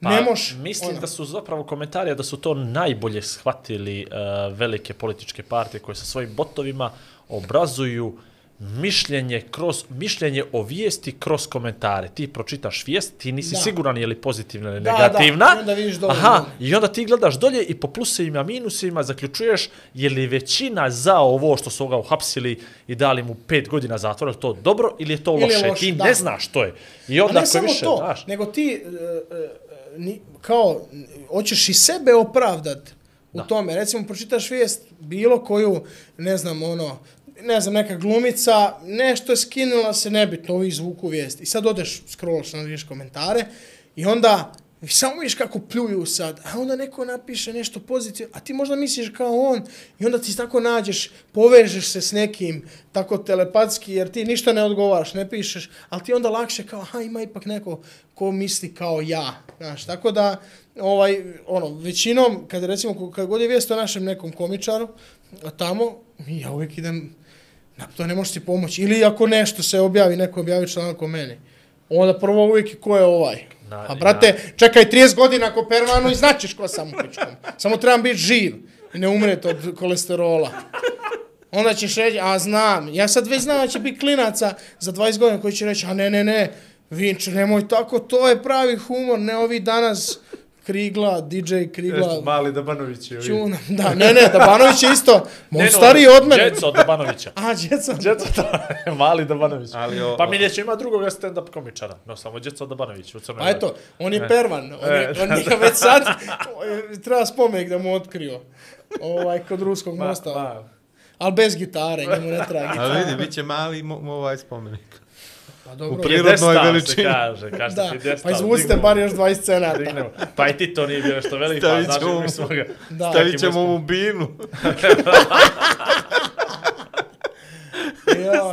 ne moš... Pa, Mislim ono. da su zapravo komentarije da su to najbolje shvatili uh, velike političke partije koje sa svojim botovima obrazuju mišljenje kroz mišljenje o vijesti kroz komentare. Ti pročitaš vijest, ti nisi Da. siguran je li pozitivna ili Da, negativna. da, i onda vidiš dole, Aha, dole. i onda ti gledaš dolje i po plusevima, minusevima zaključuješ je li većina za ovo što su ga uhapsili i dali mu pet godina zatvora, to dobro ili je to Ili je loše? loše, ti da. ne znaš to je. I A onda ne samo više, to, znaš, nego ti e, e, ni, kao, hoćeš i sebe opravdat u Da. tome. Recimo, pročitaš vijest bilo koju, ne znam, ono, ne znam, neka glumica, nešto je skinula se nebitno, ovi zvuku vijest. I sad odeš, scrollaš na vidiš komentare i onda I samo vidiš kako pljuju sad, a onda neko napiše nešto pozitivno, a ti možda misliš kao on. I onda ti tako nađeš, povežeš se s nekim tako telepatski jer ti ništa ne odgovaraš, ne pišeš, ali ti onda lakše kao, aha, ima ipak neko ko misli kao ja, znaš, tako da, ovaj, ono, većinom, kad recimo, kad god je vijest o našem nekom komičaru, a tamo, ja uvijek idem, na to ne možeš ti pomoći, ili ako nešto se objavi, neko objavi članak o meni, onda prvo uvijek ko je ovaj. Na- A brate, čekaj 30 godina ako pervanu i značiš ko sam u pičkom. Samo trebam biti živ i ne umreti od kolesterola. Onda ćeš reći, a znam, ja sad već znam da će biti klinaca za 20 godina koji će reći, a ne, ne, ne, Vinče, nemoj tako, to je pravi humor, ne ovi danas Krigla, DJ Krigla, Mali Dabanović je Čuna. Da, ne, ne, Dabanović je isto, Ne, on no, stariji od mene. Djeco od Dabanovića. A, djeca. Djeco da, mali Dabanović. Ali o- pa mi neće ima drugog stand-up komičara. No, samo Djeco Dabanović u Crnoj Pa eto, on je E. pervan, on, je, E, on njega već sad, treba spomenik da mu otkrio. Ovaj, kod ruskog Ma, mosta. ma. Ali bez gitare, njemu ne treba Ali gitara. vidi, bit će mali mo, mo ovaj spomenik. Pa dobro. u prirodnoj Pijedestal se veličini. kaže, kaže Da, pijedestal, pa izvucite bar još 20 cenata. dignemo. Pa i ti to nije bio nešto veliko, pa Stavit znaš, ćemo mi mu- smo ga... Da. Stavit ćemo mu binu.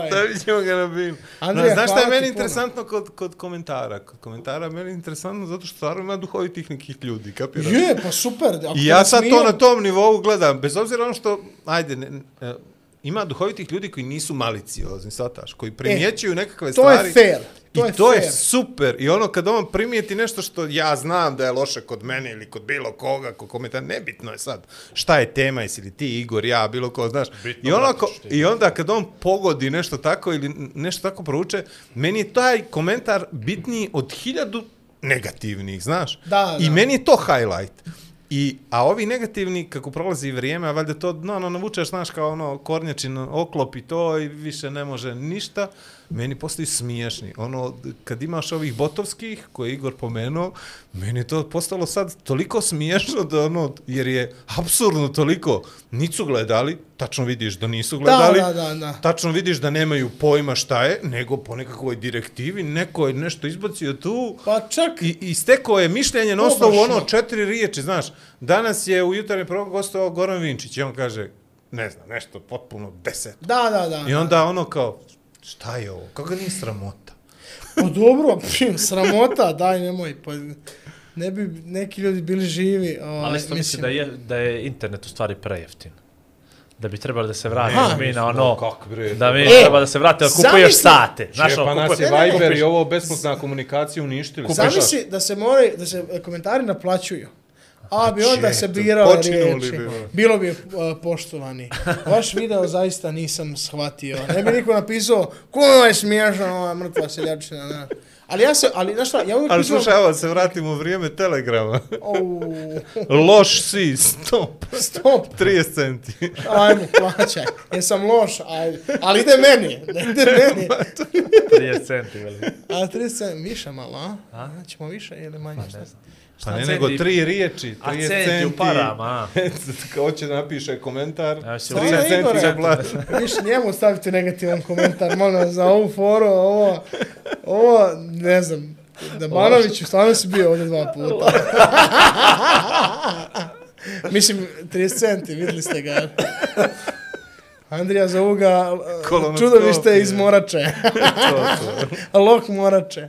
Stavit ćemo ga na binu. Andrija, No, znaš šta je meni interesantno kod, kod komentara? Kod komentara meni je interesantno zato što stvarno ima duhovitih nekih ljudi, kapiraš? Je, pa super. Ako I ja sad to na tom nivou gledam, bez obzira ono što, ajde, ne, ne, e, ima duhovitih ljudi koji nisu maliciozni, sataš, koji primjećuju nekakve E, To je stvari. fair. To I je to fair. je super. I ono kad on primijeti nešto što ja znam da je loše kod mene ili kod bilo koga, ko komentar, nebitno je sad šta je tema, jesi li ti Igor, ja, bilo ko, znaš. Bitno, I, ono, ko. I onda kad on pogodi nešto tako ili nešto tako prouče, meni je taj komentar bitniji od hiljadu negativnih, znaš. Da, I da. meni je to highlight. I, a ovi negativni, kako prolazi vrijeme, a valjda to, no, no, navučeš, znaš, kao ono, kornjačin oklop i to, i više ne može ništa, meni postaju smiješni. Ono, kad imaš ovih botovskih, koje je Igor pomenuo, meni je to postalo sad toliko smiješno da ono, jer je absurdno toliko, nisu gledali, tačno vidiš da nisu gledali, da, da, da. tačno vidiš da nemaju pojma šta je, nego po nekakvoj direktivi, neko je nešto izbacio tu, Pa čak, I, i stekao je mišljenje na osnovu ono četiri riječi, znaš. Danas je u jutarnjem programu gostovao Goran Vinčić i on kaže, ne znam, nešto potpuno deset. da, da, da. I onda ono kao, šta je ovo? Kako nije sramota? Pa dobro, pim, sramota, daj nemoj, pa ne bi neki ljudi bili živi. Ovaj, Ali isto mislim da je, da je internet u stvari prejeftin. Da bi trebali da se vratimo Aha. mi na ono, Kak bre? da mi E, treba da se vratimo, da kupuješ zamisli- sate. Znaš, Znaš, pa nas je Viber i ovo besplatna komunikacija uništili. Zamisli da se moraju, da se komentari naplaćuju. A bi onda se počinuli riječi. bi, ono. Bilo bi uh, poštovani. Vaš video zaista nisam shvatio. Ne bi niko napisao, ko je smiješan ova mrtva seljačina. Ne. Ali ja se, ali znaš šta, ja uvijek Ali slušaj, evo se vratimo u vrijeme Telegrama. Au, Loš si, stop. stop, 30 centi. ajmo, plaćaj. Jesam loš, ajde. Ali ide meni, ne ide meni. 30 centi, veli. A 30 više malo, a? a? Ćemo više ili manje? šta? Pa ne, centi? nego tri riječi, 30 A centi. centi u parama, a? Kao će napiše komentar, Ja si 30 Samo centi za blat. Više njemu stavite negativan komentar, molim za ovu foru, ovo, ovo, ne znam, da Banoviću stvarno si bio ovdje dva puta. Mislim, 30 centi, vidjeli ste ga. Andrija zovu ga Kolonoskopija. čudovište iz Morače. Lok Morače.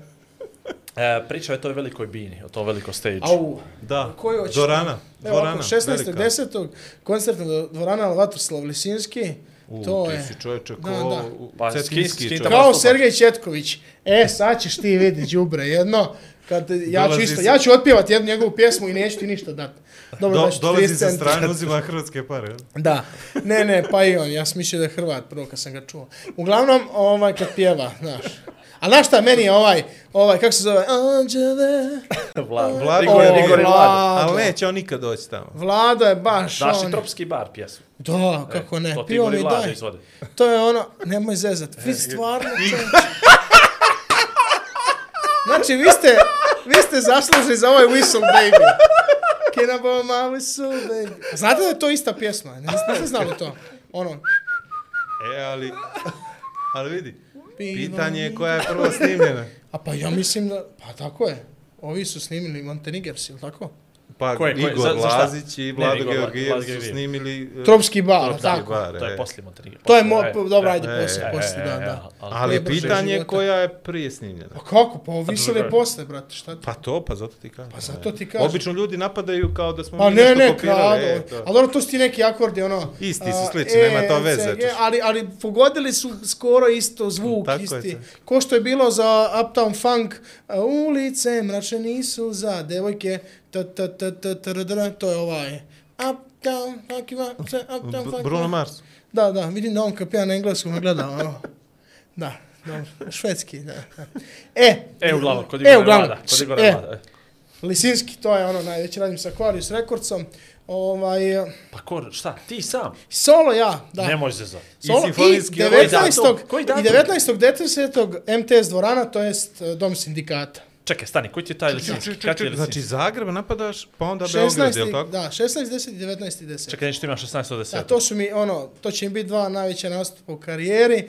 E, pričao je o toj velikoj bini, o tom veliko stage. Au, Da, Koji hoćeš? Evo Dvorana, ovako, velika. 16.10. koncertna dvorana Vatroslav Lisinski. U, to ti je. si čovječe ko Da, da. Pa, cetinski skin- čovjek. Kao. Sergej Četković. E, sad ćeš ti vidi đubre jedno. Kad ja ću isto, ja ću otpjevati jednu njegovu pjesmu i neću ti ništa dati. Dobro, Do, daću ti dolazi 30 sa centa. strane, uzima hrvatske pare. Da. Ne, ne, pa i on. Ja sam mislio da je Hrvat prvo kad sam ga čuo. Uglavnom, ovaj kad pjeva, znaš. A znaš šta, meni je ovaj, ovaj, kako se zove? Anđele. Vlad, Vlad Igor, je- Igor i Vlad. Vlado. Ali neće on nikad doći tamo. Vlado je baš Daš on. i tropski bar pjesmu. Da, kako ne. To ti Pio i mi Vlad daj. izvode. To je ono, nemoj zezat. Vi stvarno čovječe. Znači, vi ste, vi ste zaslužni za ovaj Whistle Baby. Kinabo my whistle baby. Znate da je to ista pjesma? Ne niste znali to? Ono, E, ali... Ali vidi, pitanje je koja je prvo snimljena. a pa ja mislim da, pa tako je. Ovi su snimili Montenegers, ili tako? Pa Ko je- ko je- Igor za-? Lazić i Ne, Vlado Georgijev su snimili... e, Tropski bar, Tropski tako. bar, To je e. poslije Montenegro. To je mo, po- dobro, e, ajde, e, poslije, e, poslije, da, e, da. ali- Ali je Koje pitanje koja je prije snimljena. Pa kako? Pa ovi su drugo je. posle, brate, šta ti? Pa to, pa zato ti kažem. Pa zato ti kažem. Obično ljudi napadaju kao da smo Pa mi ne, nešto ne, kopirali. krado. e, to. A dobro, to su ti neki akordi, ono... Isti su slični, nema to veze, ali, ali pogodili su skoro isto zvuk, Tako isti. Ko što je bilo za Uptown Funk, ulice mračne nisu za devojke, ta, ta, ta, ta, ta, ta, ta, to je ovaj... Uptown Funk, Uptown B- Funk. Bruno Mars. Da, da, vidim da on kad pija na engleskom me gleda, ono. Da, dobro, švedski, da. da. E, E, uglavnom, kod E, Igora uglavnom. Kod Igora e. E. Lisinski, to je ono najveći, radim sa Aquarius Recordsom. Ovaj, Pa ko, šta, ti sam? solo ja, da. Nemoj se za. Solo, i simfonijski 19. datum? Koji i datum? 19. 10. MTS dvorana, to jest eh, dom sindikata. Čekaj, stani, koji ti je taj lisinski? Znači? Zagreb napadaš, pa onda Beograd, je li 16. tako? Da, 16. 10. i 19. 10. Čekaj, nešto ima 16 od 10. Da, to su mi, ono, to će mi biti dva najveća nastupa u karijeri. E,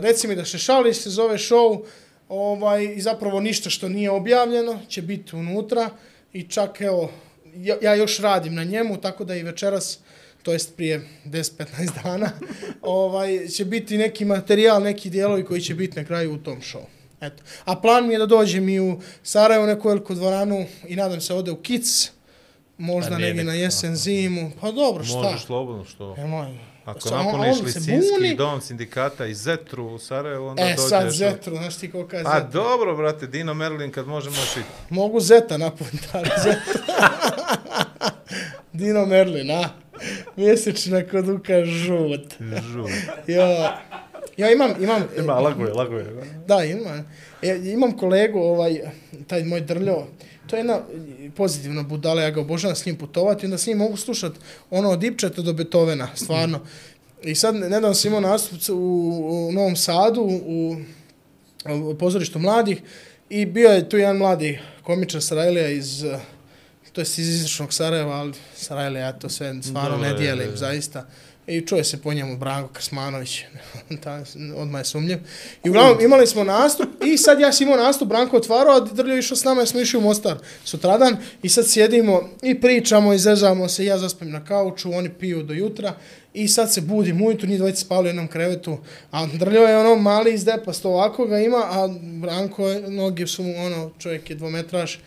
reci mi da Šešali se zove show, ovaj, i zapravo ništa što nije objavljeno će biti unutra i čak, evo, ja, ja još radim na njemu, tako da i večeras, to jest prije 10-15 dana, ovaj, će biti neki materijal, neki dijelovi koji će biti na kraju u tom show. Eto. A plan mi je da dođem i u Sarajevo, neku veliku dvoranu i nadam se ode u Kic, možda A nije negdje na jesen, zimu. Pa dobro, šta? Možeš slobodno, što? Nemoj. Ako Sa- on- napuniš Lisinski dom sindikata i Zetru u Sarajevu, onda E, dođeš... sad u- Zetru, znaš ti koliko je A Zetra? dobro, brate, Dino Merlin, kad možemo šiti. Mogu Zeta napuniti, ali Zeta. Dino Merlin, a? Mjesečna kod Uka žut. Žu. Jo. Ja imam, imam, Ima, laguje, laguje. Da, ima. E, imam kolegu, ovaj, taj moj drljo, to je jedna pozitivna budala, ja ga obožavam s njim putovati, onda s njim mogu slušati ono od Ipčeta do Beethovena, stvarno. I sad, nedavno sam imao nastup u, u Novom Sadu, u, u pozorištu mladih, i bio je tu jedan mladi komičar Sarajlija iz, to je iz istočnog Sarajeva, ali Sarajlija ja to sve stvarno ne dijelim, je. zaista. I čuje se po njemu Branko Krsmanović, ta, odmah je sumnjiv. I uglavnom imali smo nastup i sad ja sam imao nastup, Branko otvarao, a Drljo išao s nama, ja smo išli u Mostar sutradan. I sad sjedimo i pričamo i zezamo se, ja zaspim na kauču, oni piju do jutra. I sad se budim ujutru, njih dvojica spali u jednom krevetu, a Drljo je ono mali iz depasta, ovako ga ima, a Branko, je, noge su mu, ono, čovjek je dvometraš,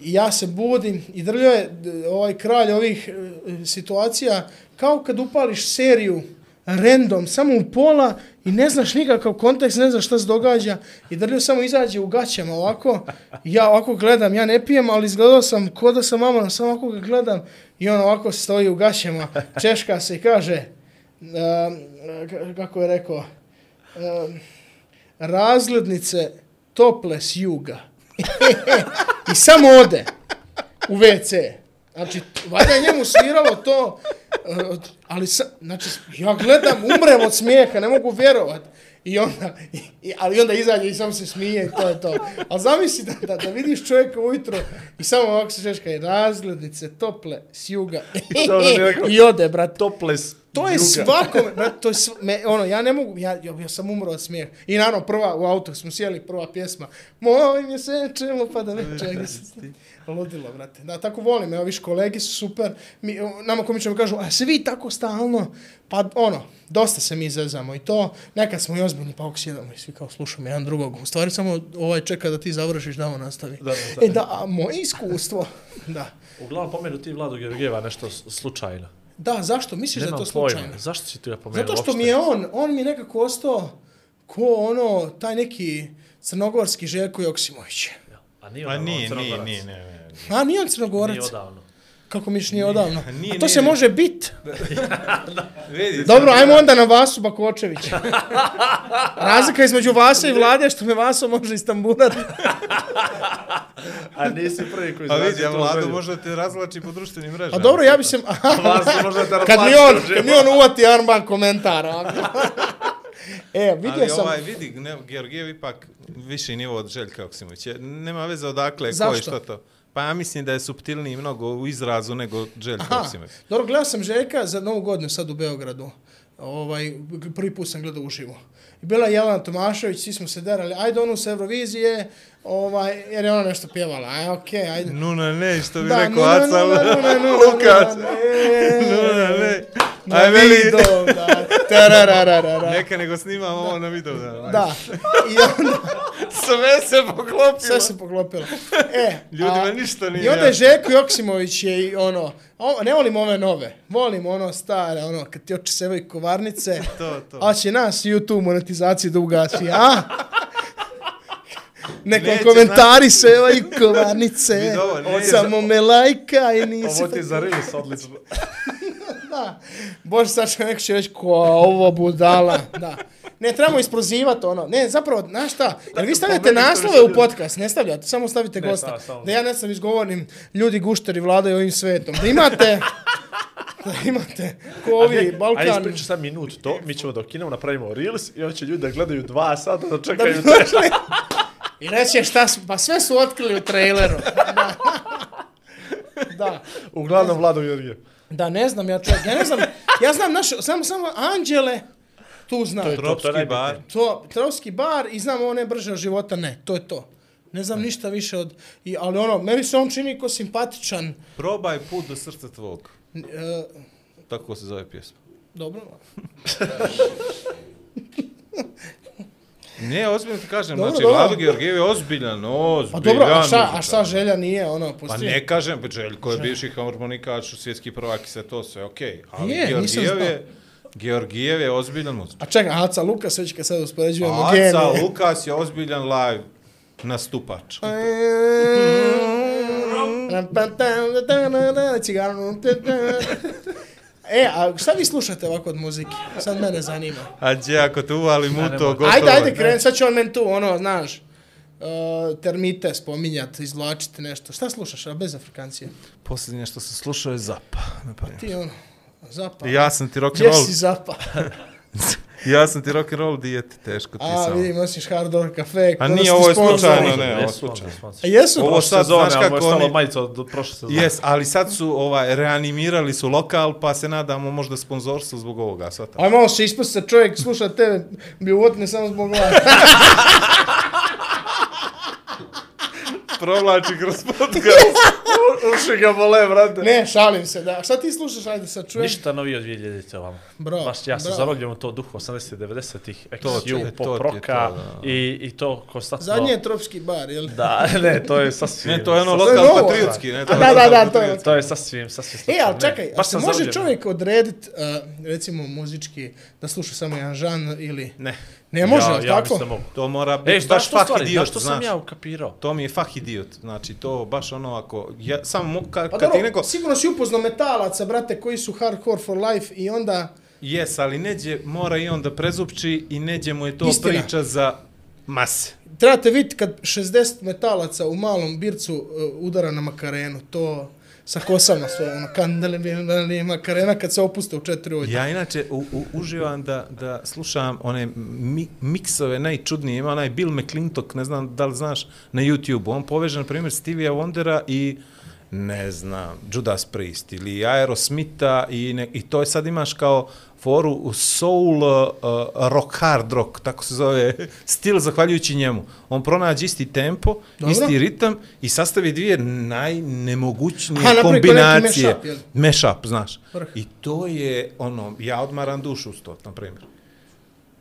I ja se budim i Drljo je ovaj kralj ovih e, situacija kao kad upališ seriju random, samo u pola i ne znaš nikakav kontekst, ne znaš šta se događa i Drljo samo izađe u gaćama ovako, ja ovako gledam, ja ne pijem, ali izgledao sam ko da sam mama, samo ovako ga gledam i on ovako stoji u gaćama, češka se i kaže, um, kako je rekao, um, razglednice tople s juga. I samo ode u WC. Znači, valjda je njemu sviralo to, uh, ali sa, znači, ja gledam, umrem od smijeha, ne mogu vjerovat. I onda, i, i, ali onda izađe i samo se smije i to je to. Ali zamisli da, da, da vidiš čovjeka ujutro i samo ovako se češka i razglednice tople s juga. Rekao- I ode, brate. Toples. To je svakome, brate, to je sv, me, ono, ja ne mogu, ja, ja, ja sam umro od smijeha. I naravno, prva, u auto smo sjeli, prva pjesma, moj mjesečemo, pa da ne čega se ludilo, brate. Da, tako volim, evo, viš, kolegi su super, mi, nama komično kažu, a se vi tako stalno, pa ono, dosta se mi zezamo i to, nekad smo i ozbiljni, pa ovako sjedamo i svi kao slušamo jedan drugog. U stvari samo ovaj čeka da ti završiš da on nastavi. Da, da, da. E da, a moje iskustvo, da. Uglavnom pomenu ti Vladu Georgijeva nešto slučajno. Da, zašto? Misliš da je Nemam to pojma. slučajno? Zašto si ti ga pomenuo Zato što mi je on, on mi je nekako ostao ko ono, taj neki crnogorski Željko Joksimović. A nije A on nije, nije, Crnogorac. nije, nije, nije. A nije on crnogorac? Nije odavno. Kako miš nije odavno? nije, A to nije, se nije. može bit. Vidi, Dobro, ajmo onda na Vasu Bakočevića. Razlika između Vasa i Vlade je što me Vaso može istamburati. A nisi prvi koji A znači vidi, ja želju. možda te razvlači po društvenim mrežama. A dobro, ja bi se... Vas možda te kad mi on, kad mi on uvati armband komentara. e, vidio Ali sam... ovaj, vidi, ne, Georgijev ipak viši nivo od Željka Joksimovića. Nema veze odakle, ko Zašto? i što to. Pa ja mislim da je subtilniji mnogo u izrazu nego Željko Aha, Joksimović. dobro, gledao sam Željka za novu godinu sad u Beogradu. Ovaj, prvi put sam gledao uživo. I bila je Jelena Tomašević, svi smo se derali, ajde onu s Eurovizije, ovaj, jer je ona nešto pjevala, aj, okej, okay, ajde. Nuna ne, što bi Da, rekao Aca Lukas. nuna, ne. Na Aj, video, da. Tarararara. neka nego snimamo ovo na video. Da. Da. I onda Sve se poklopilo. sve se poklopilo. E, Ljudima a- ništa nije I onda je. Željko Joksimović je i ono, o, ne volim ove nove, volim ono stare, ono, kad ti oči sebe i kovarnice, To, to. a će nas YouTube monetizaciju da ugasi, a? Neko Neće, komentari se evo i kovarnice, samo me lajka i nisi... Ovo ti je za odlično. Da. Bože, sad će neko će reći ko ovo budala. Da. Ne, trebamo isprozivati ono. Ne, zapravo, znaš šta? Jer vi stavljate naslove u podcast, ne stavljate, samo stavite Ne, gosta. Da ja ne sam izgovorim, ljudi gušteri vladaju ovim svetom. Da imate, da imate, ko ovi Ajde, Balkan. ispričaj sad minut to, mi ćemo da ukinemo, napravimo Reels i onda će ljudi da gledaju dva sata da Da čekaju bi te. došli. I reći šta su, pa sve su otkrili u traileru. Da. Da. Uglavnom Vlado Georgijev. Da, ne znam ja čovjek, ja ne znam, ja znam naše, samo, samo Anđele, tu znam. To je to, to je Tropski bar. To, trovski bar i znam one brže od života, ne, to je to. Ne znam ništa više od, i, ali ono, meni se on čini ko simpatičan. Probaj put do srca tvog. E, Tako se zove pjesma. dobro. Ne, ozbiljno ti kažem, Dobro, znači, dobro. Vlado Georgijev je ozbiljan, ozbiljan. Pa dobro, a šta, a šta želja nije, ono, Pa postoji. ne kažem, pa Željko je bivši harmonikač, svjetski prvak i sve to sve, okej. Ali Je, Georgijev je, Georgijev je ozbiljan muzičar. A čekaj, Aca Lukas, već kad sad uspoređujemo Aca gene. Lukas je ozbiljan live nastupač. Cigarno. E, a šta vi slušate ovako od muzike? Sad mene zanima. A gdje ako te uvali mu to, gotovo. Ajde, ajde, kren, sad će on meni tu, ono, znaš, uh, termite spominjat, izvlačiti nešto. Šta slušaš, a bez Afrikancije? Posljednje što sam slušao je Zapa. na primjer. Ti, ono, zapa. Ja sam ti rock and Gdje roll. si zapa? Ja sam ti rock and roll dijete, teško ti A, samo. vidim, nosiš hard rock kafe. A nije, ovo je slučajno, ne, ovo je slučajno. A jesu? Ovo sad, sezone, znaš ali mu je kako stalo oni- majica od prošle sezone. Jes, ali sad su ovaj, reanimirali su lokal, pa se nadamo možda sponzorstvo zbog ovoga. Svata. Aj malo se ispusti čovjek, sluša tebe, bi uvotne samo zbog vas. Provlači kroz podcast. Uši ga bole, brate. ne, šalim se, da. Šta ti slušaš, ajde sad čujem. Ništa novije od 2000 ovamo. Bravo, Baš ja sam zarobljen u to duhu 80-90-ih, To ti je, XU, pop roka i, i to konstantno... Zadnje je tropski bar, jel? Da, ne, to je sasvim... Ne, to je ono lokal patriotski, ne? To da, da, da, to je-. To je sasvim, sasvim E, ali Ne, čekaj, baš a se sam može čovjek odredit, uh, recimo muzički, da sluša samo jedan žan ili... Ne, Ne može, ja, ja tako? mislim to mora biti Ej, baš što fah stvari, idiot, znaš što znaš. sam ja ukapirao? To mi je fah idiot. Znači, to baš ono ako... Ja, samo mo- ka, Pa kad ti dobro, neko... sigurno si upoznao metalaca, brate, koji su hardcore for life i onda... Jes, ali neđe mora i on da prezupči i neđe mu je to Istina. priča za mase. Trebate vidjeti kad 60 metalaca u malom bircu uh, udara na makarenu, to sa kosama svoje, ono, kandale, bi makarena kad se opuste u četiri ujutru. Ja inače u, u, uživam da, da slušam one mi, miksove najčudnije. Ima onaj Bill McClintock, ne znam da li znaš, na YouTube. On poveže, na primjer, Stevie Wondera i ne znam, Judas Priest ili Aerosmitha i, ne, i to je sad imaš kao foru u soul uh, rock, hard rock, tako se zove stil zahvaljujući njemu. On pronađe isti tempo, Dobro. isti ritam i sastavi dvije najnemogućnije neki kombinacije. mashup? Mashup, znaš. Vrh. I to je, ono, ja odmaram dušu s to, na primjer.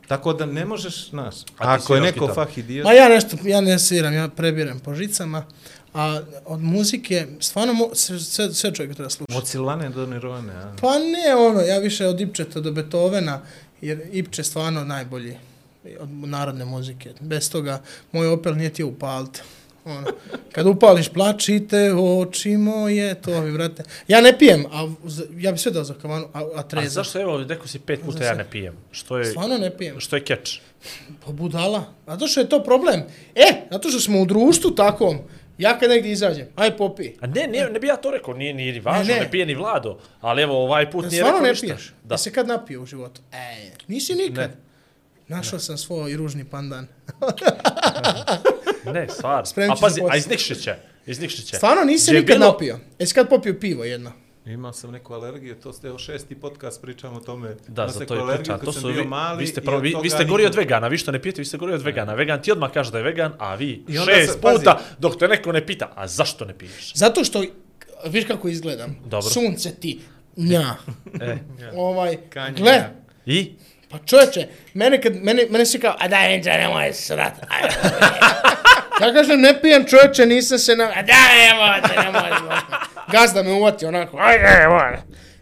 Tako da ne možeš, znaš, ako je neko gitaru? fah idiot, Ma ja nešto, ja ne sviram, ja prebiram po žicama, a od muzike, stvarno, mo, sve, sve, čovjek treba slušati. od Silvane do Nirvane, a? Pa ne ono, ja više od Ipčeta do Beethovena, jer Ipče je stvarno najbolji od narodne muzike. Bez toga, moj Opel nije ti upalit. Ono, kad upališ plačite oči moje, to mi, brate. Ja ne pijem, a ja bi sve dao za kavanu, a, a A treza. zašto, evo, rekao si pet puta ja ne pijem? Što je, Stvarno ne pijem. što je keč? Pa budala. Zato što je to problem. E, zato što smo u društvu takvom, ja kad negdje izađem, aj popi. A ne, ne, ne bi ja to rekao, nije, nije ni važno, Ne, ne, ne. ne pije ni Vlado. Ali evo, ovaj put nije Stvarno rekao ne ništa. piješ? Da. Da. se kad napio u životu? E, nisi nikad. Ne. Našao sam svoj ružni pandan. Ne, stvarno. A pazi, a iz Nikšića. Iz Nikšića. Stvarno nisi nikad bilo- napio. Jesi kad popio pivo jedno? Imao sam neku alergiju, to ste o šesti podcast pričamo o tome. Da, za to je kad To su vi, mali vi ste, prvo, vi, vi ste gori od vegana, vi što ne pijete, vi ste gori od vegana. Vegan ti odmah kaže da je vegan, a vi I onda šest se- pazi. puta dok te neko ne pita, a zašto ne piješ? Zato što, viš kako izgledam. Dobro. Sunce ti, nja. E, ovaj, Kanje, gle. I? Pa čovječe, mene, kad, mene, mene si kao, a daj, Enđa, nemoj srat. Ja kažem, ne pijem čovječe, nisam se na... A daj, nemoj, te, nemoj. Gazda me uvati onako, ajde, nemoj.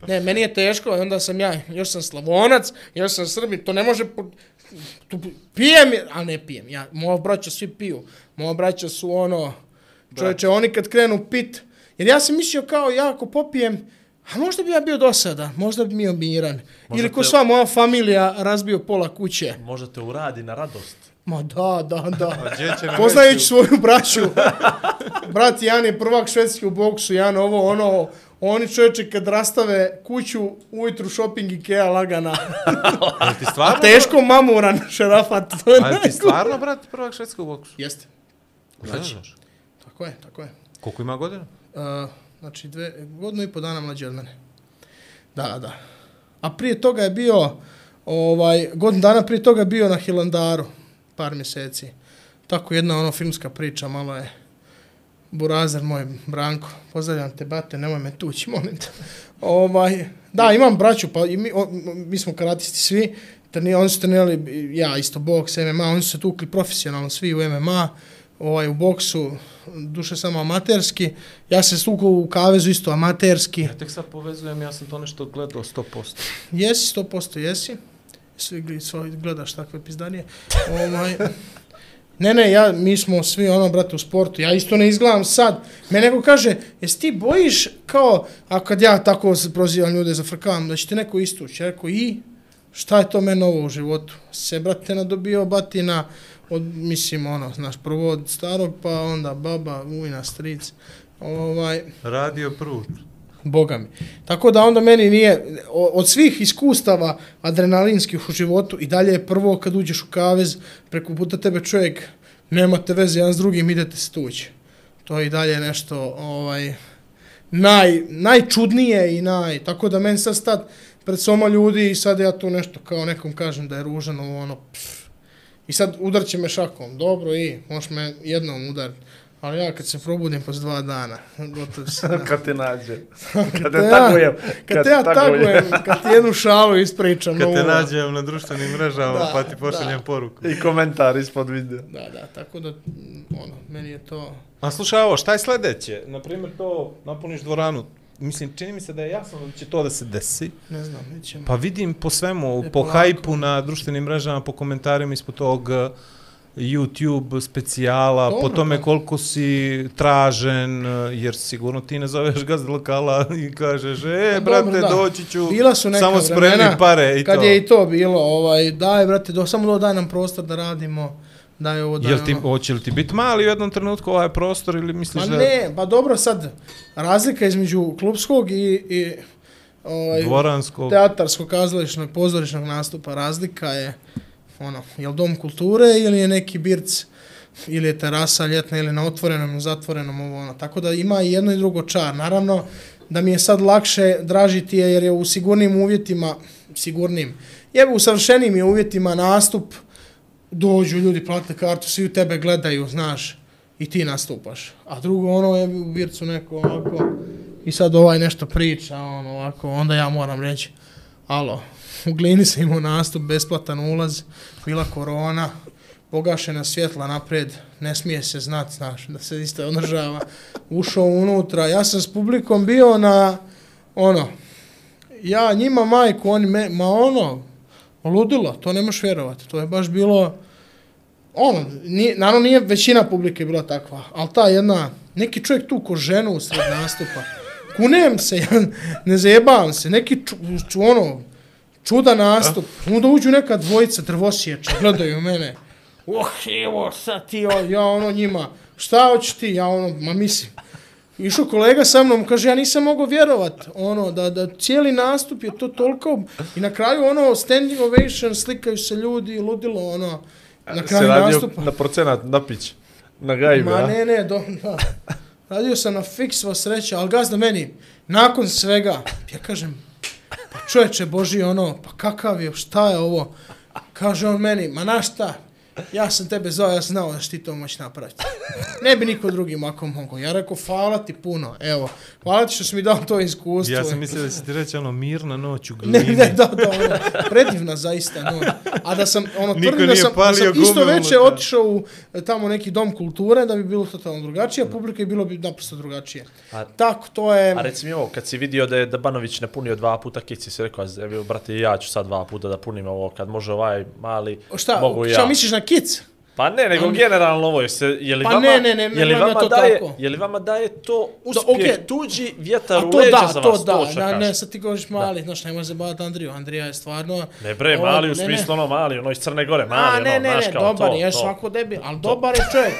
Ne, meni je teško, i onda sam ja, još sam slavonac, još sam srbin, to ne može... po- Tu pijem, a ne pijem. Ja, moja braća svi piju. Moja braća su ono... Čovječe, oni kad krenu pit... Jer ja sam mislio kao, ja ako popijem, a možda bi ja bio dosada, možda bi bio miran. Možda Ili ko te- sva moja familija razbio pola kuće. Možda te uradi na radost. Ma da, da, da. Poznajući svoju braću. Brat Jan je prvak švedski u boksu, Jan ovo, ono, oni čovječe kad rastave kuću, ujutru shopping Ikea lagana. Ti stvarno, Teško mamuran šerafat. ali ti stvarno, brat, prvak švedska u boksu? Jeste. Znači. Tako je, tako je. Koliko ima godina? Uh, znači, dve, godinu i po dana mlađi od mene. Da, da. A prije toga je bio, ovaj, godinu dana prije toga je bio na Hilandaru, par mjeseci. Tako jedna ono filmska priča, malo je Burazer moj, Branko, pozdravljam te, bate, nemoj me tući, molim te. Ovaj, da, imam braću, pa i mi, o, mi smo karatisti svi, treni, oni su trenirali, ja isto boks, MMA, oni su se tukli profesionalno svi u MMA, ovaj, u boksu, duše samo amaterski, ja se stukao u kavezu isto amaterski, Ja tek sad povezujem, ja sam to nešto gledao 100%. jesi, 100% jesi, svi svoj gledaš takve pizdanije, ovaj, Ne, ne, ja, mi smo svi ono, brate, u sportu. Ja isto ne izgledam sad. Me neko kaže, jesi ti bojiš kao, a kad ja tako prozivam ljude, zafrkavam, da će ti neko istući. Ja rekao, i šta je to meni novo u životu? Se, brate, nadobio batina od, mislim, ono, znaš, prvo od starog, pa onda baba, ujna, stric. Ovaj, Radio prut. Boga mi. Tako da onda meni nije, od svih iskustava adrenalinskih u životu i dalje je prvo kad uđeš u kavez, preko puta tebe čovjek, nemate veze jedan s drugim, idete se tući. To je i dalje nešto, ovaj, naj, najčudnije i naj, tako da meni sad stat pred soma ljudi i sad ja tu nešto kao nekom kažem da je ružan, ovo ono, pff. I sad udarće me šakom, dobro i, možeš me jednom udariti. Ali ja kad se probudim posle dva dana, gotovo se. da. kad te nađe. Kad te te ja- tagujem. Kad te ja tagujem, kad ti jednu šalu ispričam. Kad te ovo. nađem na društvenim mrežama, Da, pa ti pošaljem da. poruku. I komentar ispod videa. Da, da, tako da, ono, meni je to... A slušaj ovo, šta je sledeće? Naprimjer, to napuniš dvoranu. Mislim, čini mi se da je jasno da će to da se desi. Ne znam, nećemo. Pa vidim po svemu, E, po polako. hajpu na društvenim mrežama, po komentarima ispod tog uh, YouTube specijala, Dobro, po tome koliko si tražen, uh, jer sigurno ti ne zoveš gazda lokala i kažeš, e, Pa brate, da. doći ću, Bila su neka samo spremi vremena pare i kad to. je i to bilo, ovaj, daj, brate, do, samo do, daj nam prostor da radimo, daj ovo, daj Jel ti, ono. hoće li ti biti mali u jednom trenutku ovaj prostor ili misliš Pa da ne, pa dobro sad, razlika između klubskog i, i ovaj, dvoranskog? teatarskog, kazališnog, pozorišnog nastupa, razlika je, ono, je dom kulture ili je neki birc, ili je terasa ljetna ili na otvorenom, zatvorenom, ovo, ono. Tako da ima i jedno i drugo čar. Naravno, da mi je sad lakše dražiti je jer je u sigurnim uvjetima, sigurnim, je u savršenim je uvjetima nastup, dođu ljudi, plate kartu, svi u tebe gledaju, znaš, i ti nastupaš. A drugo, ono je u bircu neko ovako, i sad ovaj nešto priča, ono ovako, onda ja moram reći, alo, u glini se imao nastup, besplatan ulaz, bila korona, pogašena svjetla napred, ne smije se znat, znaš, da se isto održava. Ušao unutra, ja sam s publikom bio na, ono, ja njima majku, oni me, ma ono, ludilo, to ne možeš vjerovati, to je baš bilo, ono, nije, naravno nije većina publike bila takva, ali ta jedna, neki čovjek tu ko ženu sred nastupa, kunem se, ja ne zajebavam se, neki ču, ču, ono, čuda nastup, onda uđu neka dvojica drvosjeća, gledaju mene, oh, evo, sad ti, o- ja ono njima, šta hoćeš ti, ja ono, ma mislim, Išao kolega sa mnom, kaže, ja nisam mogao vjerovat, ono, da, da cijeli nastup je to toliko, i na kraju, ono, standing ovation, slikaju se ljudi, ludilo, ono, na Se kraju radio nastupa. na procenat, na pić. Na gajbi, Ma a? ne, ne, do, da. Radio sam na fix, sva sreća, ali gazda meni, nakon svega, ja kažem, pa čoveče Boži, ono, pa kakav je, šta je ovo? Kaže on meni, ma na šta? Ja sam tebe zvao, ja sam znao da ti to moći napraviti. Ne bi niko drugi mako mogo. Ja rekao, hvala ti puno, evo, hvala ti što si mi dao to iskustvo. Ja sam mislio da će ti reći ono mirna noć u Ne, glini. ne, da, da, ono, predivna zaista, no. A da sam, ono, Niko tvrdim da sam, da sam isto gume unutra. otišao u e, tamo neki dom kulture da bi bilo totalno drugačije, a publika je bilo bi naprosto drugačije. A- Tako, to je... A reci mi ovo, kad si vidio da je da Banović ne punio dva puta kici, si rekao, evo, brate, ja ću sad dva puta da punim ovo, kad može ovaj mali, Šta, mogu šta ja. misliš na kic? Pa ne, nego generalno ovo, je se, je li Pa vama, ne, ne, ne, je li vama to daje, tako. je li vama daje to Da, uspjeh, okej. tuđi vjetar A u leđa da, za to vas, da, to što da, ne, sad ti govoriš mali, znaš, nemoj zabavati Andriju, Andrija je stvarno... Ne bre, Ovo, mali u ne, ne. smislu ono mali, ono iz Crne Gore, A, mali, ne, ono, ne, ne, kao dobar to, je, to. svako debil, ali dobar je čovjek.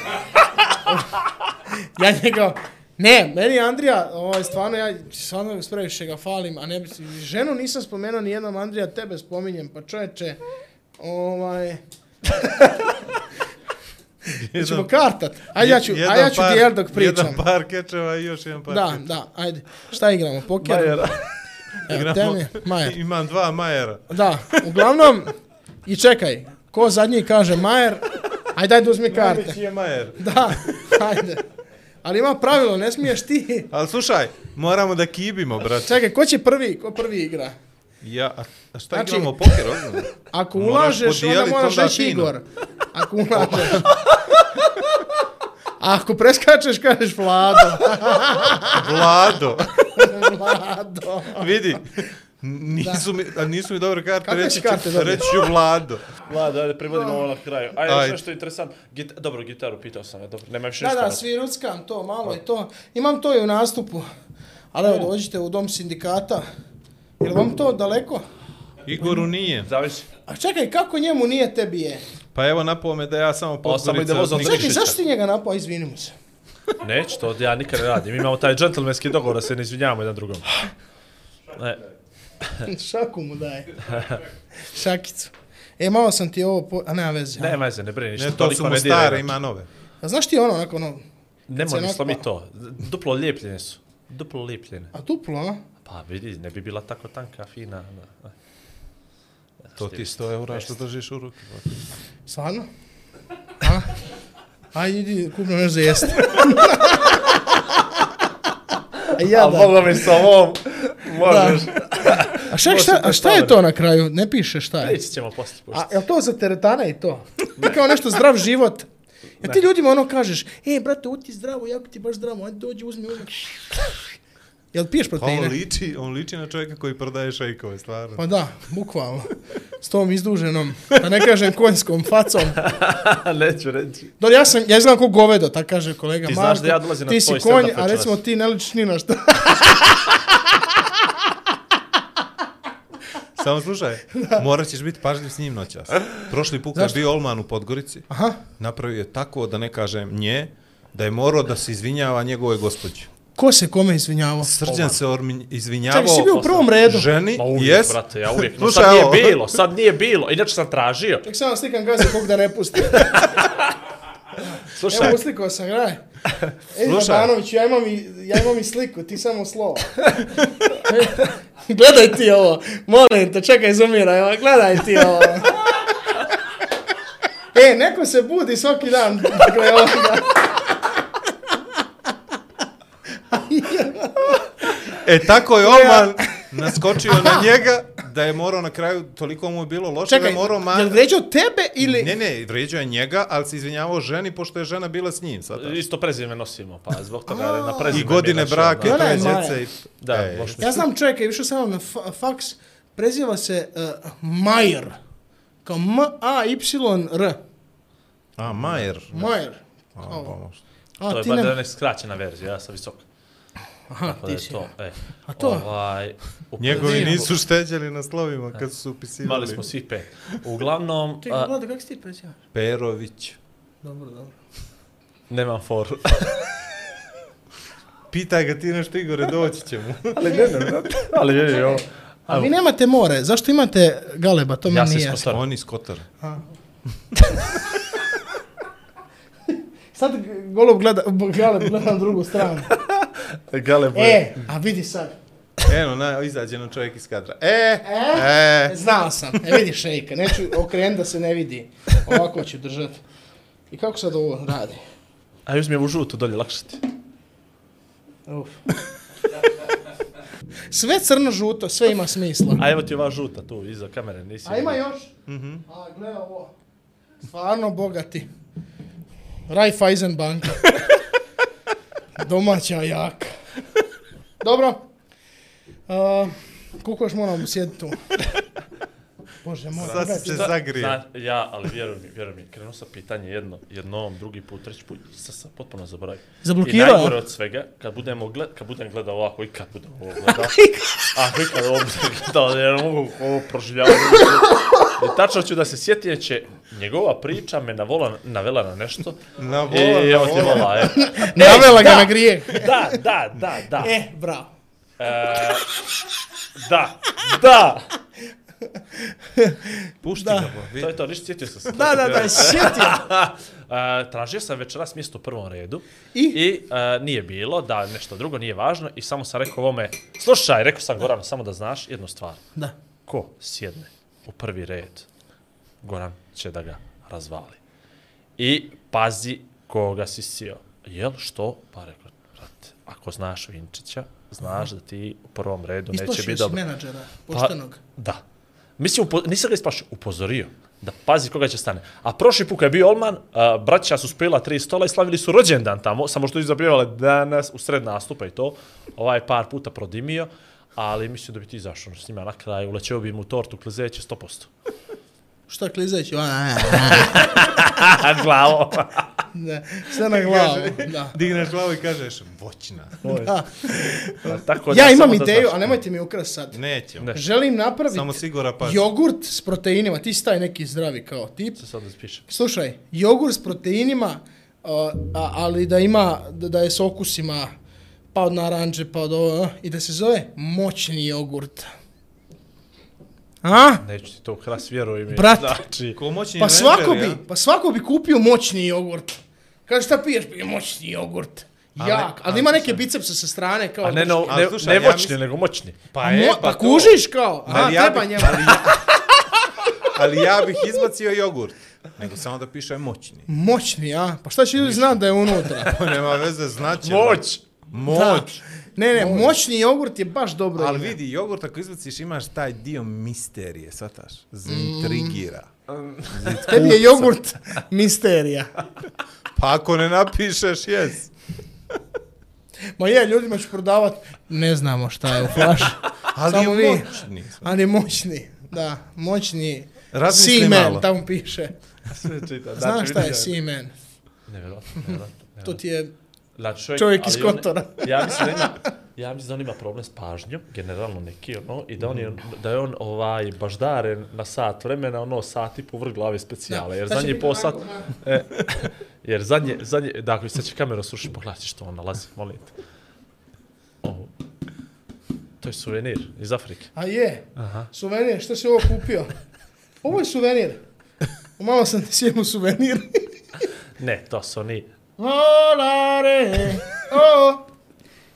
ja njega, ne, meni Andrija, ovaj, stvarno, ja stvarno previše ga falim, a ne ženu nisam spomenuo ni jednom Andrija, tebe spominjem, pa čovječe, ovaj, ćemo kartat, ajde ja ću, Jedan ajde ja ću par- dijel dok pričam. Jedan par kečeva i još jedan par Da, kečeva. da, ajde, šta igramo, poker? Majera. Evo, Igramo- temi, Majer. Imam dva Majera. Da, uglavnom, i čekaj, ko zadnji kaže Majer, ajde, ajde uzmi karte. Najveći je Majer. Da, ajde. Ali ima pravilo, ne smiješ ti. Ali slušaj, moramo da kibimo, brate. Čekaj, ko će prvi, ko prvi igra? Ja, a, šta Znači- igramo poker, ozbiljno? Ako ulažeš, onda moraš reći. Igor. Ako ulažeš. A ako preskačeš, kažeš Vlado. Vlado. Vlado. Vidi, Nisu mi, a nisu mi dobre karte, Kakve reći ću, karte dobio? reći ću Vlado. Vlada, ajde, privodimo ovo na kraju. Ajde, Ajde. nešto interesantno. Git, dobro, gitaru pitao sam, ja, dobro, nema više Da, ništa. da, na- svi ruckam to, malo je to. Imam to i u nastupu. Ali evo, dođite u dom sindikata. Jel vam to daleko? Igoru nije. Zavisi. A čekaj, kako njemu nije, tebi je? Pa evo napao me da ja samo ide vozom nikad- za Čekaj, zašto ti njega napao? Izvini mu se. Neću, to ja nikad ne radim. Imamo taj džentlmenski dogovor da se ne izvinjavamo jedan drugom. Ne, Šaku mu daje. Šakicu. E, malo sam ti ovo, po... a nema veze. nema veze, ne brini ništa. Ne, to su mu dira stare, ima nove. A znaš ti ono, onako, ono, Nemoj mi Cenakva. slomi to. Duplo lijepljene su. Duplo lijepljene. a duplo, a? Pa vidi, ne bi bila tako tanka, fina. Da. To ti 100 eura što držiš u ruki. Stvarno? A? Ajde, idi, kupno nešto za jesti. a ja da. mi sa ovom. Možeš. A šta, šta, a šta je to na kraju? Ne piše šta je. Reći ćemo poslije. A je to za teretana i to? I kao nešto zdrav život. Ja ti ljudima ono kažeš, e, brate, uti zdravo, jako ti baš zdravo, ajde dođi, uzmi, uzmi. Jel piješ Pa on proteine? liči, on liči na čovjeka koji prodaje šejkove, stvarno. Pa da, bukvalno. S tom izduženom, da ne kažem konjskom facom. Neću reći. Dobro, ja sam, ja znam ko govedo, tako kaže kolega Ti Marko. znaš da ja dolazim na Ti si tvoj konj, a recimo ti ne ličiš ni na šta. Samo slušaj, morat ćeš biti pažljiv s njim noćas. Prošli put kad bio Olman u Podgorici, Aha. napravio je tako, da ne kažem nje, da je morao da se izvinjava njegove gospođe. Ko se kome izvinjavao? Srđan se ormi, izvinjavao Čekaj, si bio u prvom redu. ženi, Ma uvijek, jes, brate, ja uvijek. No, sad nije ovo. bilo, sad nije bilo. Inače sam tražio. Ček samo slikam gaze kog da ne pusti. Slušaj, Evo uslikao sam, gledaj. Ej, Slušaj. Rabanović, ja imam, i, ja imam i sliku, ti samo slovo. gledaj ti ovo, molim te, čekaj, zumiraj, ovo, gledaj ti ovo. E, neko se budi svaki dan, dakle, ovoga. E, tako je Olman naskočio na njega, da je morao na kraju, toliko mu je bilo loše, da Čekaj, je morao je man... li vređao tebe ili... Ne, ne, vređao je njega, ali se izvinjavao ženi, pošto je žena bila s njim. Sada. isto prezime nosimo, pa zbog toga je na I prezime. godine mi je braka i Ona je djece. i- Da, možeš Ja znam čovjeka, išao sam vam na fa- faks, preziva se uh, Majer. Kao M-A-Y-R. A, Majer. Majer. A, pa možda. a, To je ti bar ne... da je skraćena verzija, ja sam visok. Aha, Tako da ti je to, e. A to? Ovaj, Njegovi nisu šteđali na slovima kad su upisivali. Imali smo svi pet. Uglavnom, Čekaj, a, Vlada, kako si ti prezivaš? Perović. Dobro, dobro. nemam foru. Pitaj ga ti nešto, Igore, doći će mu. ali ne, ne, ne. Ali vidi ovo. A vi nemate more, zašto imate galeba, to mi Ja nije sam jasno. iskotara. On iz Kotara. Sad golub gleda, galeb gleda na drugu stranu. Galeb. E, a vidi sad. Eno, na, izađe nam čovjek iz kadra. E, E? e. Znao sam. E vidi šejka, neću okren da se ne vidi. Ovako ću držati. I kako sad ovo radi? A uzmi ovu žutu dolje, lakše ti. Uf. Sve crno-žuto, sve ima smisla. A evo ti ova žuta tu, iza kamere, nisi... A ima još? A, gle ovo. Stvarno bogati. Raiffeisen banka. Domaća jaka. Dobro. Uh, koliko još moramo sjediti tu? Bože moj. Sad si se zagrio. Zna, ja, ali vjeruj mi, vjeruj mi, krenuo sam pitanje jedno, jednom, drugi put, treći put, i sad sam potpuno zaboravio. Zablokirao? I najgore od svega, kad, budemo gled, kad budem gledao ovako i kad budem ovo gledao, ako i kad ovo budem gledao, ja ne mogu ovo proživljavati. I tačno ću da se sjetim, će njegova priča me navola, navela na nešto. Na vola, I na evo ti vola. e. Navela ga da. na grijeh. Da, da, da, da. E, bravo. E, da, da. Pušti Da. ga, pa, To vidi. je to, ništa sjetio sam se. Da, da, da, sjetio. Uh, tražio sam večeras mjesto u prvom redu I? i uh, nije bilo, da nešto drugo nije važno i samo sam rekao ovome, slušaj, rekao sam Goran, samo da znaš jednu stvar. Da. Ko sjedne u prvi red, Goran će da ga razvali. I pazi koga si sio. Jel što? Pa rekao, brate, ako znaš Vinčića, znaš da ti u prvom redu neće Isplašio biti si dobro. menadžera, poštenog. Pa, da. Mislim, upo, nisam ga ispašio, upozorio da pazi koga će stane. A prošli put kad je bio Olman, uh, braća su spela tri stola i slavili su rođendan tamo, samo što su zapjevali danas u sred nastupa i to. Ovaj par puta prodimio, ali mislim da bi ti izašao s njima na kraju, ulećeo bi mu tortu klizeće 100%. Šta klizeći? Glavo. da, sve na glavu. Da. Digneš glavu i kažeš, voćna. Da. Tako da Ja imam da ideju, a nemojte mi ukras sad. Nećemo. Ne. Želim napraviti Samo sigura pa. jogurt s proteinima. Ti si taj neki zdravi kao tip. Se sad da spišem. Slušaj, jogurt s proteinima, a, a, ali da ima, da, da je s okusima pa od naranđe, pa od ovo, i da se zove moćni jogurt. A? Neću ti to kras, vjeruj mi. Brate. Znači, Ko moćni Pa svako ja? bi, pa svako bi kupio moćni jogurt. Kaže šta piješ? Pije moćni jogurt. Jak, ali ali ima neke bicepse sa strane kao a ne, no, ne, slušaj, ne ja moćni, mislim- nego moćni. Pa, A, je, mo, pa, pa to. kužiš kao, aha, Ali ja treba njemu. ali ja, ali ja bih izbacio jogurt. Nego samo da piše moćni. Moćni, a? Pa šta će ljudi znati da je unutra? To nema veze, znaće. Moć! Moć. Ne, ne, moćni jogurt je baš dobro Ali ime. vidi, jogurt ako izbaciš imaš taj dio misterije, svataš? Zintrigira. Tebi je jogurt misterija. Pa ako ne napišeš, jes. Ma je, ljudima ću prodavat, ne znamo šta je u flaši. Ali Samo je vi. moćni. Ali moćni, da, moćni. Razmisli Seaman, malo. tamo piše. Sve čita. Znaš šta je Seaman? Nevjerojatno, nevjerojatno. To ti je Znači, čovjek, čovjek iz on- Kotora. ja mislim da ima, ja mislim da on ima problem s pažnjom, generalno neki, ono, i da, on je, da je on ovaj, baždaren na sat vremena, ono, sat i po vrh glave specijale, jer zadnji po sat, e, jer zadnje, zadnje, dakle, sad će kamera srušiti, pogledaj što on nalazi, molim te. Ovo. To je suvenir iz Afrike. A je, suvenir, što si ovo kupio? Ovo je suvenir. Malo sam ti sjemu suvenir. Ne, to su oni, Olare, o.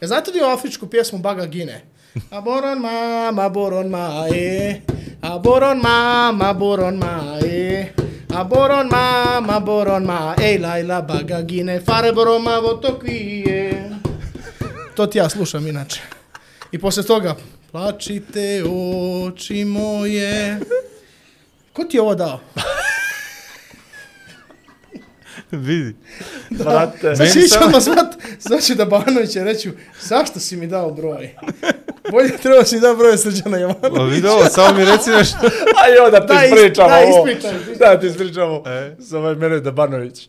Ja znate li afričku pjesmu Baga Gine? A boron mama, boron mae, a boron mama, boron mae, a boron mama, boron ma, ej lajla baga gine, fare boroma voto kvije. To ti ja slušam inače. I posle toga, plačite oči moje. Ko ti je ovo dao? Vidi. brate, Meni ići samo- odmah zvat, znači da Banović je reći, zašto si mi dao broj? Bolje trebao si dao broj Srđana Jovanovića. Pa vidi ovo, samo mi reci nešto. Aj, onda ti Daj, is- ispričamo daj, ovo. ispričaj, ispričaj. Da, ti ispričamo. E. Zove mene Dabanović.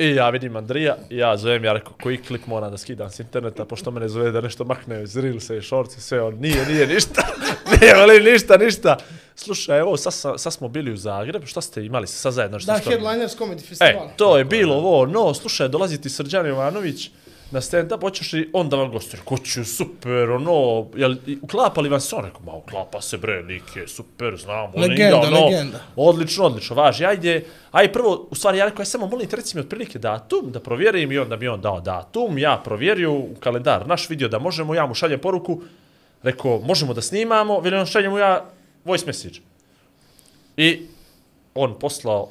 I ja vidim Andrija, ja zovem, ja rekao, koji klik mora da skidam s interneta, pošto mene zove da nešto makne iz Reelsa i Shorts i sve, on nije, nije ništa, nije, ali ništa, ništa. Slušaj, evo, sad, sa- sad smo bili u Zagreb, šta ste imali, sad zajedno što Da, Headliners Comedy E, Festival. to je bilo ovo, no, slušaj, dolazi ti Srđan Jovanović na stand-up, hoćeš li onda vam gostuje, ko ću, super, ono, jel, i- uklapa li vam se on, rekao, ma, uklapa se, bre, lik je, super, znam, on Legenda, ono, legenda. Odlično, odlično, važi, ajde, aj prvo, u stvari, ja rekao, aj samo molim reci mi otprilike datum, da provjerim i onda mi on dao datum, ja provjerio u kalendar, naš vidio da možemo, ja mu šaljem poruku, rekao, možemo da snimamo, veli on šaljem mu ja voice message. I on poslao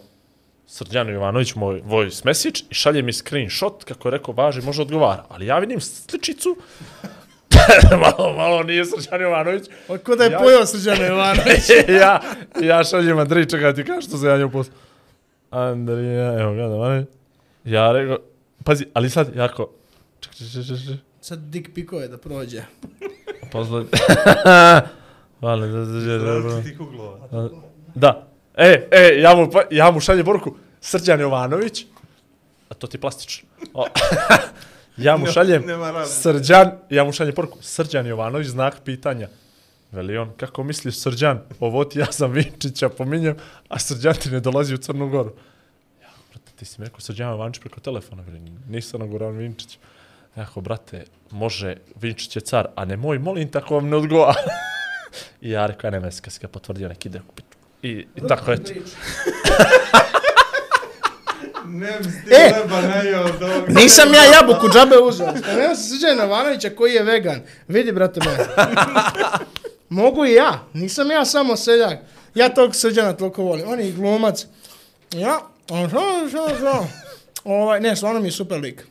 Srđanu Jovanović moj voice message i šalje mi screenshot kako je rekao važi može odgovara. Ali ja vidim sličicu malo, malo nije Srđan Jovanović. Od ko da je Ja- pojao Srđana Jovanović. ja, ja šaljem Andrij, čekaj ti kažeš što se ja nju posla. Andrija, evo gledam, ali. Ja rekao, pazi, ali sad jako, ček, ček, ček, ček, Sad dik pikove da prođe. pozla. Vale, da, da, da, da, da. Različitih uglova. Da. E, e, ja mu, pa- ja mu šaljem poruku, Srđan Jovanović, a to ti je plastično. O, ja mu šaljem. Srđan, ja mu šaljem poruku, Srđan Jovanović, znak pitanja. Veli on, kako misliš Srđan, ovo ti ja sam Vinčića pominjem, a Srđan ti ne dolazi u Crnu Goru. Ja, brate, ti si mi rekao Srđan Jovanović preko telefona, veli, nisam na Goran Vinčić. Ja rekao, brate, može, Vinčić je car, a ne moj, molim, tako vam ne odgovara. I ja rekao, ja nema veze, kad si ga potvrdio, neki kupiti. I, i tako eto. Ne bi ti E! leba najao od ovog. Nisam ja jabuku džabe uzeo. Spomenuo sam Srđana Jovanovića koji je vegan. Vidi, brate moje. Mogu i ja. Nisam ja samo seljak. Ja tog Srđana toliko volim. On je i glumac. Ja, on što, što, što. Ovaj, ne, stvarno mi je super lik.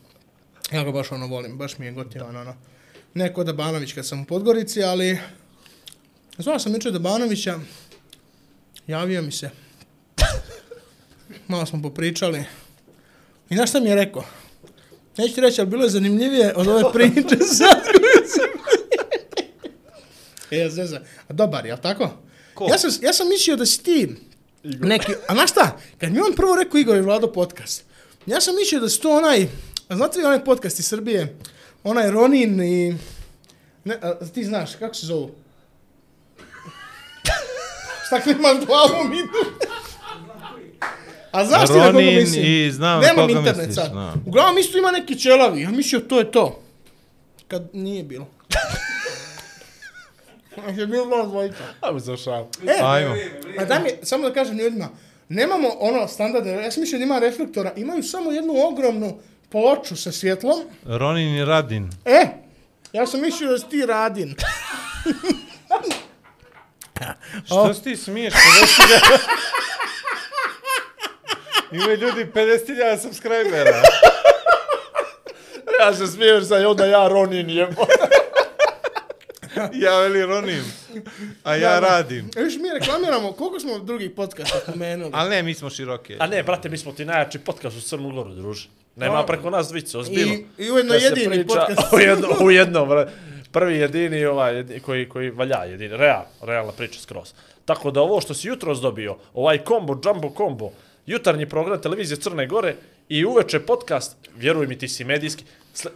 Ja ga baš ono volim. Baš mi je gotivan, ono. Neko da Banović kad sam u Podgorici, ali... Zvao sam jučer da Banovića. Javio mi se. Malo smo popričali. I znaš šta mi je rekao? Neću ti reći, ali bilo je zanimljivije od ove priče sad koju sam... E, zeza. A dobar, jel tako? Ko? Ja sam, ja sam mislio da si ti neki... A znaš šta? Kad mi on prvo rekao Igor je Vlado podcast, ja sam mislio da su to onaj... A znate li onaj podcast iz Srbije? Onaj Ronin i... Ne, a, ti znaš, kako se zovu? Šta klimaš glavom idu? A znaš ti na koga mislim? i znam Nemam koga internet misliš, sad. znam. Uglavnom isto ima neki čelavi. Ja mislio to je to. Kad nije bilo. je bilo malo dvojica. Ajmo za šal. E, Ajmo. a daj mi, samo da kažem ljudima, nemamo ono standarde, ja sam mislio da ima reflektora, imaju samo jednu ogromnu ploču sa svjetlom. Ronin i Radin. E, ja sam mislio da si ti radin. Što si ti smiješ? 50.000? Imaju ljudi 50.000 subscribera. Ja se smiješ za onda ja Ronin jebo. Ja veli Ronin, a ja radim. E, viš, mi reklamiramo, koliko smo drugih podcasta spomenuli? Ali ne, mi smo široke. A ne, brate, mi smo ti najjači podcast u Crnu Goru, druže. Nema preko nas dvice, ozbiljno. I, I ujedno jedini priča podcast. U jedno, u jednom, bre. Prvi jedini ovaj, jedini, koji, koji valja jedini, real, realna priča skroz. Tako da ovo što si jutros dobio, ovaj kombo, jumbo kombo, jutarnji program televizije Crne Gore i uveče podcast, vjeruj mi ti si medijski,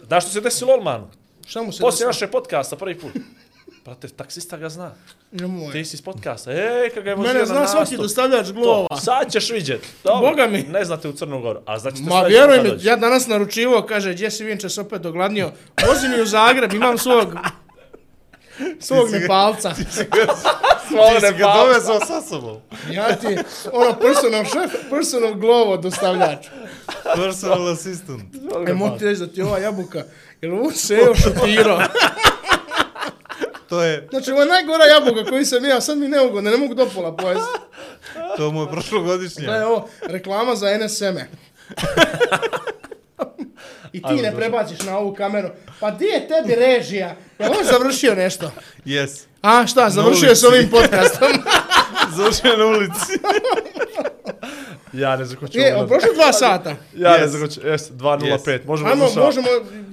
znaš što se desilo Olmanu? Šta mu se Poslije desilo? naše podcasta prvi put. Brate, taksista ga zna. Nemoj. Ti si iz podcasta. Ej, kad ga je vozio Mene na zna svaki dostavljač glova. To, sad ćeš vidjet. Dobro, Boga mi. Ne znate u Crnu Goru. A znači Ma vjeruj mi, ja danas naručivo, kaže, gdje si Vinčas opet dogladnio, vozi mi u Zagreb, imam svog, svog si ga- Nepalca. Ti si ga dovezao sa sobom. Ja ti, ono, personal šef, personal glovo dostavljač. Personal assistant. E, mogu ti reći da ti ova jabuka, jer ovo se je šutirao. To je, Znači, ovo je najgora jabuka koju sam ja, sad mi neugodno, ne mogu do pola pojesti. to mu je prošlogodišnje. Da je ovo reklama za NSM-e. I ti ne prebaciš na ovu kameru. Pa di je tebi režija? Je on završio nešto? Yes. A šta, završio je s ovim podcastom. Završio na ulici. Ja ne znam ko će Je, ovo- prošlo dva sata. Ja ne Yes. znam ko će, jes, 2.05, možemo Ajmo, završavati. možemo,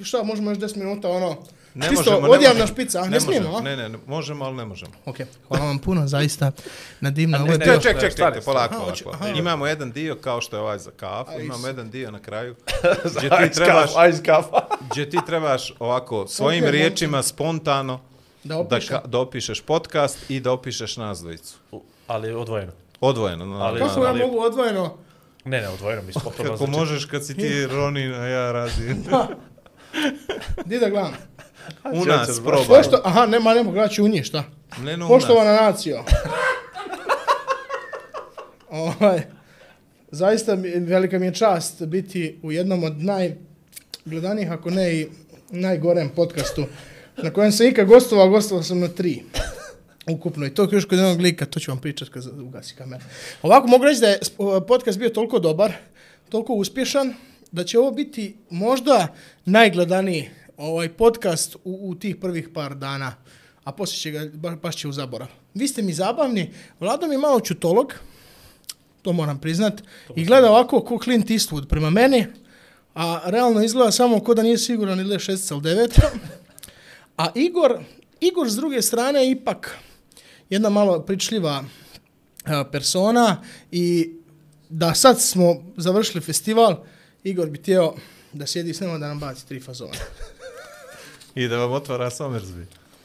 šta, možemo još 10 minuta, ono, Ne čisto možemo, ne odjavna možemo. špica, ne, Ne smijemo, možemo, a? Ne, ne, ne, možemo, ali ne možemo. Ok, hvala vam puno, zaista, na divno, ovo je ne, bio... ne, Ček, ček, ček, polako, polako. Imamo jedan dio kao što je ovaj za kafu, imamo jedan dio na kraju gdje ti trebaš, kafa. gdje ti trebaš ovako svojim Ok, riječima spontano Da da, ka, da opišeš podcast i da opišeš nas dvojicu. Ali odvojeno. Odvojeno. No, Ali- Kako ja ali- mogu odvojeno? Ne, ne, odvojeno mi spotno Kako možeš kad si ti Ronin, a ja radim. Di da gledam? U nas, probaj. Pošto, aha, nema, ne mogu gledati u njih, šta? Ne, no. Poštovana nacijo. ovaj, zaista mi, velika mi je čast biti u jednom od najgledanijih, ako ne i najgorem podcastu na kojem sam ikad gostovao, gostovao sam na tri. Ukupno. I to još kod jednog lika, to ću vam pričat kad ugasi kamera. Ovako mogu reći da je podcast bio toliko dobar, toliko uspješan, da će ovo biti možda najgledaniji ovaj podcast u, u tih prvih par dana, a poslije će ga, ba, baš će u zaborav. Vi ste mi zabavni, Vlado mi je malo čutolog, to moram priznat, i gleda ovako ko Clint Eastwood prema meni, a realno izgleda samo ko da nije siguran ili je šestica ili deveta. A Igor, Igor s druge strane je ipak jedna malo pričljiva a, persona i da sad smo završili festival, Igor bi htio da sjedi s nama da nam baci tri fazona. I da vam otvara Somersby.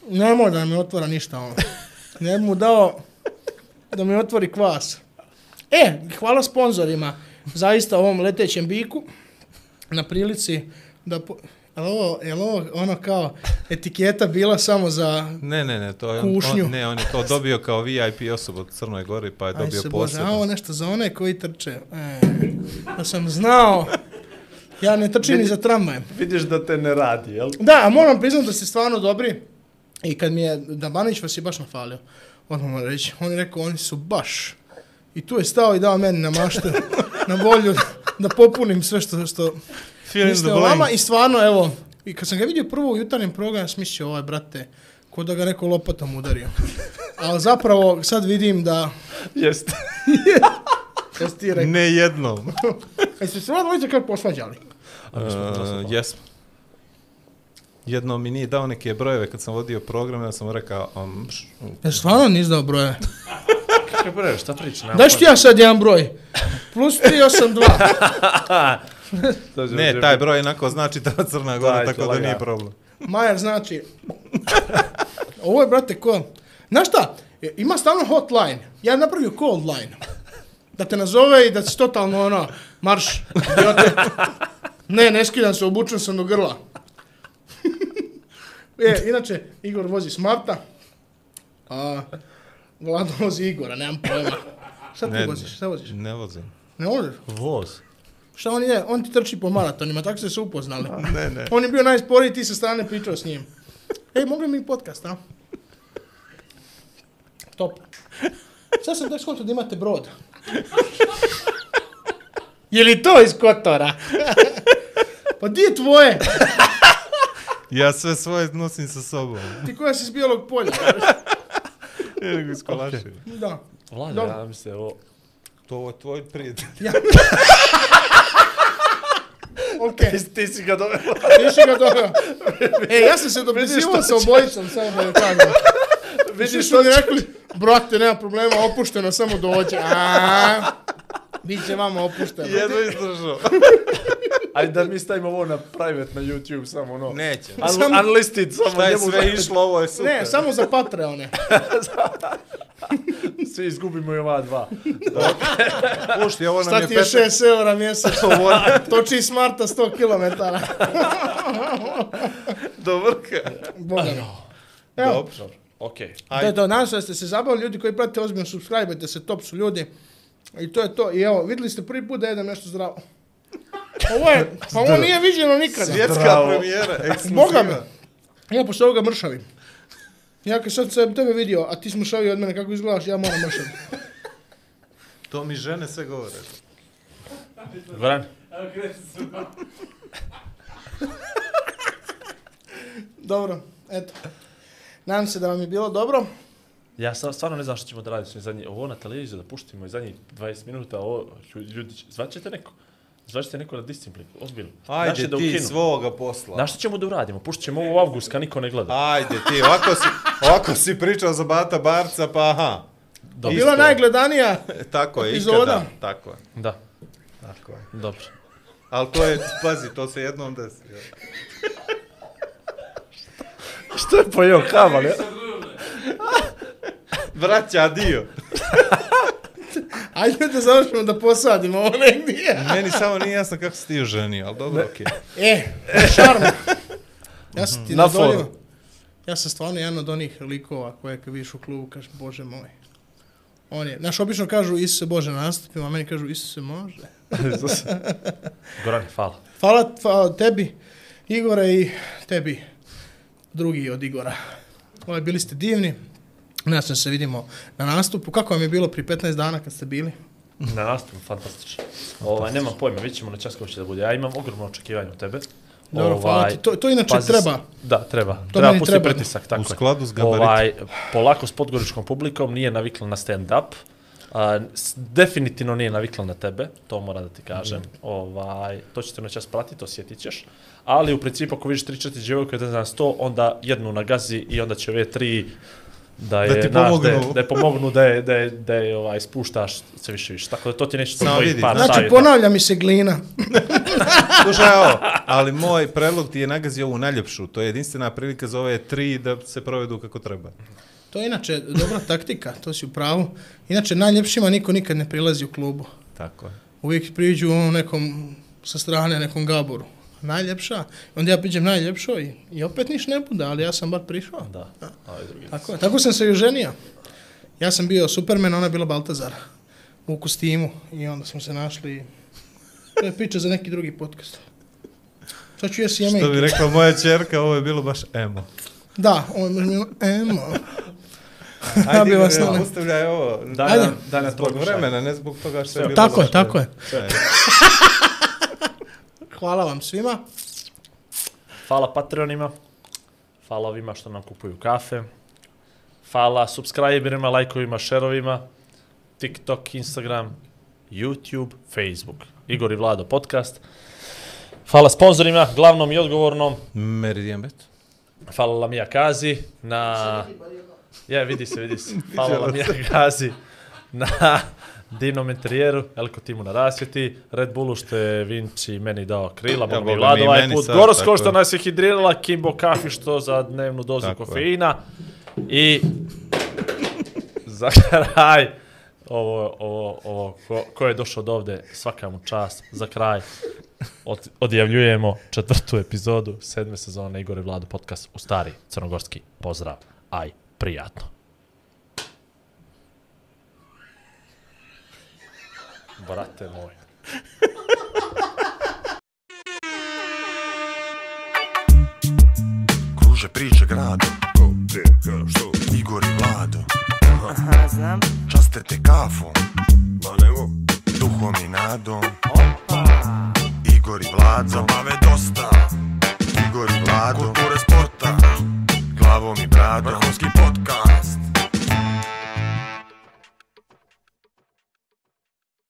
Nemoj da mi otvara ništa ono. Ne mu dao da mi otvori kvas. E, hvala sponzorima. Zaista ovom letećem biku na prilici da... Po... Jel ovo, jel ovo ono kao etiketa bila samo za... Ne, ne, ne, to je on, Kušnju. on, ne, on je to dobio kao VIP osoba u Crnoj Gori, pa je Aj dobio se Bože, posebno. a ovo nešto za one koji trče. E, da sam znao. Ja ne trčim ni za tramvajem. Vidiš da te ne radi, jel? Da, a moram priznati da ste stvarno dobri. I kad mi je Dabanić vas je baš nafalio. Odmah moram reći. On je rekao, oni su baš. I tu je stao i dao meni na maštu, na volju da popunim sve što, što misle the o vama. I stvarno, evo, i kad sam ga vidio prvo u jutarnjem programu, sam mislio, ovaj, brate, ko da ga neko lopatom udario. Ali zapravo sad vidim da... Jeste. Jesi ti rekao? Ne jednom. Jeste se ovo dvojice kako posvađali? Uh, jesmo. jedno mi nije dao neke brojeve kad sam vodio program, ja sam mu rekao, um, š- Ja stvarno nisi dao broje. Kako bre, šta priča? Daš ti ja sad jedan broj. Plus 382. ne, taj broj jednako znači ta Crna Gora, Daj, tako da nije problem. Majer znači... Ovo je, brate, ko... Znaš šta? E, Ima stalno hotline. Ja napravio cold line. Da te nazove i da si totalno ono, marš, idiote. Ne, ne skidam se, obučen sam do grla. e, inače, Igor vozi Smarta. A Vlado vozi Igora, nemam pojma. Šta ti Ne, voziš? Šta voziš? Ne vozim. Ne voziš? Voz. Šta on je? On ti trči po maratonima, tako ste se upoznali. Ne, ne. On je bio najsporiji, ti sa strane pričao s njim. Ej, mogli mi podcast, a? Top. Sad sam tek skonto da imate brod. Je li to iz Kotora? pa di je tvoje? Ja sve svoje nosim sa sobom. Ti koja si iz bijelog polja? Nego iskolašio. Da. Vlada, Dobro. ja mislim, ovo... To je tvoj prijatelj. Ok, Ti, ti si ga doveo. ti si ga doveo. E, ja sam se dopisivao sa obojicom, samo da je kažem. Vidiš što mi rekli, brate, nema problema, opušteno, samo dođe. A, Biće vama opušteno. Jedno izdržao. Ajde da mi stavimo ovo na private na YouTube, samo ono... Neće. Un, Samo- unlisted, samo Šta je njemu sve da- išlo, ovo je super. Ne, samo za Patreone. Svi izgubimo i ova dva. Pušti, ovo nam Šta je ti je 6 eura mjesečno? Toči smarta 100 km. do vrka. Boga mi. Evo, Dobro. Okej. to je to. Nadam se da ste se zabavili. Ljudi koji pratite ozbiljno, subscribe se, top su ljudi. I to je to. I evo, vidjeli ste prvi put da jedem nešto zdravo. Ovo je, pa ovo nije viđeno nikada. Svjetska Zdravo. premijera, Boga mi. ekskluziva. Ja posle ovoga mršavim. Ja kad sad sam tebe vidio, a ti si mršavio od mene kako izgledaš, ja moram mršaviti. To mi žene sve govore. Goran, Dobro, eto. Nadam se da vam je bilo dobro. ja sam stvarno ne znam što ćemo da radimo zadnji, ovo na televiziju da puštimo i zadnjih 20 minuta, ovo, ljudi, ljudi će- zvaćete neko? Zvaćete neko na disciplin, ozbiljno. Ajde da ti ukinu. svoga posla. Znaš što ćemo da uradimo? Puštit ćemo ovo u avgust, kad niko ne gleda. Ajde ti, ovako si, ovako si pričao za Bata Barca, pa aha. Dobro. Bila najgledanija. E, Tako je, Epizoda. ikada. Tako je, Da, tako je. dobro. Ali to je, pazi, to se jednom desi. jel? Što je pojeo kamal, ja? Vraća dio. Ajde da završimo da posadimo ovo negdje. Meni samo nije jasno kako si ti oženio, ali dobro, okej. E, šarm. Ja sam ti Na nadolio. foru. Ja sam stvarno jedan od onih likova koje kad vidiš u klubu kažeš, Bože moj. On je, znaš, obično kažu Isuse Bože na nastupima, a meni kažu Isuse može. Goran, hvala. Hvala, hvala tebi, Igore, i tebi, drugi od Igora. Ovaj, bili ste divni. Nadam se vidimo na nastupu. Kako vam je bilo pri 15 dana kad ste bili? Na nastupu, fantastično. Ovaj, nemam pojma, vidjet ćemo na čas kako će da bude. Ja imam ogromno očekivanje od tebe. Dobro, hvala ti. To, to inače pazi treba. Da, treba. To treba pustiti treba. pritisak, tako U skladu s gabaritom. Ovaj, polako s podgoričkom publikom, nije navikla na stand-up. A, s- definitivno nije navikla na tebe, to mora da ti kažem. Mhm. Ovaj, to ćete na čas pratiti, osjetit ćeš. Ali u principu ako vidiš 3-4 djevojke da na 100, onda jednu na gazi i onda će ove tri da je, Da ti znaš, da je, pomognu. da je pomognu da je, da je, da je ovaj, spuštaš sve više više. Tako da to ti neće Samo vidi, par Znači, savjeta. ponavlja mi se glina. Slušaj, evo, ali moj predlog ti je nagazio ovu najljepšu. To je jedinstvena prilika za ove tri da se provedu kako treba. To je inače dobra taktika, to si u pravu. Inače, najljepšima niko nikad ne prilazi u klubu. Tako je. Uvijek priđu ono nekom sa strane, nekom gaboru. Najljepša. Onda ja priđem najljepšoj i, i opet niš ne bude, ali ja sam bar prišao. Da, drugi. Tako, je. tako sam se i oženio. Ja sam bio Superman, ona je bila Baltazar u kostimu i onda smo se našli. To je priča za neki drugi podcast. Sad ću jesi Što bi rekla moja čerka, ovo je bilo baš emo. Da, ovo je bilo emo. Ajde, bi vas molim. ostavljaj ovo. Daj Ajde. nam, daj nam Zbog vremena, ne zbog toga što je bilo Tako je, tako je. Hvala vam svima. Hvala Patreonima. Hvala ovima što nam kupuju kafe. Hvala subscriberima, lajkovima, šerovima. TikTok, Instagram, YouTube, Facebook. Igor i Vlado podcast. Hvala sponzorima, glavnom i odgovornom. Meridian Bet. Hvala Lamija Kazi na... Je, vidi se, vidi se. Hvala Lamija Kazi na divnom interijeru, Elko Timu na rasvjeti, Red Bullu što je Vinci meni dao krila, Ja, mi Boga Vlado ovaj put, sad, Gorosko tako što nas je hidrirala, Kimbo Kafi što za dnevnu dozu Tako je. kofeina i za kraj ovo, ovo, ovo, ko, ko je došao od ovde, svaka mu čast, za kraj od, odjavljujemo četvrtu epizodu sedme sezone Igor i Vlado podcast u stari crnogorski pozdrav, aj, prijatno. Brate moj. Kruže priče grado Ko, gdje, kada, što? Igor i Vlado Aha, znam. Časte te kafom Ma nemo. Duhom i nadom Opa. Igor i Vlado Zabave dosta. Igor i Vlado Kulture sporta. Glavom i bradom Vrhunski